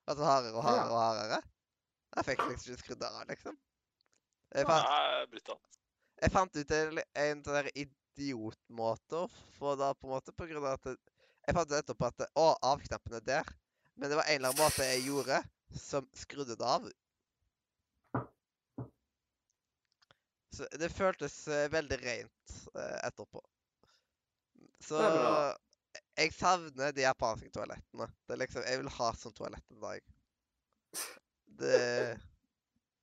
Altså hardere og hardere og hardere. Jeg fikk liksom ikke skrudd av, liksom. Jeg fant, jeg fant ut en, en sånn der i- idiotmåte å få da, på en måte, på grunn av at Jeg fant nettopp at Å, av-knappen er der. Men det var en eller annen måte jeg gjorde som skrudde det av. Så det føltes eh, veldig rent eh, etterpå. Så jeg savner de japanske toalettene. Det er liksom, Jeg vil ha sånn toalett en dag. Det Øh,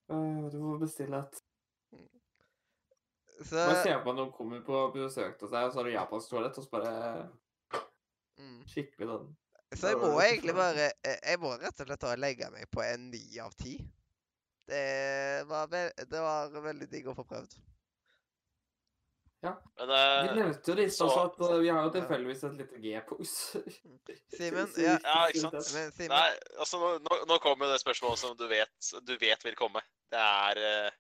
Du må bestille et Så Man ser på noen kommer på besøk til seg, og så har du japansk toalett, og så bare mm. skikkelig sånn Så jeg må egentlig bare Jeg jeg må rett og slett ta og legge meg på en ni av ti. Det var, det var veldig digg å få prøvd. Ja. Men Vi eh, nevnte jo litt så- at uh, vi har jo tilfeldigvis et lite G-pose. Simen, ja, Ja, ikke sant? men Nei, altså nå, nå, kommer det spørsmålet som du vet, du vet vil komme. Det er eh,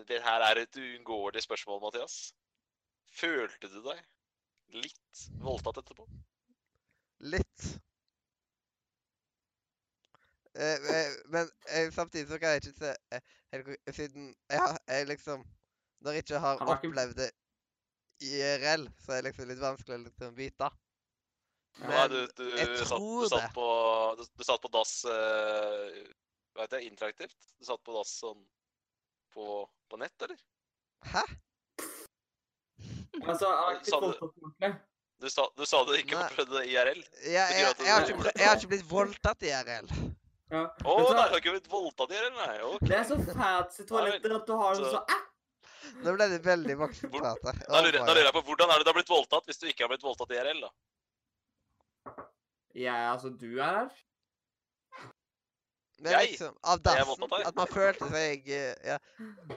det, det her er et uunngåelig spørsmål, Mathias. Følte du deg litt voldtatt etterpå? litt. Eh, eh, men eh, samtidig så kan jeg ikke se eh, helt Siden jeg, jeg liksom Når jeg ikke har opplevd det IRL, så er det liksom litt vanskelig å liksom vite. Nei, Men du, du, jeg satt, tror du, satt på, du, du satt på dass uh, Hva heter det? Interaktivt? Du satt på dass sånn på, på nett, eller? Hæ? Altså, jeg har ikke Sa du- fått opp ordentlig. Du sa du, sa du ikke har prøvd det IRL? Ja, jeg, jeg, jeg, har ikke, jeg har ikke blitt voldtatt i IRL. Ja. Å, ja. du nei, du har ikke blitt voldtatt IRL, nei? Okay. Det er så fancy toaletter at du har Så- så æ! Nå ble det veldig voksenprat her. Da lurer, da lurer jeg på, Hvordan er det du har blitt voldtatt hvis du ikke har blitt voldtatt IRL? da? Jeg, altså, du er her. Men liksom, av dassen. At man følte seg eh, ja,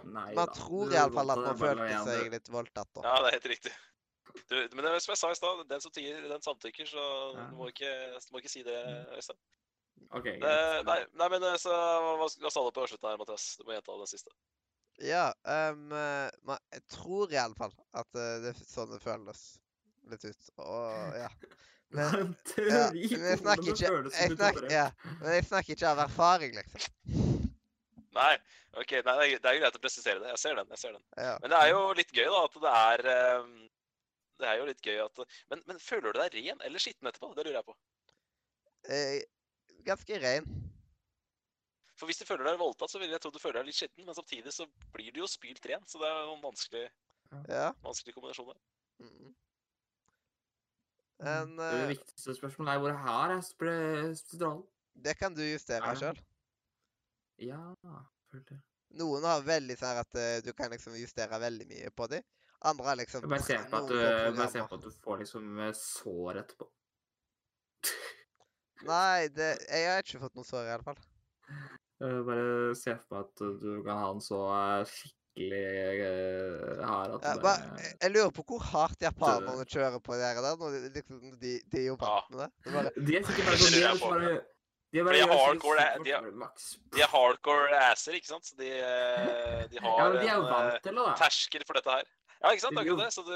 Nei Man da. tror iallfall at man følte seg litt voldtatt. da. Ja, det er helt riktig. Du, men det er som jeg sa i stad, den som tier, den samtykker, så Ja. du må ikke, du må ikke si det, Øystein. OK, Det- greit. Nei, nei, men eh, så hva, hva sa du på slutten her, Mathias? Du må gjenta den siste. Ja, um, man, ma- jeg tror iallfall at eh, det er sånn det føles litt ut. Og ja. Det Men, en ja, men jeg snakker ikke jeg snakker, ja, Men jeg snakker ikke av erfaring, liksom. Nei, ok, nei, det er- greit å presisere det. Jeg ser den. jeg ser den. Ja. Men det er jo litt gøy, da, at det er eh, Det er jo litt gøy at Men, men føler du deg ren eller skitten etterpå? Det lurer jeg på. Eh, ganske ren. For hvis du føler deg voldtatt, så vil jeg tro du føler deg litt skitten, men samtidig så blir du jo spylt ren, så det er en vanskelig, Ja. vanskelig kombinasjon der. Mm. En, Det eh, viktigste spørsmålet er hvor her er spiralen? det kan du justere Er det- sjøl. Ja, det. Noen har veldig sånn at eh, du kan liksom justere veldig mye på dem. Andre har liksom bare se på på at du får liksom eh, sår etterpå. Nei, det, jeg har ikke fått noe sår, i alle fall. Eh, Bare se for meg at du kan ha en så eh, skikkelig uh, hard at Ja, det, bare, jeg lurer på hvor hardt japanerne kjører på dere der, når de, liksom, de, de er jo vant med det. det bare, De er sikkert bare Det sånn De er bare de er bare hardcore de er- maks. De er hardcore asser, ikke sant? Så de, eh, de har Ja, de er en vant eh, det, terskel for dette her. Ja, ikke sant? Akkurat det. Så du,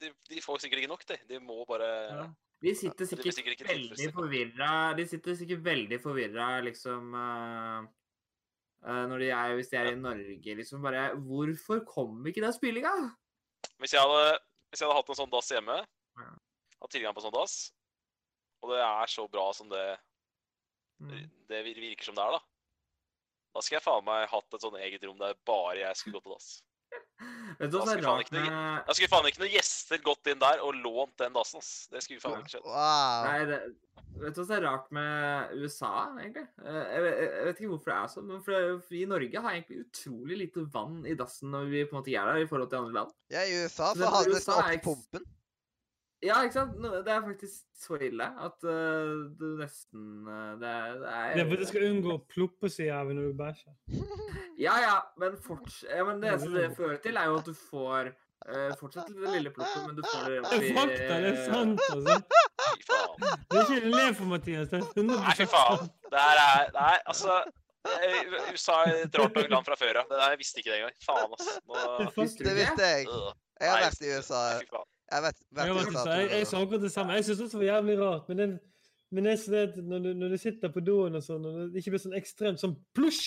de, de får sikkert ikke nok, de. De må bare Ja. De sitter Ja, sikkert veldig forvirra De sitter sikkert veldig forvirra, liksom eh, eh, Når de er Hvis de er i Norge, liksom bare Hvorfor kom ikke den spillinga? Hvis hvis jeg hadde hatt en sånn dass hjemme, hatt tilgang på en sånn dass, og det er så bra som det, Mm. det virker som det er, da Da skal jeg faen meg hatt et sånn eget rom der bare jeg skulle gå på dass. Vet du hva Da som er rart med Da skulle faen ikke noen gjester gått inn der og lånt den dassen, ass. Det skulle faen ikke skjedd. wow. Nei, det, vet du hva som er rart med USA, egentlig? Eh, Jeg, vet- jeg vet ikke hvorfor det er sånn, men for, for i Norge har jeg egentlig utrolig lite vann i dassen når vi på en måte gjør det, i forhold til andre land. Ja, i USA Så så det- har de nesten opp ikke- pumpen. Ja, ikke sant? Det er faktisk så ille at uh, du nesten uh, det, er- det er Det er for du skal unngå å ploppe så jævlig når du bæsjer. Ja, ja, men forts... Ja, men det eneste det fører til, er jo at du får uh, fortsatt det lille ploppet, men du får det Det er fakta, det er sant, altså. Fy faen. Det er ikke en for Mathias. Det er 100 Nei, fy faen. Det her er Nei, altså USA er et rart land fra før av. Det der jeg visste ikke det engang. Faen, altså. Nå, Det visste jeg. Jeg har vært i USA. nei, Fy faen. Jeg vet, vet Jeg, vært har i vært i USA. USA. jeg, jeg sa akkurat det samme. Jeg syns også det var jævlig rart. Men, det, men det er sånn når, du, når du sitter på doen og sånn, og det ikke blir sånn ekstremt sånn plusj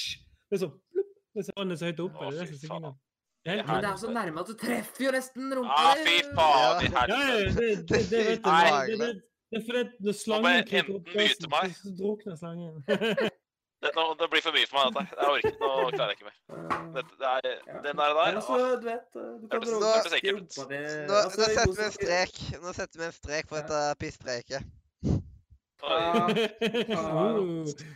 Det plupp, det er sånn vannet så høyt oppe. Å, Det er det er så Helt Men det er så nærme at du treffer jo nesten rumpa Ah, fy faen i helvete. ja, det, det, det vet jeg. Nei. Det, det, det er fordi at når slangen kryper opp så drukner slangen. Det, nå, det blir for mye for meg, dette. her. Jeg orker ikke. Nå klarer jeg ikke mer. Det, det er, den der, der altså, du vet Du kan Hørtes- nå, hørtes ekkelt ut. Nå, Altså, nå setter vi en strek Nå setter vi en strek på dette pisspreiket. oh,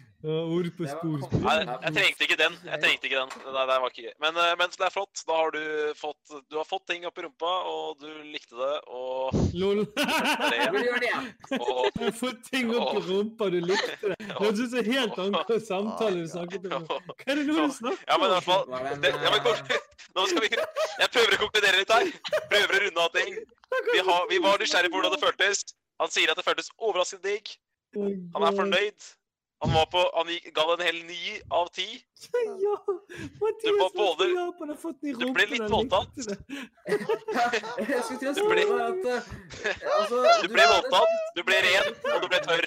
ord på spor. Nei, jeg trengte ikke den. Jeg trengte ikke den. Nei, det var ikke gøy. Men, mens det er flott. Da har du fått, du har fått ting opp i rumpa, og du likte det, og Lol. Jeg Jeg har fått ting opp i rumpa, du likte det. Det hørtes ut som helt andre samtale du snakket om. Hva er det nå du snakker Ja, men i hvert fall det ja, men, eh, Nå skal vi Jeg prøver å konkludere litt her. Prøver å runde av ting. Vi, har, vi var nysgjerrige på hvordan det føltes. Han sier at det føltes overraskende digg. Han er fornøyd. Han, var på, han gikk- ga en hel ni av ti. Ja, Du, var både- du ble litt voldtatt. Jeg skulle til å Du ble- at eh, altså, Du ble voldtatt, du ble ren, og du ble tørr.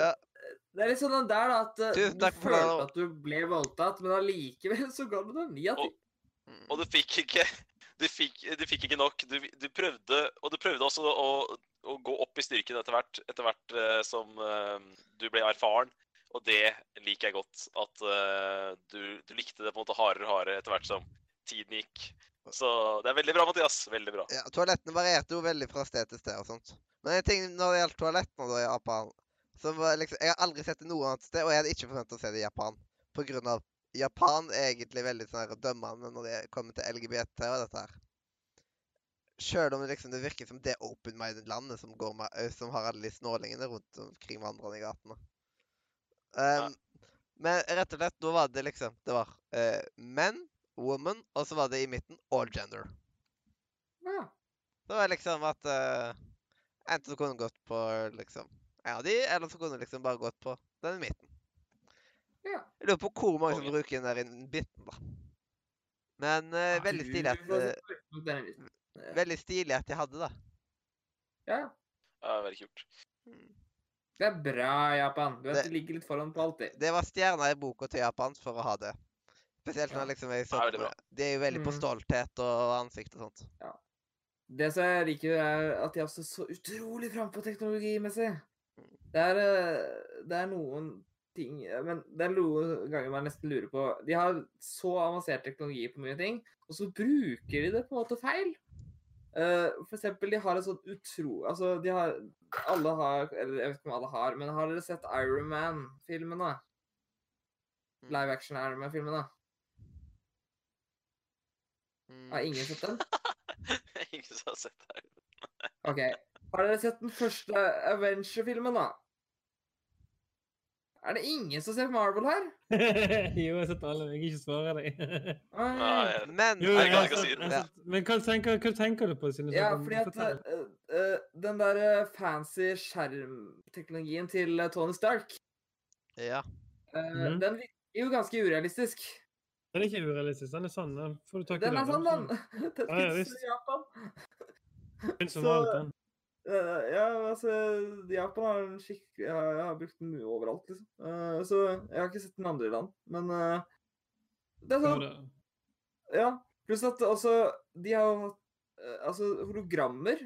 Ja. Det er litt sånn den der da, at du, du følte at du ble voldtatt, men allikevel så ga du det ni av ti. Og du fikk ikke Du fikk, du fikk ikke nok. Du, du prøvde Og du prøvde også å, å gå opp i styrken etter hvert, etter hvert uh, som uh, du ble erfaren. Og det liker jeg godt. At uh, du, du likte det på en måte hardere og hardere etter hvert som tiden gikk. Så det er veldig bra, Mathias. Veldig bra. Ja, toalettene varierte jo veldig fra sted til sted og sånt. Men en ting når det gjelder toalettene da i Japan så liksom, Jeg har aldri sett det noe annet sted, og jeg hadde ikke forventet å se det i Japan. På grunn av Japan er egentlig veldig sånn her dømmende når det kommer til LGBT og dette her. Sjøl om det liksom det virker som det open-minded landet som, går med, som har alle de snålingene rundt omkring vandrende i gatene. Ja. Um, Men rett og slett, nå var det liksom Det var uh, menn, woman, og så var det i midten all gender. Ja. Det var liksom at uh, Enten så kunne du gått på liksom en av de, eller så kunne du liksom bare gått på den i midten. Ja. Jeg lurer på hvor mange som bruker den der i midten, da. Men uh, veldig stilig at. Ja. Veldig stilig at de hadde det. Ja. Ja, veldig kult. Det er bra, Japan. Du vet, Det- ligger litt foran på alltid. Det var stjerna i boka til Japan for å ha det. Spesielt når liksom jeg Ja, så veldig. De er jo veldig på Mhm. stolthet og ansikt og sånt. Ja. Det som jeg liker, er at de er også så utrolig frampå teknologimessig. Mm. Det er, eh, det er noen ting Men det er noen ganger man nesten lurer på De har så avansert teknologi på mye ting, og så bruker de det på en måte feil. Uh, for eksempel, de har en sånn utro... Altså, de har Alle har Eller jeg vet ikke om alle har, men har dere sett Iron Man-filmene? da? Live action Iron Man-filmene? Mm. Har ingen sett den? Ingen som har sett Iron Man. OK. Har dere sett den første Avenger-filmen, da? Er det ingen som ser på Marvel her? jo, jeg har sett alle, jeg kan ikke svare deg. Men Jo, jeg, jeg jeg jeg Men hva tenker, hva tenker du på? Siden ja, fordi at uh, den der eh, fancy skjermteknologien til Tony Stark, Ja. Uh, mm -hmm. den virker jo ganske urealistisk. Den er ikke urealistisk. Den er sånn. Den får du tak i. Den er sånn, den. Den Ja, ja, finnes visst. i Japan. Så- den. Eh, ja, altså Japan har en skikk... Jeg jeg har brukt den mye overalt, liksom. Uh, så jeg har ikke sett den andre i land. Men uh, det er sånn Ja. Pluss at også De har jo hatt Altså, hologrammer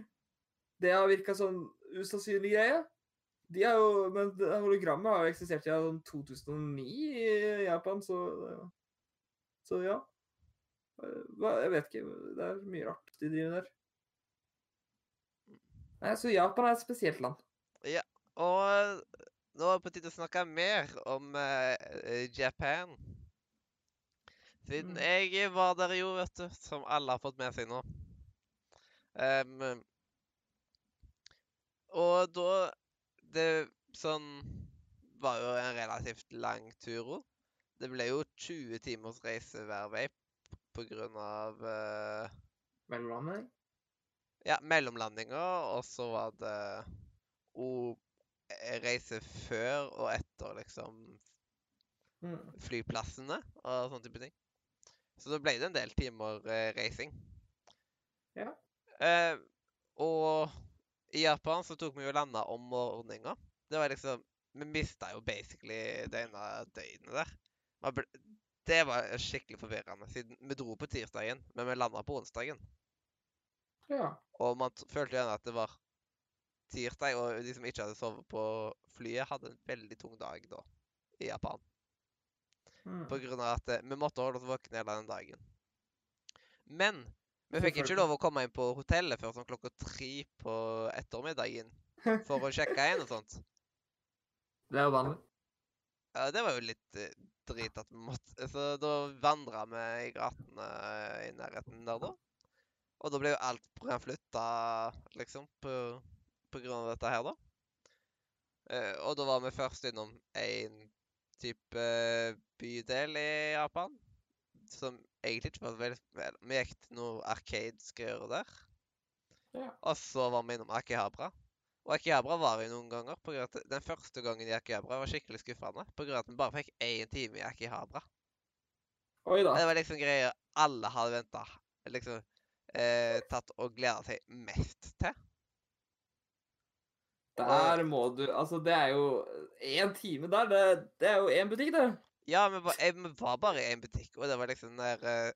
Det har virka sånn usannsynlig greie. De er jo Men hologrammet har jo eksistert siden 2009 i Japan, så Så ja. Hva, jeg vet ikke. Det er mye rart de driver der. Nei, så Japan er et spesielt land. Ja, Og nå er det på tide å snakke mer om eh, Japan. Siden Mm. jeg var der jo, vet du, som alle har fått med seg nå. Um, og da Det sånn var jo en relativt lang tur. Det ble jo 20 timers reise hver vei på grunn av Mellomlandet? Ja, mellomlandinger, og så var det å reise før og etter liksom Mm. flyplassene og sånne type ting. Så da ble det en del timer eh, reising. Ja. Eh, og i Japan så tok vi jo landa om morgenen. Det var liksom Vi mista jo basically det ene døgnet der. Det var skikkelig forvirrende, siden vi dro på tirsdagen, men vi landa på onsdagen. Ja. Og man følte igjen at det var tirsdag, og de som ikke hadde sovet på flyet, hadde en veldig tung dag da, i Japan. Mm. På grunn av at eh, vi måtte holde oss våkne hele den dagen. Men vi fikk ikke lov å komme inn på hotellet før sånn klokka tre på ettermiddagen for å sjekke inn og sånt. Det er jo vanlig. Ja, det var jo litt eh, drit at vi måtte Så da vandra vi i gatene i nærheten der, da. Og da ble jo alt program flytta, liksom, på, på grunn av dette her, da. Eh, og da var vi først innom en type bydel i Japan. Som egentlig ikke var veldig vel. Vi gikk til noe Arcade-greier der. Ja. Og så var vi innom Akihabra. Og Akihabra var jo noen ganger. På grunn av at Den første gangen i Akihabra var skikkelig skuffende. På grunn av at vi bare fikk én time i Akihabra. Oi da. Det var liksom greier alle hadde venta. Liksom eh, tatt og gleda seg mest til. Der må du Altså, det er jo én time der. Det, det er jo én butikk, det. Ja, vi var, vi var bare i en butikk, og det var liksom der eh,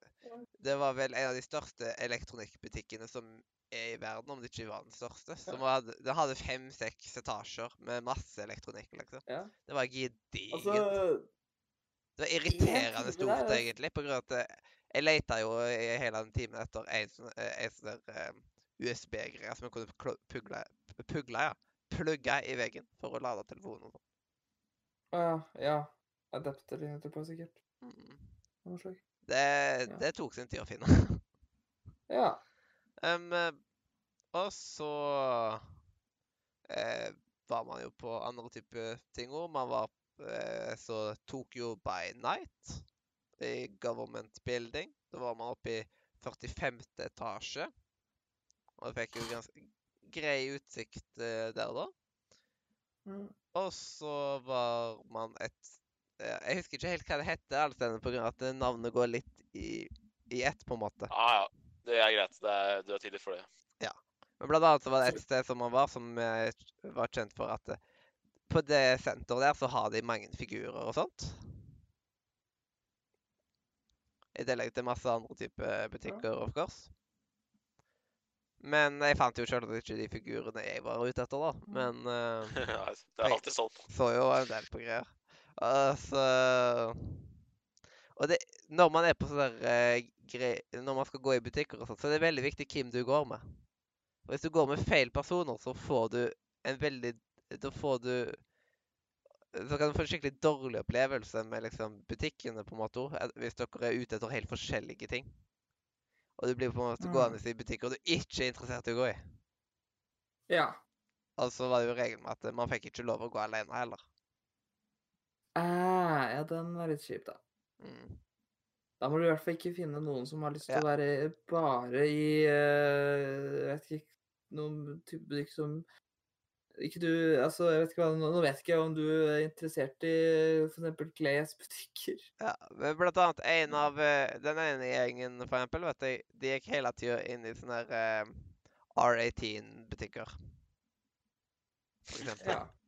Det var vel en av de største elektronikkbutikkene som er i verden, om det ikke var den største. Som hadde, det hadde fem-seks etasjer med masse elektronikk, liksom. Ja. Det var gedigent. Altså Det var irriterende stort, altså. egentlig, på grunn av at eh, jeg leita jo i hele den timen etter en sånn eh, sånn eh, USB-greie som jeg kunne pugle, pugle, ja, plugge i veggen for å lade telefonen og sånn. Å ja. Ja. Adapter etterpå, sikkert. Mm. Det, Ja. det tok sin tid å finne. Ja. Eh, og så eh, var man jo på andre typer ting òg. Man var eh, så Tokyo by night i Government Building. Da var man oppe i 45. etasje. Og fikk jo ganske grei utsikt eh, der, da. Mm. Og så var man et eh, Jeg husker ikke helt hva det heter, alle stedene, av at navnet går litt i, i ett, på en måte. Ja, ja. Det er greit. Det er, du er tidlig for det. Ja. Men blant annet så var det et sted som man var, som var kjent for at eh, på det senteret der så har de mange figurer og sånt. I tillegg til masse andre typer butikker, of course. Men jeg fant jo selvsagt ikke de figurene jeg var ute etter, da. Men uh, Ja, det er alltid sånn. så jo en del på greier. Og Og det, når man er på sånne eh, Når man skal gå i butikker og sånt, så er det veldig viktig hvem du går med. Og hvis du går med feil personer, så får du en veldig Da får du Så kan du få en skikkelig dårlig opplevelse med liksom butikkene, på en måte, eh, hvis dere er ute etter helt forskjellige ting. Og du blir på en måte Mm. gående i butikker du ikke er interessert i å gå i. Ja. Og så var det jo regelen med at man fikk ikke lov å gå alene heller. Ah, ja, den var litt kjip, da. Mm. Da må du i hvert fall ikke finne noen som har lyst til Ja. å være bare i uh, Jeg vet ikke Noen type butikk som Ikke du Altså, jeg vet ikke hva Nå vet ikke jeg om du er interessert i f.eks. klesbutikker. Ja, men blant annet en av eh, Den ene gjengen, for eksempel, vet jeg, de gikk hele tida inn i sånne her, eh, R18-butikker. For eksempel. Ja.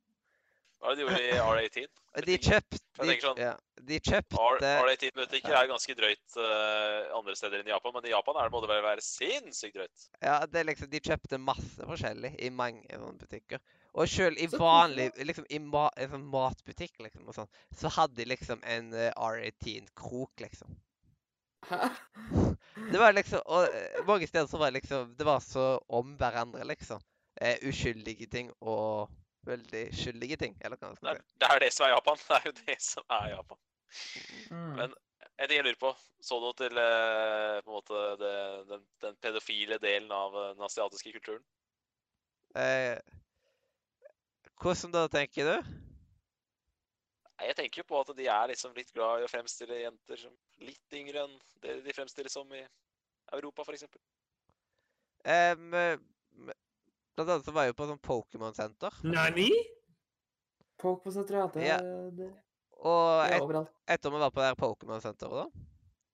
Hva er det de gjorde i R18? De kjøpte de, sånn, ja, de kjøpte R18-butikker er ganske drøyt uh, andre steder enn i Japan, men i Japan er det, må det vel være sinnssykt drøyt. Ja, det er liksom, de kjøpte masse forskjellig i mange butikker. Og sjøl i vanlig liksom i ma sånn matbutikk liksom, og sånn, så hadde de liksom en uh, R18-krok, liksom. Hæ? Det var liksom Og eh, mange steder så var det liksom Det var så om hverandre, liksom. Uh, uskyldige ting og veldig skyldige ting, eller hva Det er, det er det som er Japan. Det er jo det som er Japan. Mm. Men en ting jeg lurer på, så du til eh, på en måte det, den, den pedofile delen av eh, den asiatiske kulturen? Eh, hvordan da, tenker du? Nei, Jeg tenker jo på at de er liksom litt glad i å fremstille jenter som litt yngre enn det de fremstilles som i Europa, f.eks. Em, eh, blant annet så var jeg jo på sånn Pokémon-senter. Nani? Pokémon-senteret, ja. Det, Ja. det, Og det et, er overalt. etter vi var på det Pokémon-senteret,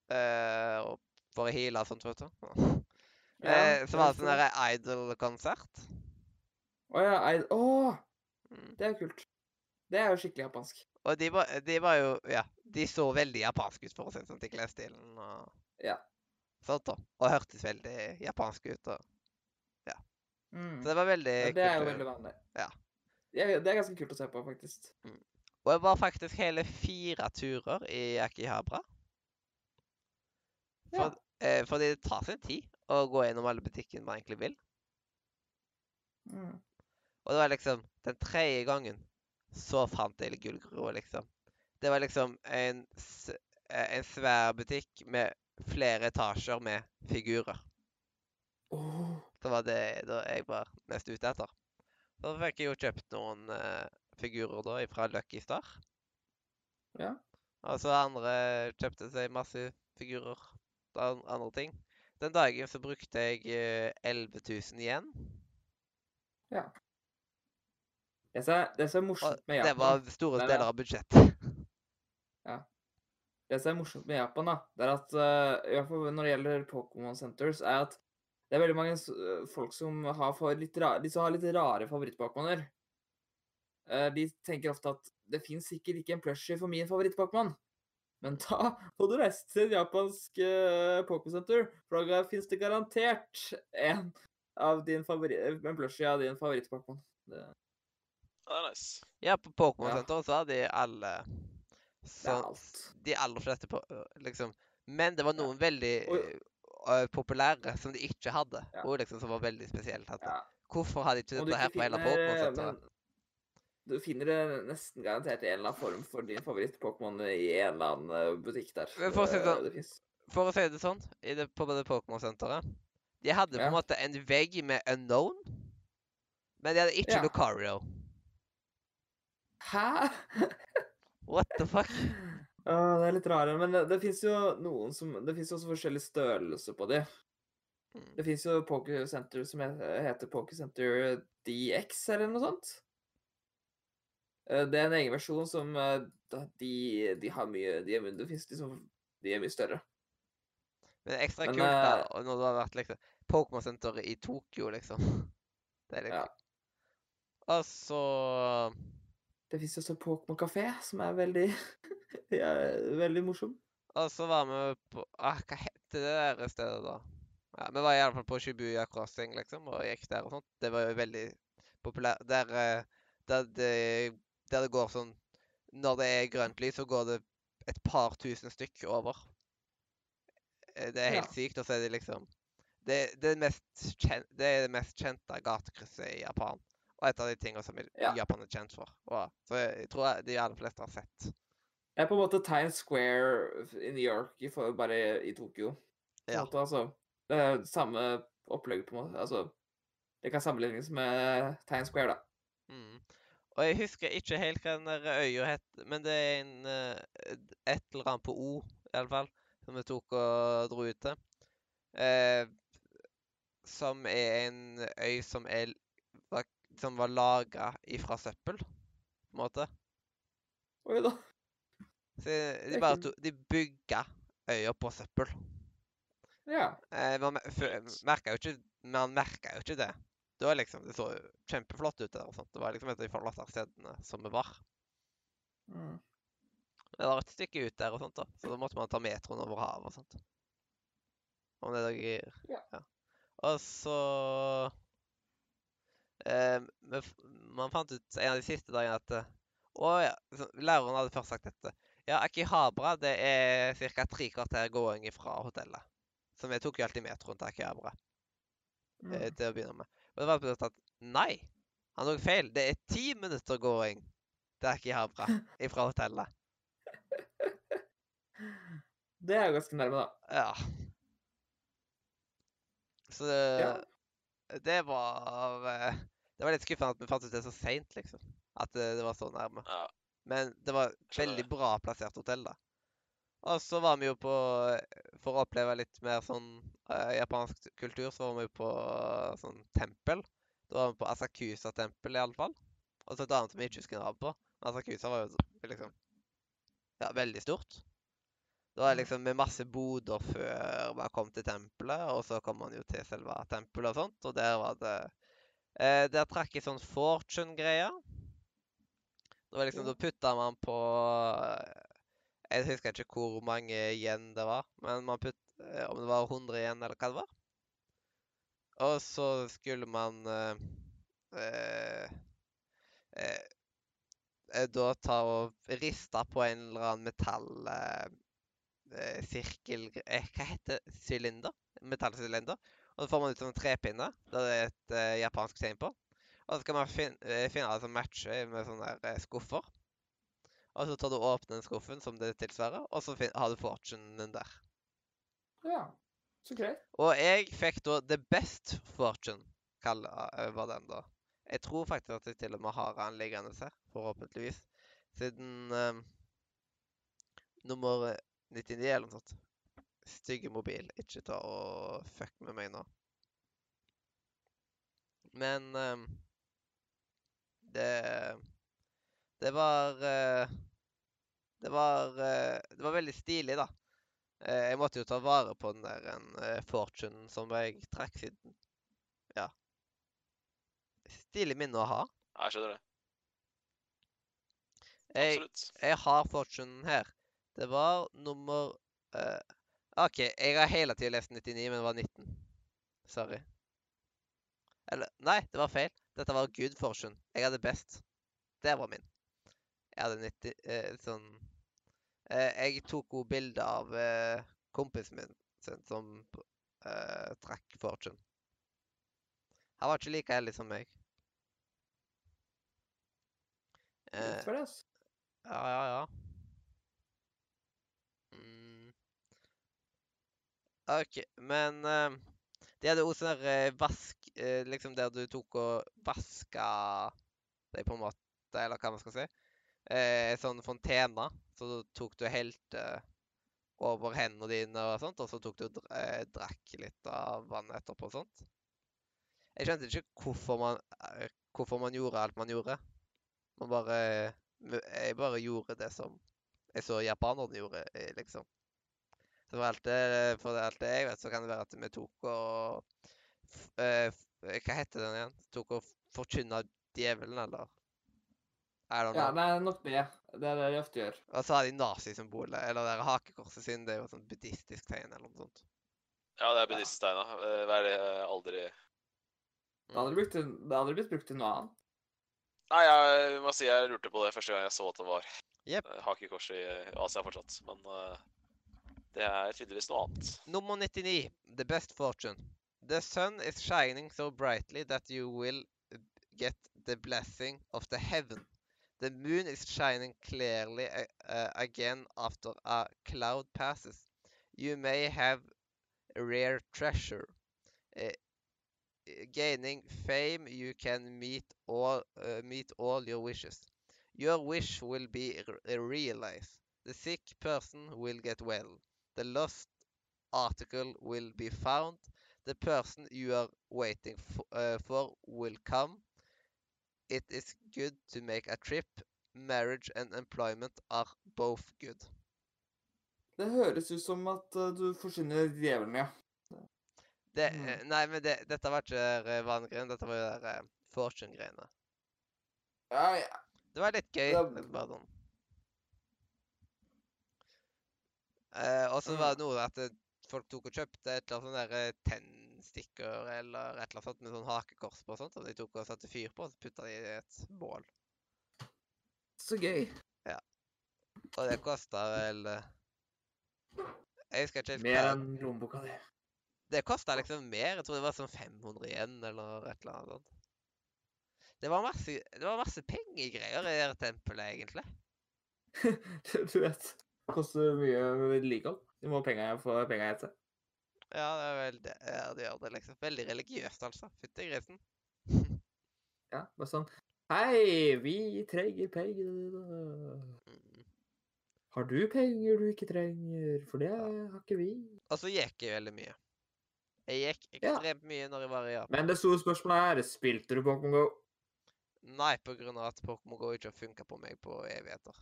da eh, og For å heale og sånt, vet du. Ja, eh, så var det sånn derre der Idol-konsert. Å ja. I, å, Mm. det er jo kult. Det er jo skikkelig japansk. Og de var, de var jo Ja, de så veldig japanske ut, for å si det sånn, til klesstilen og Ja. sånt. da. Og hørtes veldig japanske ut. og Mm. Så det var veldig Ja, det er jo veldig vanlig. Ja. Det er, det er ganske kult å se på, faktisk. Og jeg var faktisk hele fire turer i Akihabara. Ja. Eh, fordi det tar sin tid å gå gjennom alle butikkene man egentlig vil. Mm. Og det var liksom den tredje gangen så fant jeg gullgrua, liksom. Det var liksom en, eh, en svær butikk med flere etasjer med figurer. Åh, Det var det da jeg var mest ute etter. Så fikk jeg jo kjøpt noen uh, figurer da fra Lucky Star. Ja. Og så andre kjøpte seg masse figurer og andre ting. Den dagen så brukte jeg uh, 11 000 igjen. Er, det som er Og morsomt med Japan det var store det er- deler av budsjettet. Ja. Det som er morsomt med Japan, da, det er at uh, i hvert fall når det gjelder Pokémon Centers, er at det er veldig mange folk som har, litt, ra de som har litt rare favoritt-Pokémoner. Eh, de tenker ofte at det fins sikkert ikke en plushie for min favoritt-Pokémon. Men da må du reise til et japansk uh, Pokémon Center, for da fins det garantert en av din en plushie av din favoritt-Pokémon. Det, Ja, det er nice. Ja, på Pokémon Ja. Så har de alle det er alt. De aller fleste på, liksom. Men det var noen veldig Og- populære som de ikke hadde. Ja. Og liksom som var veldig spesielt. Ja. Hvorfor hadde de ikke dette her på hele finner, Pokémon eh, Du finner det nesten garantert i en eller annen form for din favoritt-Pokémon i en eller annen eh, butikk der. For å si det Eh, sånn. For å si det sånn, i det, på det Pokémon-senteret De hadde på Ja. en måte en vegg med Unknown, men de hadde ikke Ja. Lucario. Hæ? What the fuck? Åh, det er litt rarere, men det, det fins jo noen som Det fins også forskjellig størrelse på de. Mm. Det fins jo Pokécenter som heter Pokécenter DX, eller noe sånt. Eh, Det er en egen versjon som eh, de, de har mye De er, det liksom De er mye større. Men ekstra Men, kult da, eh, når du har vært liksom Pokémon-senteret i Tokyo, liksom. Det er litt Ja. kult. Altså så Det fins også Pokémon Kafé, som er veldig ja, veldig morsom. Og så var vi på ah, Hva heter det der stedet, da? Ja, Vi var i alle fall på Shibuya Crossing, liksom, og gikk der og sånt. Det var jo veldig populært. Der, eh, der, det, der det går sånn Når det er grønt lys, så går det et par tusen stykk over. Eh, Det er helt sykt. Og så er det liksom det, det, mest kjen, det er det mest kjente gatekrysset i Japan. Og et av de tingene som Ja. Japan er kjent for. Og, så jeg tror jeg de aller fleste har sett. Det er på en måte Times Square i New York, bare i Tokyo. Ja. måte, altså. Det er samme opplegg, på en måte. Altså, det kan sammenlignes med Times Square, da. Mm. Og jeg husker ikke helt hva den der øya het, men det er en eh, et eller annet på O, i alle fall, som vi tok og dro ut til. Eh, som er en øy som er som var laga ifra søppel, på en måte. Oi da. Så de bare to, de bygga øya på søppel. Ja. Eh, man merka jo ikke Man merka jo ikke det. Det var liksom, det så kjempeflott ut der. og sånt. Det var liksom et av de flottere stedene som vi var. Mm. Det var et stykke ut der og sånt, da. Så da måtte man ta metroen over havet og sånt. Om det dere Ja. Og så eh, Man fant ut en av de siste dagene at eh, Å ja. Læreren hadde først sagt dette. Ja, Akihabra det er ca. tre kvarter gåing fra hotellet. Så vi tok jo alltid metroen til Akihabra Mm. eh, til å begynne med. Og det var plutselig at nei, han tok feil. Det er ti minutter gåing til Akihabra fra hotellet. Det er jo ganske nærme, da. Ja. Så det, Ja. det var eh, Det var litt skuffende at vi fant ut det så seint, liksom. At det, det var så nærme. Ja. Men det var et veldig bra plassert hotell, da. Og så var vi jo på For å oppleve litt mer sånn uh, japansk kultur, så var vi jo på uh, sånn tempel. Da var vi på Asakusa-tempel, iallfall. Og så et annet som vi ikke husker navnet på. Men Asakusa var jo liksom Ja, veldig stort. Det var liksom med masse boder før man kom til tempelet, og så kom man jo til selve tempelet og sånt, og der var det eh, Der trakk jeg sånn fortune-greier. Det var liksom, Da putta man på eh, Jeg husker ikke hvor mange igjen det var, men man putt, eh, om det var 100 igjen, eller hva det var. Og så skulle man eh, eh, eh, da ta og riste på en eller annen metall... Eh, hva heter det? Sylinder? Metallsylinder. Og så får man ut sånne trepinner. Det er et japansk tegn på. Og så skal man eh, finne alle som matcher med sånne eh, skuffer. Og så tar du og åpner den skuffen som det tilsvarer, og så har du fortunen der. Ja, så greit. Og jeg fikk da The Best Fortune, eh, var den da. Jeg tror faktisk at jeg til og med har den liggende her, forhåpentligvis. Siden um, nummer 99 eller noe sånt. Stygge mobil. Ikke ta og fuck med meg nå. Men eh, det Det var eh, Det var eh, Det var veldig stilig, da. Eh, Jeg måtte jo ta vare på den der en fortune som jeg trakk siden Ja. Stilig minne å ha. Jeg skjønner det. Jeg, jeg har fortunen her. Det var nummer uh, OK, jeg har hele tida lest 99, men det var 19. Sorry. Eller Nei, det var feil. Dette var good fortune. Jeg hadde best. Det var min. Jeg hadde 90 eh, sånn eh, Jeg tok også bilde av eh, kompisen min sin, som eh, trakk fortune. Han var ikke like heldig som meg. Eh, ja, ja, ja. Mm. OK, men eh, de hadde også sånn der eh, vask eh, Liksom der du tok og vaska deg, på en måte, eller hva man skal si. Eh, sånn fontene. Så tok du og helte over hendene dine og sånt, og så tok du og dr eh, drakk litt av vannet etterpå og sånt. Jeg skjønte ikke hvorfor man, eh, hvorfor man gjorde alt man gjorde. Man bare Jeg bare gjorde det som jeg så japanerne gjorde, eh, liksom. Så for alt det, for alt det jeg vet, så kan det være at vi tok og eh, Hva heter den igjen? Tok og forkynna djevelen, eller? I don't Ja, det er nok det. Det er det de ofte gjør. Og så har de nazisymbolet, eller det der hakekorset sin. det er jo et sånt buddhistisk tegn, eller noe sånt. Ja, det er buddhisttegna. ja. Hva er det eh, aldri Det hadde, brukt det hadde blitt brukt til noe annet. Nei, jeg må si jeg lurte på det første gang jeg så at det var yep. eh, hakekors i eh, Asia fortsatt. Men eh, det er tydeligvis noe annet. Nummer 99. The best fortune. The sun is shining so brightly that you will get the blessing of the heaven. The moon is shining clearly uh, again after a cloud passes. You may have rare treasure. Uh, gaining fame, you can meet all uh, meet all your wishes. Your wish will be realized. The sick person will get well. The lost article will be found. The person you are waiting for, uh, for will come. It is good to make a trip. Marriage and employment are both good. Det høres ut som at uh, du forsyner djevelen, ja. Det, Mm. eh, Nei, men det, dette var ikke vanngreien. Dette var jo der uh, fortune-greiene. Ja, ja. Det var litt gøy. Det, bare sånn. Eh, og så var det noe at eh, folk tok og kjøpte et eller annet sånn eh, tennstikker eller et eller annet sånt med sånn hakekors på og sånt, som de tok og satte fyr på, og så putta de i et bål. Så gøy. Ja. Og det kosta vel eh, Jeg husker ikke helt Mer enn lommeboka di. Det kosta liksom mer. Jeg tror det var sånn 500 igjen, eller et eller annet sånt. Det var masse, det var masse pengegreier i det tempelet, egentlig. du vet. Koster mye vedlikehold. Du må penger for penga etter. Ja, det er vel det, ja, det gjør det, liksom. Veldig religiøst, altså. Fytti grisen. Ja, bare sånn Hei, vi trenger penger. Mm. Har du penger du ikke trenger? For det har ikke vi. Altså, jeg gikk jeg veldig mye. Jeg gikk Ja. ekstremt mye når jeg var i Japan. Men det store spørsmålet er spilte du Pokémon GO? Nei, på grunn av at Pokémon GO ikke har funka på meg på evigheter.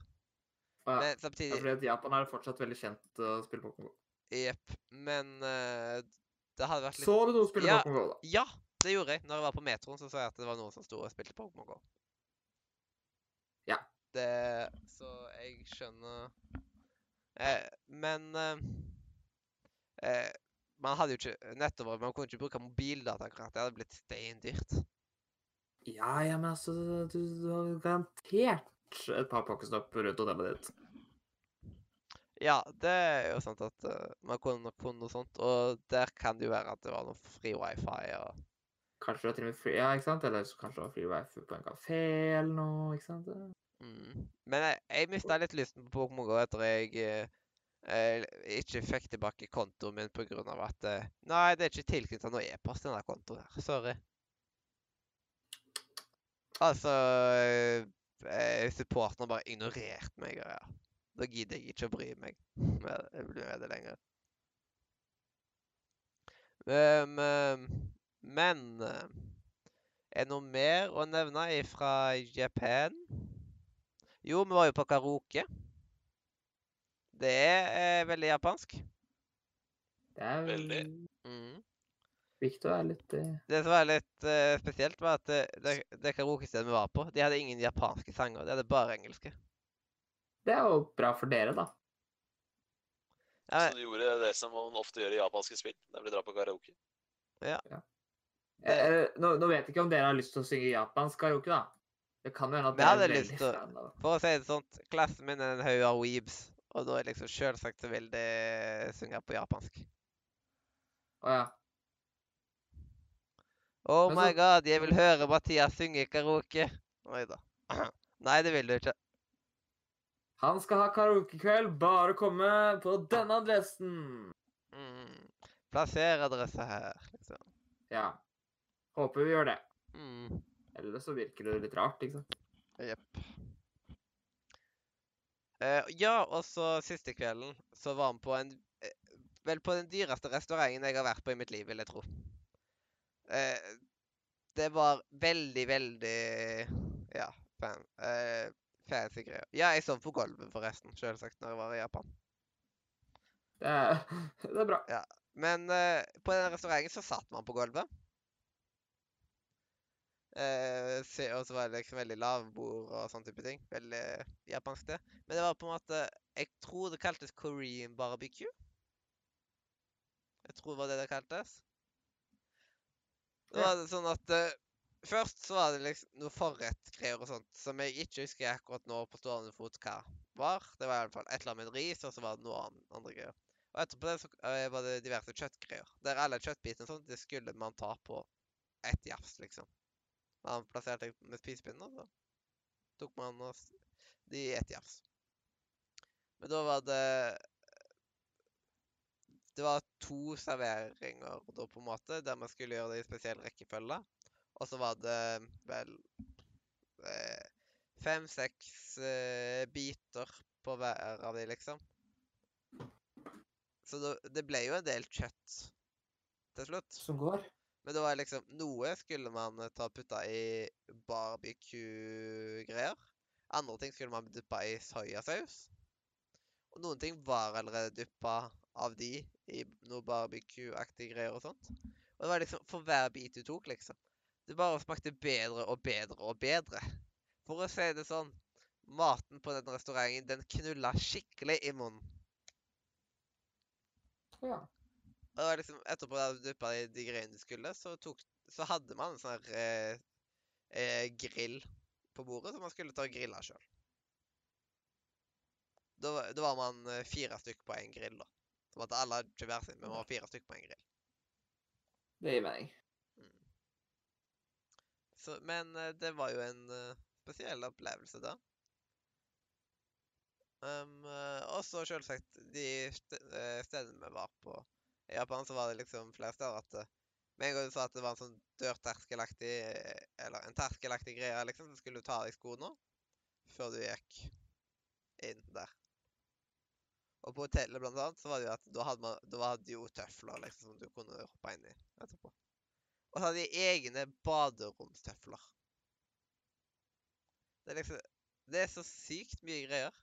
Ja. Men Ja, fordi Japan er fortsatt veldig kjent å spille Pokémon GO. Jepp. Men uh, det hadde vært litt Så du noen spille Ja. Pokémon GO, da? Ja, det gjorde jeg. Når jeg var på metroen, så sa jeg at det var noen som sto og spilte Pokémon GO. Det Så jeg skjønner eh, Men eh, eh, man hadde jo ikke nettopp, man kunne ikke bruke mobildata akkurat. Det hadde blitt steindyrt. Ja, ja, men altså Du, du har garantert et par pokkestopp rundt hotellet ditt. Ja, det er jo sant at uh, man kunne nok funnet noe sånt. Og der kan det jo være at det var noe fri wifi og Kanskje det var til og med fri, ja, ikke sant? Eller kanskje det var fri wifi på en kafé eller noe, ikke sant? mm. Men jeg, jeg mista litt lysten på Pokémon GO etter jeg uh, ikke fikk tilbake kontoen min av at Nei, det er ikke tilknyttet noe e-post denne kontoen her. Sorry. Altså Supporten har bare ignorert meg. og ja. Da gidder jeg ikke å bry meg med, med det lenger. Um, men Er det noe mer å nevne fra Japan? Jo, vi var jo på karaoke. Det er eh, veldig japansk. Det er Veldig. Mm. Victor er litt uh... Det som var litt uh, spesielt, var at det, det, det karaokestedet vi var på, de hadde ingen japanske sanger. De hadde bare engelske. Det er jo bra for dere, da. Ja, Så du gjorde det som man ofte gjør i japanske spill, nemlig dra på karaoke. Eh, nå, nå vet jeg ikke om dere har lyst til å synge japansk karaoke, da. Det kan jo hende at Vi hadde er lyst til å- For å si det sånn, klassen min er en haug av weebs, og da er liksom selvsagt så vil de synge på japansk. Å ja. Oh Men my god, jeg vil høre Mathias synge karaoke. Oi da. Nei, det vil du ikke. Han skal ha karaokekveld, bare komme på denne adressen. Mm. Plasser adresse her, liksom. Ja. Håper vi gjør det. Mm. Ellers så virker det litt rart, ikke sant. Jepp. Uh, ja, og så siste kvelden så var vi på en eh, Vel, på den dyreste restauranten jeg har vært på i mitt liv, vil jeg tro. Eh, det var veldig, veldig Ja, fan, eh, fancy greier. Ja, jeg sov på gulvet, forresten, selvsagt, når jeg var i Japan. Det er, det er bra. Men eh, på den restauranten så satt man på gulvet. Eh, og så var det liksom veldig lavbord og sånn type ting. Veldig japansk, det. Men det var på en måte Jeg tror det kaltes Korean barbecue. Jeg tror det var det det kaltes. Det var sånn at uh, Først så var det liksom noe forrettgreier og sånt som jeg ikke husker akkurat nå på stående fot hva var. Det var i alle fall et eller annet med ris, og så var det noe annet, andre greier. Og etterpå det så uh, var det diverse kjøttgreier. Der alle kjøttbitene og sånt, det skulle man ta på ett jafs, liksom. Man plasserte med spisepinnen, og så tok man oss de i ett jafs. Men da var det Det var to serveringer da, på en måte, der man skulle gjøre det i spesiell rekkefølge. Og så var det vel eh, fem-seks eh, biter på hver av de, liksom. Så det, det ble jo en del kjøtt til slutt. Som går. Men det var liksom Noe skulle man eh, ta og putta i barbecue-greier. Andre ting skulle man duppa i soyasaus. Og noen ting var allerede dyppa av de i noe barbecue-aktige greier og sånt. Og det var liksom for hver bit du tok, liksom. Det bare smakte bedre og bedre og bedre. For å si det sånn, maten på den restauranten, den knulla skikkelig i munnen. Ja. Og det var liksom, etterpå da du duppa i de greiene du skulle, så, tok, så hadde man en sånn eh, eh, grill på bordet som man skulle ta og grille sjøl. Da, var- da var man eh, fire stykk på én grill, da. Som at alle ikke hver sin, men vi var fire stykker på en grill. Det gir mening. Så, men eh, det var jo en eh, spesiell opplevelse, da. Um, eh, og så selvsagt de stedene vi var på i Japan, så var det liksom flere steder at med en gang du sa at det var en sånn dørterskelaktig Eller en terskelaktig greie, liksom, så skulle du ta av deg skoene før du gikk inn der. Og på hotellet blant annet, så var det jo at da hadde, man, da hadde jo tøfler liksom, som du kunne hoppe inn i etterpå. Og så hadde de egne baderomstøfler. Det er liksom Det er så sykt mye greier.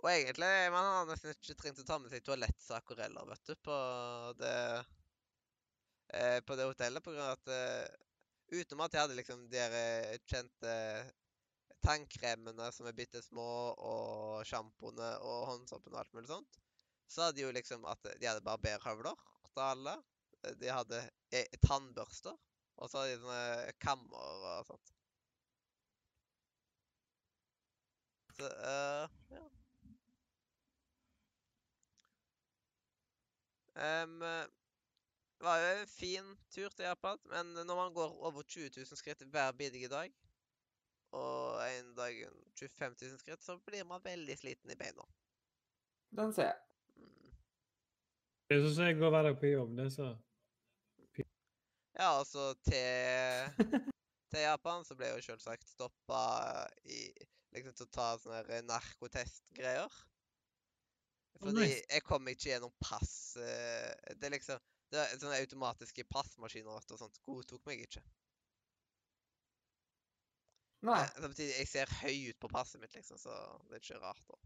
Og egentlig man har nesten ikke trengt å ta med seg toalettsaker heller, vet du, på det eh, På det hotellet, på grunn av at eh, Utenom at de hadde liksom de kjente tannkremene som er bitte små, og sjampoene og håndsåpen og alt mulig sånt, så hadde de jo liksom at de hadde barberhøvler til alle. De hadde eh, tannbørster, og så hadde de sånne kammer og sånt. Så uh, ja. Um, det var jo en fin tur til Japan, men når man går over 20 000 skritt hver bidige dag, og en dag 25 000 skritt, så blir man veldig sliten i beina. Den ser jeg. Mm. Det er sånn som jeg går hver dag på jobb. Det så Ja, altså til, til Japan så ble jeg jo selvsagt stoppa i liksom til å ta sånne narkotestgreier. Fordi jeg kom ikke gjennom pass eh, Det er liksom det er Sånne automatiske passmaskiner og sånt godtok meg ikke. Nei. Eh, Samtidig, jeg ser høy ut på passet mitt, liksom, så det er ikke rart. da.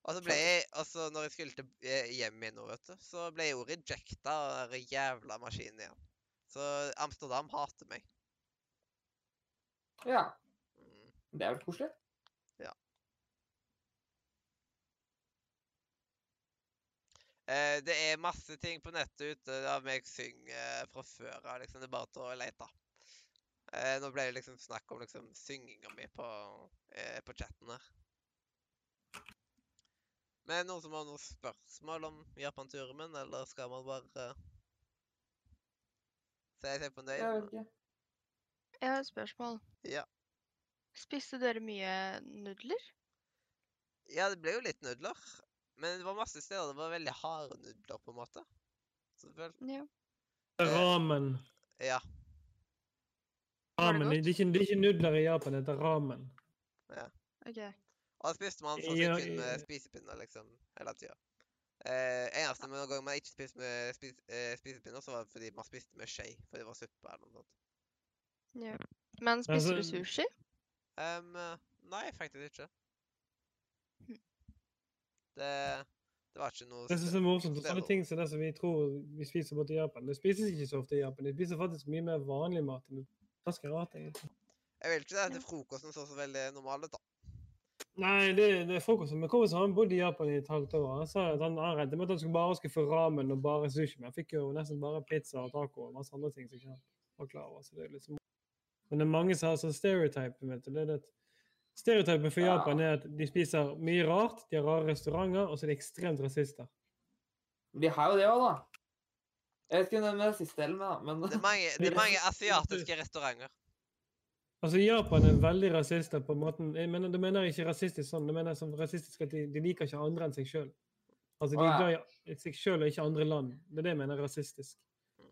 Og så ble jeg, altså når jeg skulle til, eh, hjem igjen nå, vet du, så ble jeg jo rejecta av den jævla maskinen igjen. Så Amsterdam hater meg. Ja. Mm. Det er vel koselig? Eh, det er masse ting på nettet ute av meg synger fra før av. Liksom. Det er bare til å lete. Eh, nå ble det liksom snakk om liksom synginga mi på, eh, på chatten her. Men noen som har noen spørsmål om Japan-turen min, eller skal man bare se seg fornøyd? Jeg vet ikke. Jeg har et spørsmål. Ja. Spiste dere mye nudler? Ja, det ble jo litt nudler. Men det var masse steder det var veldig harde nudler, på en måte. Selvfølgelig. Ja. Ramen. ja. Ramen. Det, er ikke, det er ikke nudler i Japan, det heter ramen. Ja. OK. Og da spiste man sånn Ja, kun med spisepinner liksom hele tida. Eh, eneste gang man ikke spiste med spis, eh, spisepinner, så var det fordi man spiste med skje. For det var suppe eller noe sånt. Ja. Men spiser du sushi? Eh, nei, faktisk ikke. Hm. Det, det var ikke noe Det som er så morsomt, sånne ting som det som vi tror vi spiser borte i Japan, det spises ikke så ofte i Japan. De spiser faktisk mye mer vanlig mat. enn. Ganske rart, egentlig. Jeg vil ikke si at det frokosten så så veldig normal ut, da. Nei, det, det er frokosten. Men kompisen han bodde i Japan i et halvt år. Han sa at han regnet med at han skulle bare skulle få ramen og bare sushi, men han fikk jo nesten bare pizza og taco og masse andre ting som ikke han var klar over. Så det er liksom... Men det er mange som har sånn stereotype, vet du. Det er det at Stereotypen for Ja. Japan er at de spiser mye rart, de har rare restauranter, og så er de ekstremt rasister. De har jo det òg, da. Jeg vet ikke om det er siste delen, da, men Det er mange, det er mange asiatiske restauranter. Altså, Japan er veldig rasister på måten Jeg mener, det mener jeg ikke rasistisk sånn, det mener jeg som rasistisk at de, de liker ikke andre enn seg sjøl. Altså, de liker er ja. glad i seg sjøl og ikke andre land. Det er det jeg mener er rasistisk.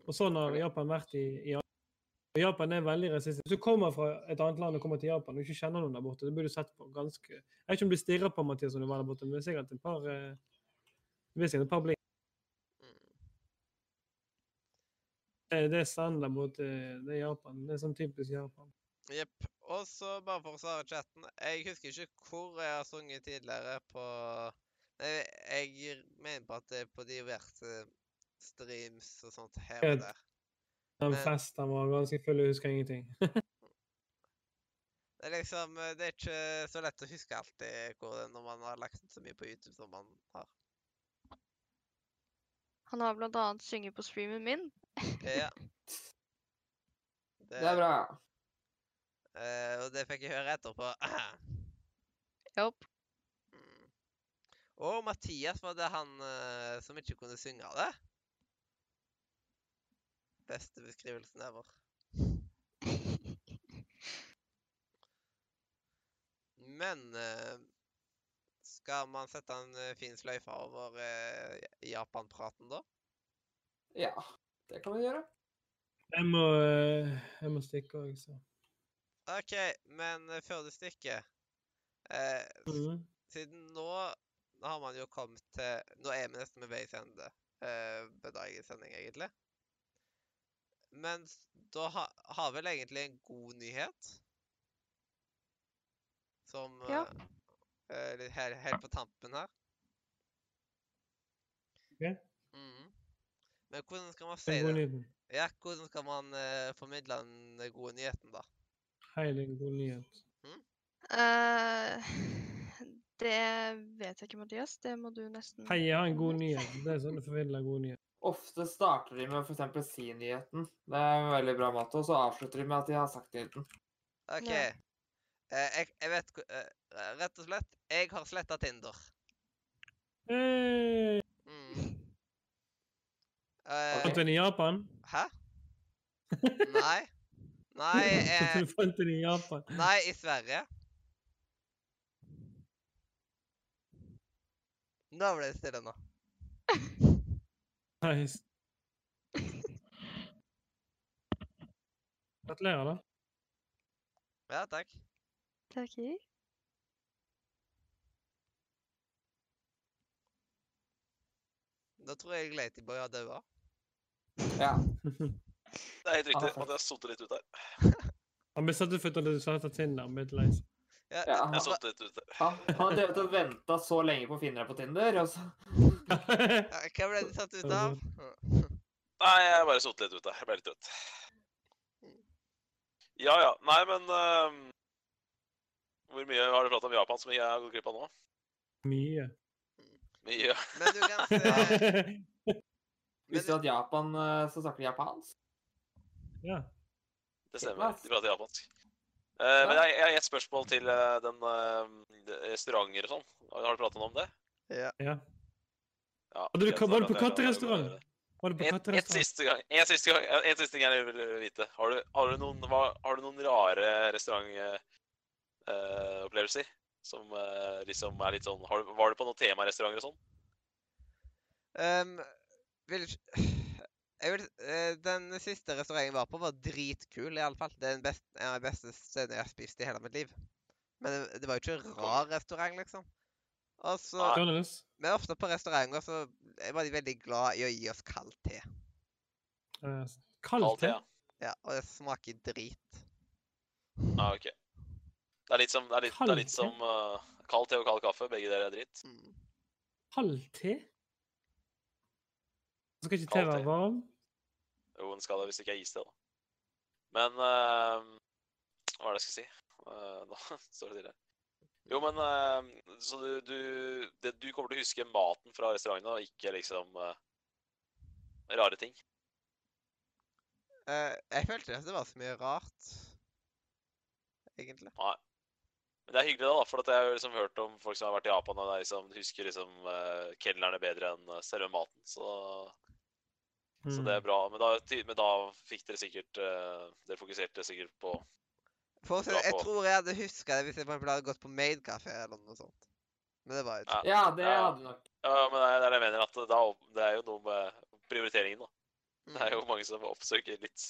Og sånn har Japan vært i, i og Japan er veldig rasistisk. Hvis du kommer fra et annet land og kommer til Japan og ikke kjenner noen der borte, det burde du sett på ganske Jeg vet ikke om du stirrer på Mathias når du var der borte, men det er sikkert et par eh, det blir sikkert et par blikk. Det, det er standard mot Det er Japan. Det er sånn typisk Japan. Jepp. Og så, bare for å svare chatten Jeg husker ikke hvor jeg har sunget tidligere på Nei, jeg mener på at det er på diverse streams og sånt her og der. Den Men- festen var ganske full, jeg husker ingenting. Det er liksom eh, Det er ikke så lett å huske alltid hvor det er når man har lagt så mye på YouTube som man har. Han har blant annet synget på streamen min. Ja. det er bra. eh, og det fikk jeg høre etterpå. Jopp. Mm. Og Mathias, var det han eh, som ikke kunne synge det? Beste beskrivelsen ever. Men eh, skal man sette en eh, fin sløyfe over eh, Japan-praten, da? Ja, det kan vi gjøre. Jeg må, eh, jeg må stikke òg, så. OK, men eh, før du stikker eh, mm -hmm. Siden nå har man jo kommet til Nå er vi nesten ved veis ende eh, på dagens sending, egentlig. Men da ha, har vel egentlig en god nyhet Som Ja. eh, eh, helt, på tampen her. Ok. Men hvordan skal man si det? nyheten. Ja, hvordan skal man uh, formidle den gode nyheten, da? Hele en god nyhet. Eh, det vet jeg ikke, Mathias. Det må du nesten Hei, jeg har en god nyhet. Det er sånn du formidler god nyhet. Ofte starter de med f.eks. si nyheten. Det er en veldig bra måte. Og så avslutter de med at de har sagt nyheten. OK. Ja. Uh, jeg, jeg vet eh, Rett og slett, jeg har sletta Tinder. Hey! Fant Eh, du den i Japan? hæ? Nei. Nei, eh, Du fant den i Japan. nei, i Sverige. Nå ble det stille nå. Nice. Gratulerer, da. Ja, takk. Takker. Da tror jeg Ladyboy har daua. Ja. Det er helt riktig. Ah, Måtte jeg sote litt ut der. Han ble satt ut for at du startet Tinder. Han ble litt lei seg. Ja, Ja, hva- Jeg litt ut der. Han han har drevet og venta så lenge på å finne deg på Tinder, og så Hva ble du satt ut av? Nei, jeg bare sote litt ut der. Jeg ble litt trøtt. Ja ja. Nei, men ehm, Hvor mye har du pratet om Japan som jeg har gått glipp av nå? Mye. Mye. Men du kan se Visste du at Japan eh, så snakker de japansk? ja. Det stemmer. De prater japansk. Eh, men jeg, jeg har et spørsmål til eh, den eh, restauranter og sånn. Har du pratet om det? ja. Ja, ja du- var du kan på jeg- katterestaurant? Var du på en katterestaurant? siste gang. En siste gang. En siste ting jeg vil vite. Har du, har du, noen, hva, har du noen rare restaurantopplevelser? som liksom er litt sånn har Var du på noen temarestauranter og sånn? Ehm, vil jeg vil, eh, Den siste restauranten jeg var på, var dritkul, i alle fall. Det er den beste, en av de beste stedene jeg har spist i hele mitt liv. Men det, det var jo ikke en rar restaurant, liksom. Og så. Johannes? Men ofte på restauranter så var de veldig glad i å gi oss kald te. Uh, Kald te, ja. Ja, Og det smaker drit. Ah, ok. Det er litt som, det er litt, det er litt te? som uh, kald te og kald kaffe. Begge deler er dritt. Mm. Kald te? Skal ikke til være varm? Jo, den skal det hvis det ikke er is til, da. Men uh, Hva er det jeg skal si? Uh, nå står det stille. Jo, men uh, Så du, du, det, du kommer til å huske maten fra restauranten, og ikke liksom eh, rare ting? Eh, jeg følte ikke at det var så mye rart, egentlig. Nei. Men det er hyggelig, da, for at jeg har liksom hørt om folk som har vært i Japan og liksom, husker liksom uh, kelnerne bedre enn selve maten. Så, så det er Mm. bra. Men da, men da fikk dere sikkert uh, Dere fokuserte sikkert på For å si Bra det, jeg på. tror jeg hadde huska det hvis jeg for hadde gått på Made Café eller noe sånt. Men det var jo ikke. Ja. Ja, det Ja. hadde du nok. Ja, men det er det jeg mener, at da, det er jo noe med prioriteringen, da. Det er Mm. jo mange som oppsøker litt,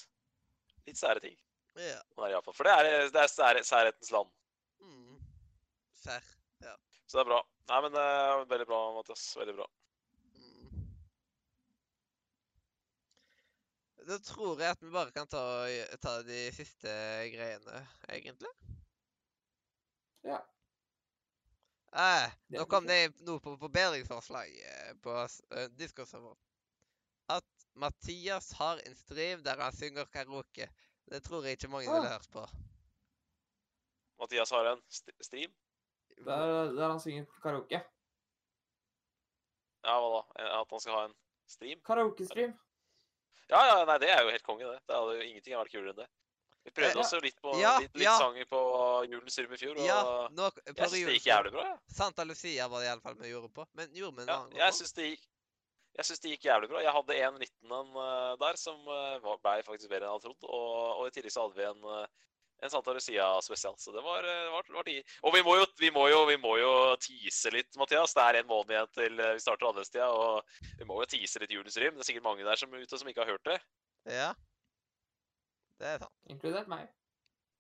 litt sære ting Ja. er i For det er, det er sære, særhetens land. Mm. ja. Så det er bra. Nei, men er veldig bra, Mathias. Veldig bra. Da tror jeg at vi bare kan ta, ta de siste greiene, egentlig. Ja. Eh, nå kom det noe på forbedringsforslag eh, på uh, Discord-serveren. At Mathias har en stream der han synger karaoke. Det tror jeg ikke mange ville Ah. hørt på. Mathias har en st stream. Der, der han synger karaoke. Ja, hva da? At han skal ha en stream? Karaokestream. Ja, ja, nei, det er jo helt konge, det. Det hadde jo ingenting vært kulere enn det. Vi prøvde Eh, oss jo litt på ja, litt, litt ja. sanger på Julens rum i fjor, og Ja, nå, jeg syns det gikk jævlig bra, Ja. Santa Lucia var det iallfall vi gjorde på. Men gjorde vi en Ja, annen jeg gang syns det gikk jeg synes det gikk jævlig bra. Jeg hadde en 19 en der som uh, ble faktisk bedre enn jeg hadde trodd. Og, og i tillegg så hadde vi en, en Santa Lucia-spesial. Så det var, det var, var tid. Og vi må, jo, vi, må jo, vi må jo tease litt, Mathias. Det er en måned igjen til uh, vi starter adventstida. Og vi må jo tease litt Julens Rym. Det er sikkert mange der som ute som ikke har hørt det. Ja. Det er sant. Inkludert meg.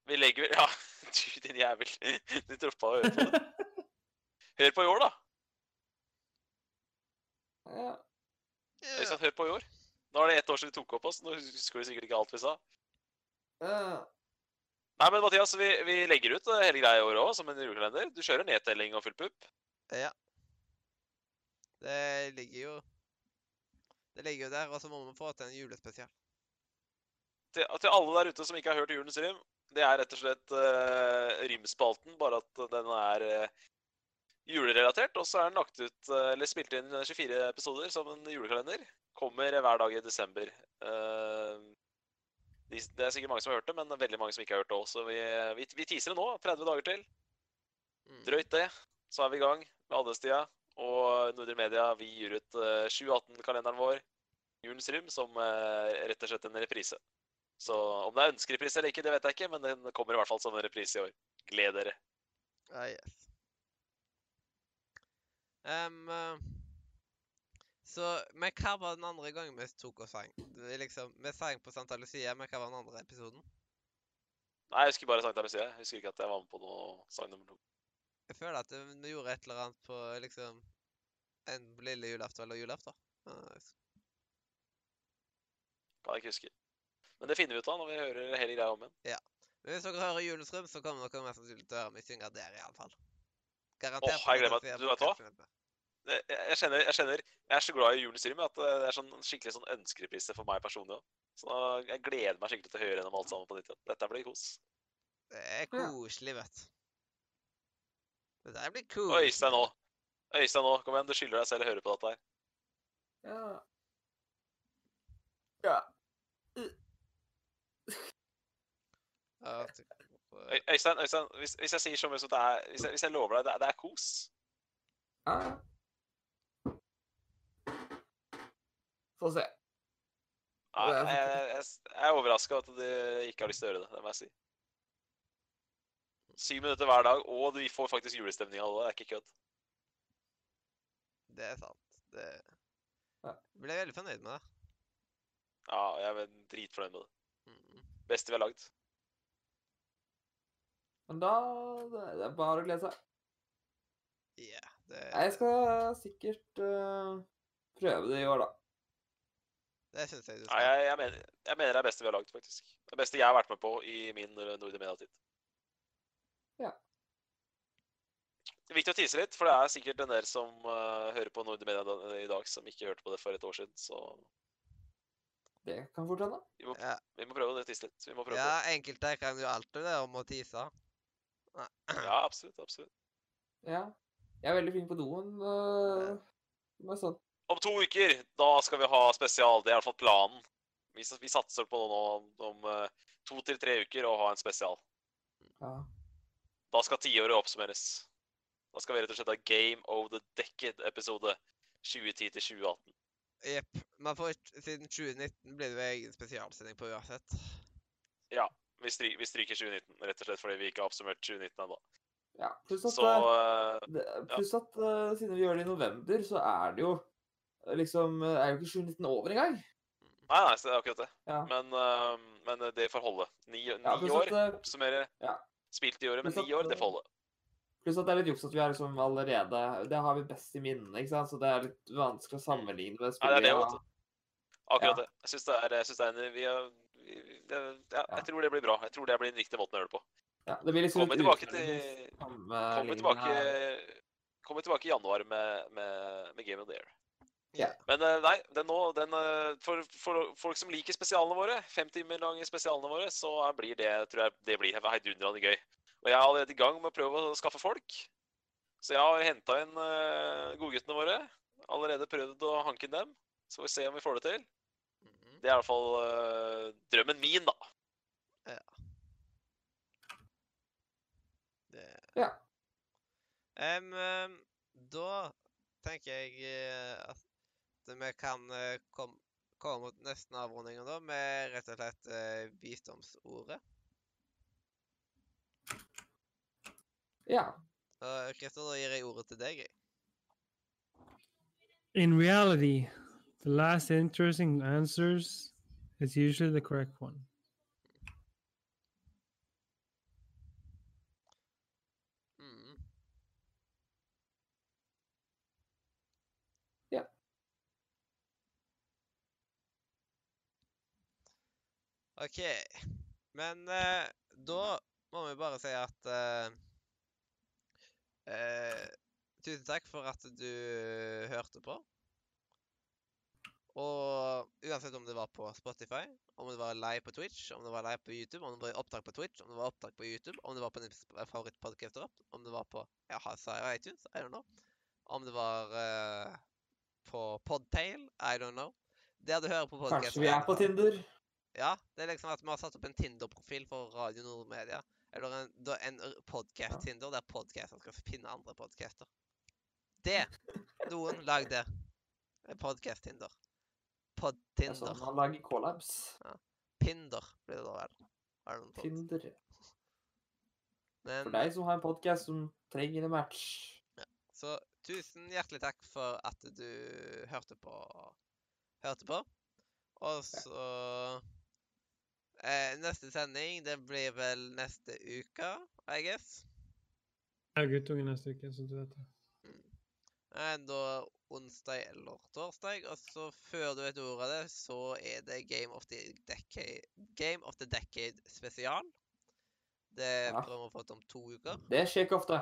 Vi legger vel Ja, du din jævel. Du droppa å høre på det. Hør på i år, da. Ja. Hør på i år. Nå er det ett år siden vi tok opp oss. Nå husker vi sikkert ikke alt vi sa. Eh, Nei, men Mathias, vi, vi legger ut eh, hele greia i år òg, som en julekalender. Du kjører nedtelling og full pupp. Ja. Det ligger jo Det ligger jo der, og så må vi få til en julespesial. Til, til alle der ute som ikke har hørt Julens rim, det er rett og slett uh, rimspalten, bare at den er uh, julerelatert. Og så er den lagt ut, uh, eller spilt inn 24 episoder som en julekalender. Kommer hver dag i desember. De, det er sikkert mange som har hørt det, men veldig mange som ikke har hørt det òg. Så vi, vi, vi teaser det nå. 30 dager til. Mm. Drøyt det. Så er vi i gang med adventstida. Og Nordre Media vi gir ut 2018-kalenderen vår, Julens Rym, som rett og slett en reprise. Så om det er ønskereprise eller ikke, det vet jeg ikke, men den kommer i hvert fall som en reprise i år. Gled dere. Ah, yes. Um, så, men hva var den andre gangen vi tok og sang? Liksom, vi sang på Santa Lucia, men hva var den andre episoden? Nei, Jeg husker bare Santa Lucia. Jeg husker ikke at jeg var med på noe sang nummer to. Jeg føler at vi gjorde et eller annet på liksom en lille julaften eller julaften. Kan ikke huske. Men det finner vi ut av når vi hører hele greia om igjen. Ja. Men hvis dere hører Julens Rum, så kommer dere mest sannsynlig til å høre meg synge der, iallfall. Garantert. Åh, jeg gleder meg. Du vet hva? Jeg, kjenner, jeg kjenner Jeg er så glad i Julens at det er sånn skikkelig sånn ønskereprise for meg personlig òg. Så jeg gleder meg skikkelig til å høre gjennom alt sammen på nytt igjen. Dette blir kos. Det er koselig, vet du. Dette blir kos. Og Øystein nå. Øystein nå, Kom igjen, du skylder deg selv å høre på dette her. Ja. Ja. Øystein, Øystein hvis, hvis, jeg sier så mye som det er Hvis jeg, hvis jeg lover deg, det er, det er kos. Ja. Få se. Nei, jeg, jeg, jeg er overraska at du ikke har lyst til å gjøre det. Det må jeg si. Syv minutter hver dag, og du får faktisk julestemning av det. Det er ikke kødd. Det er sant. Det Jeg ble veldig fornøyd med det. Ja, jeg er dritfornøyd med det. Beste vi har lagd. Men da Det er bare å glede seg. Ja, det Jeg skal sikkert uh, prøve det i år, da. Det syns jeg du skal. Nei, jeg, jeg, mener, jeg, mener, det er beste vi har lagd, faktisk. Det beste jeg har vært med på i min Nordre Media-tid. Ja. Det er viktig å tise litt, for det er sikkert en del som uh, hører på nordic Media i dag, som ikke hørte på det for et år siden, så det kan fort hende. Vi, ja. vi, må prøve å tise litt. Vi må prøve ja, enkelte kan jo alltid det om å tise. ja, absolutt. Absolutt. Ja. Jeg er veldig flink på doen. Uh, sånn. Om to uker, da skal vi ha spesial. Det er i hvert fall planen. Vi, vi satser på det nå om om to til tre uker å ha en spesial. Ja. Da skal tiåret oppsummeres. Da skal vi rett og slett ha Game of the Decade-episode 2010 til 2018. Jepp. Men for siden 2019 blir det jo egen spesialsending på uansett. Ja. Vi, stry vi, stryker 2019, rett og slett fordi vi ikke har oppsummert 2019 ennå. Ja, pluss at, så, uh, pluss at uh, siden vi gjør det i november, så er det jo liksom Er jo ikke 2019 over engang. Nei, nei, det er akkurat det. Ja. Men, uh, men, det får holde. Ni, ni ja, år oppsummere. Ja. Spilt i året, men ni år, det får holde. Pluss at det er litt juks at vi har liksom allerede Det har vi best i minnet, ikke sant? Så det er litt vanskelig å sammenligne med spillet. Nei, det er det. Akkurat det. Jeg syns det er, jeg synes det er en, vi har, vi, det, ja, Jeg tror det blir bra. Jeg tror det blir den riktige måten å gjøre det på. Ja, det blir liksom Kommer tilbake til Kommer tilbake, kommer tilbake i januar med, med, med Game of the Year. Yeah. Men nei, den nå, den, for, for, folk som liker spesialene våre, fem timer lange spesialene våre, så blir det tror jeg, det blir heidundrende gøy. Og jeg er allerede i gang med å prøve å skaffe folk. Så jeg har henta inn uh, godguttene våre. Allerede prøvd å hanke inn dem. Så får vi se om vi får det til. Mhm. Det er i hvert fall uh, drømmen min, da. Ja. Det Ja. Um, um, da tenker jeg at vi kan eh, kom, komme mot nesten avrundingen da, med rett og slett eh, visdomsordet. Ja. Christer, da gir jeg ordet til deg. In reality, the last interesting answers is usually the correct one. OK. Men eh, da må vi bare si at eh, eh, Tusen takk for at du hørte på. Og uansett om det var på Spotify, om det var live på Twitch, om det var live på YouTube, om det var opptak på Twitch, om det var opptak på YouTube, om det var på din favorittpodcaster opp, om det var på ja, sa jeg iTunes, I don't know. Om det var uh, på Podtail, I don't know. Der du hører på podcasten. Kanskje vi er på Tinder? Ja, det er liksom at vi har satt opp en Tinder-profil for Radio Nordmedia. Eller en, en podcast-Tinder der podkaster skal finne andre podcaster. Det! Noen lag det. Podcast-Tinder. Pod-Tinder. Sånn man lager collabs. Ja. Pinder blir det da vel. Tinder, ja. Men, For deg som har en podkast som trenger en match. Ja. Så tusen hjertelig takk for at du hørte på. Hørte på. Og så eh, Neste sending, det blir vel neste uke, I guess. Ja, guttungen neste uke, så du vet det. Eh, da onsdag eller torsdag. Og så før du vet ordet av det, så er det Game of the Decade, Game of the Decade spesial. Det ja. prøver vi å få til om to uker. Det skjer ikke ofte.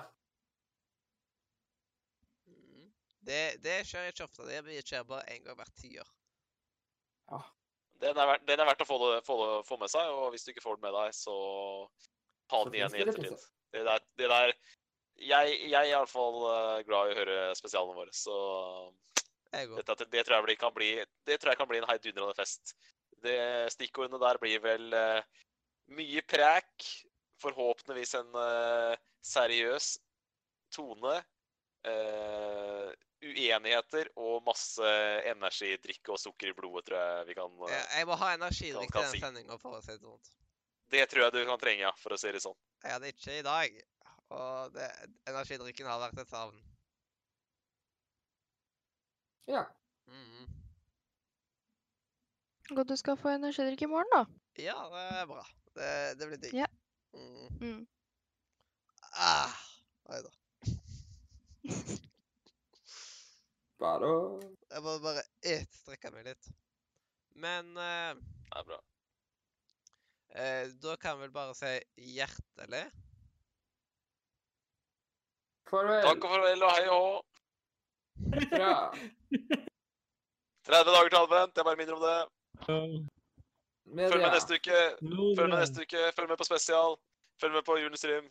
Mm. Det, det, skjer ikke ofte. Det skjer bare én gang hvert tiår. Ja. Den er, den er verdt å få, det, få, få, med seg, og hvis du ikke får den med deg, så ta den igjen i ettertid. Det der, det der jeg, jeg er iallfall uh, glad i å høre spesialene våre, så dette, det, tror jeg kan bli, det tror jeg kan bli en heidundrende fest. Det Stikkordene der blir vel uh, mye prek, forhåpentligvis en uh, seriøs tone, uh, uenigheter og masse energidrikke og sukker i blodet, tror jeg vi kan uh, Jeg må ha energidrikk til den si. sendinga, for å si det sånn. Det tror jeg du kan trenge, ja, for å si det sånn. Jeg hadde ikke i dag. Og det, energidrikken har vært et savn. Ja. Mm. Godt du skal få energidrikk i morgen, da. Ja, det er bra. Det, det blir digg. Ja. Mm. Mm. Ah, Nei da. bare Jeg må bare et strekke meg litt. Men uh, Det er bra. Uh, da kan vi vel bare si hjertelig Farvel. Takk og farvel og hei og hå. Bra. 30 dager til advent. Jeg bare minner om det. Følg med neste uke. Følg med neste uke. Følg med på spesial. Følg med på Julestream.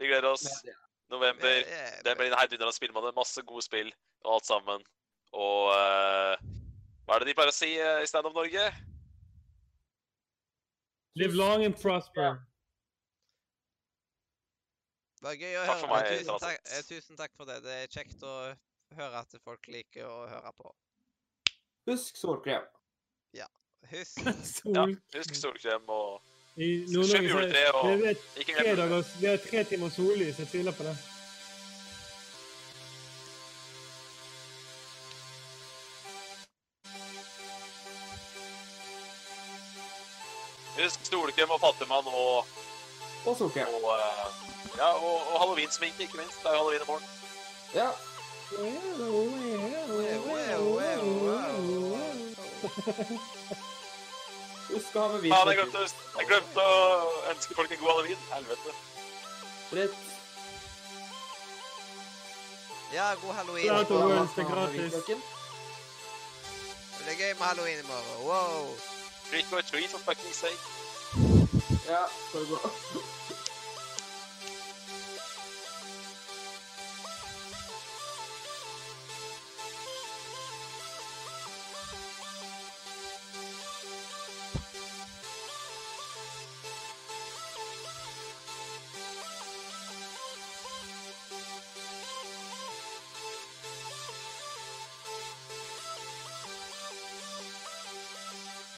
Vi gleder oss. Media. November. Det blir en heidundrende spillmåned. Masse gode spill og alt sammen. Og uh, hva er det de pleier å si uh, i Stand Up Norge? Live long and prosper. Det var gøy å høre. Meg, tusen, takk, eh, tusen, takk, for det. Det er kjekt å høre at folk liker å høre på. Husk solkrem. Ja. Husk Sol. ja, husk solkrem og Kjøp juletre og det. Vi har tre timer sollys. Jeg tviler på det. Husk solkrem og fattigmann og Og solkrem. Og, uh, ja, og, og halloweensminke, ikke minst. Det er jo halloween i morgen. Ja. Å ha med vin. Faen, jeg glemte, jeg glemte å ønske folk en god halloween. Helvete. Britt. Ja, god halloween. det er ønske gratis. Det er gøy med halloween i morgen. Wow. Trick or treat, for fucking sake. Ja, så gå.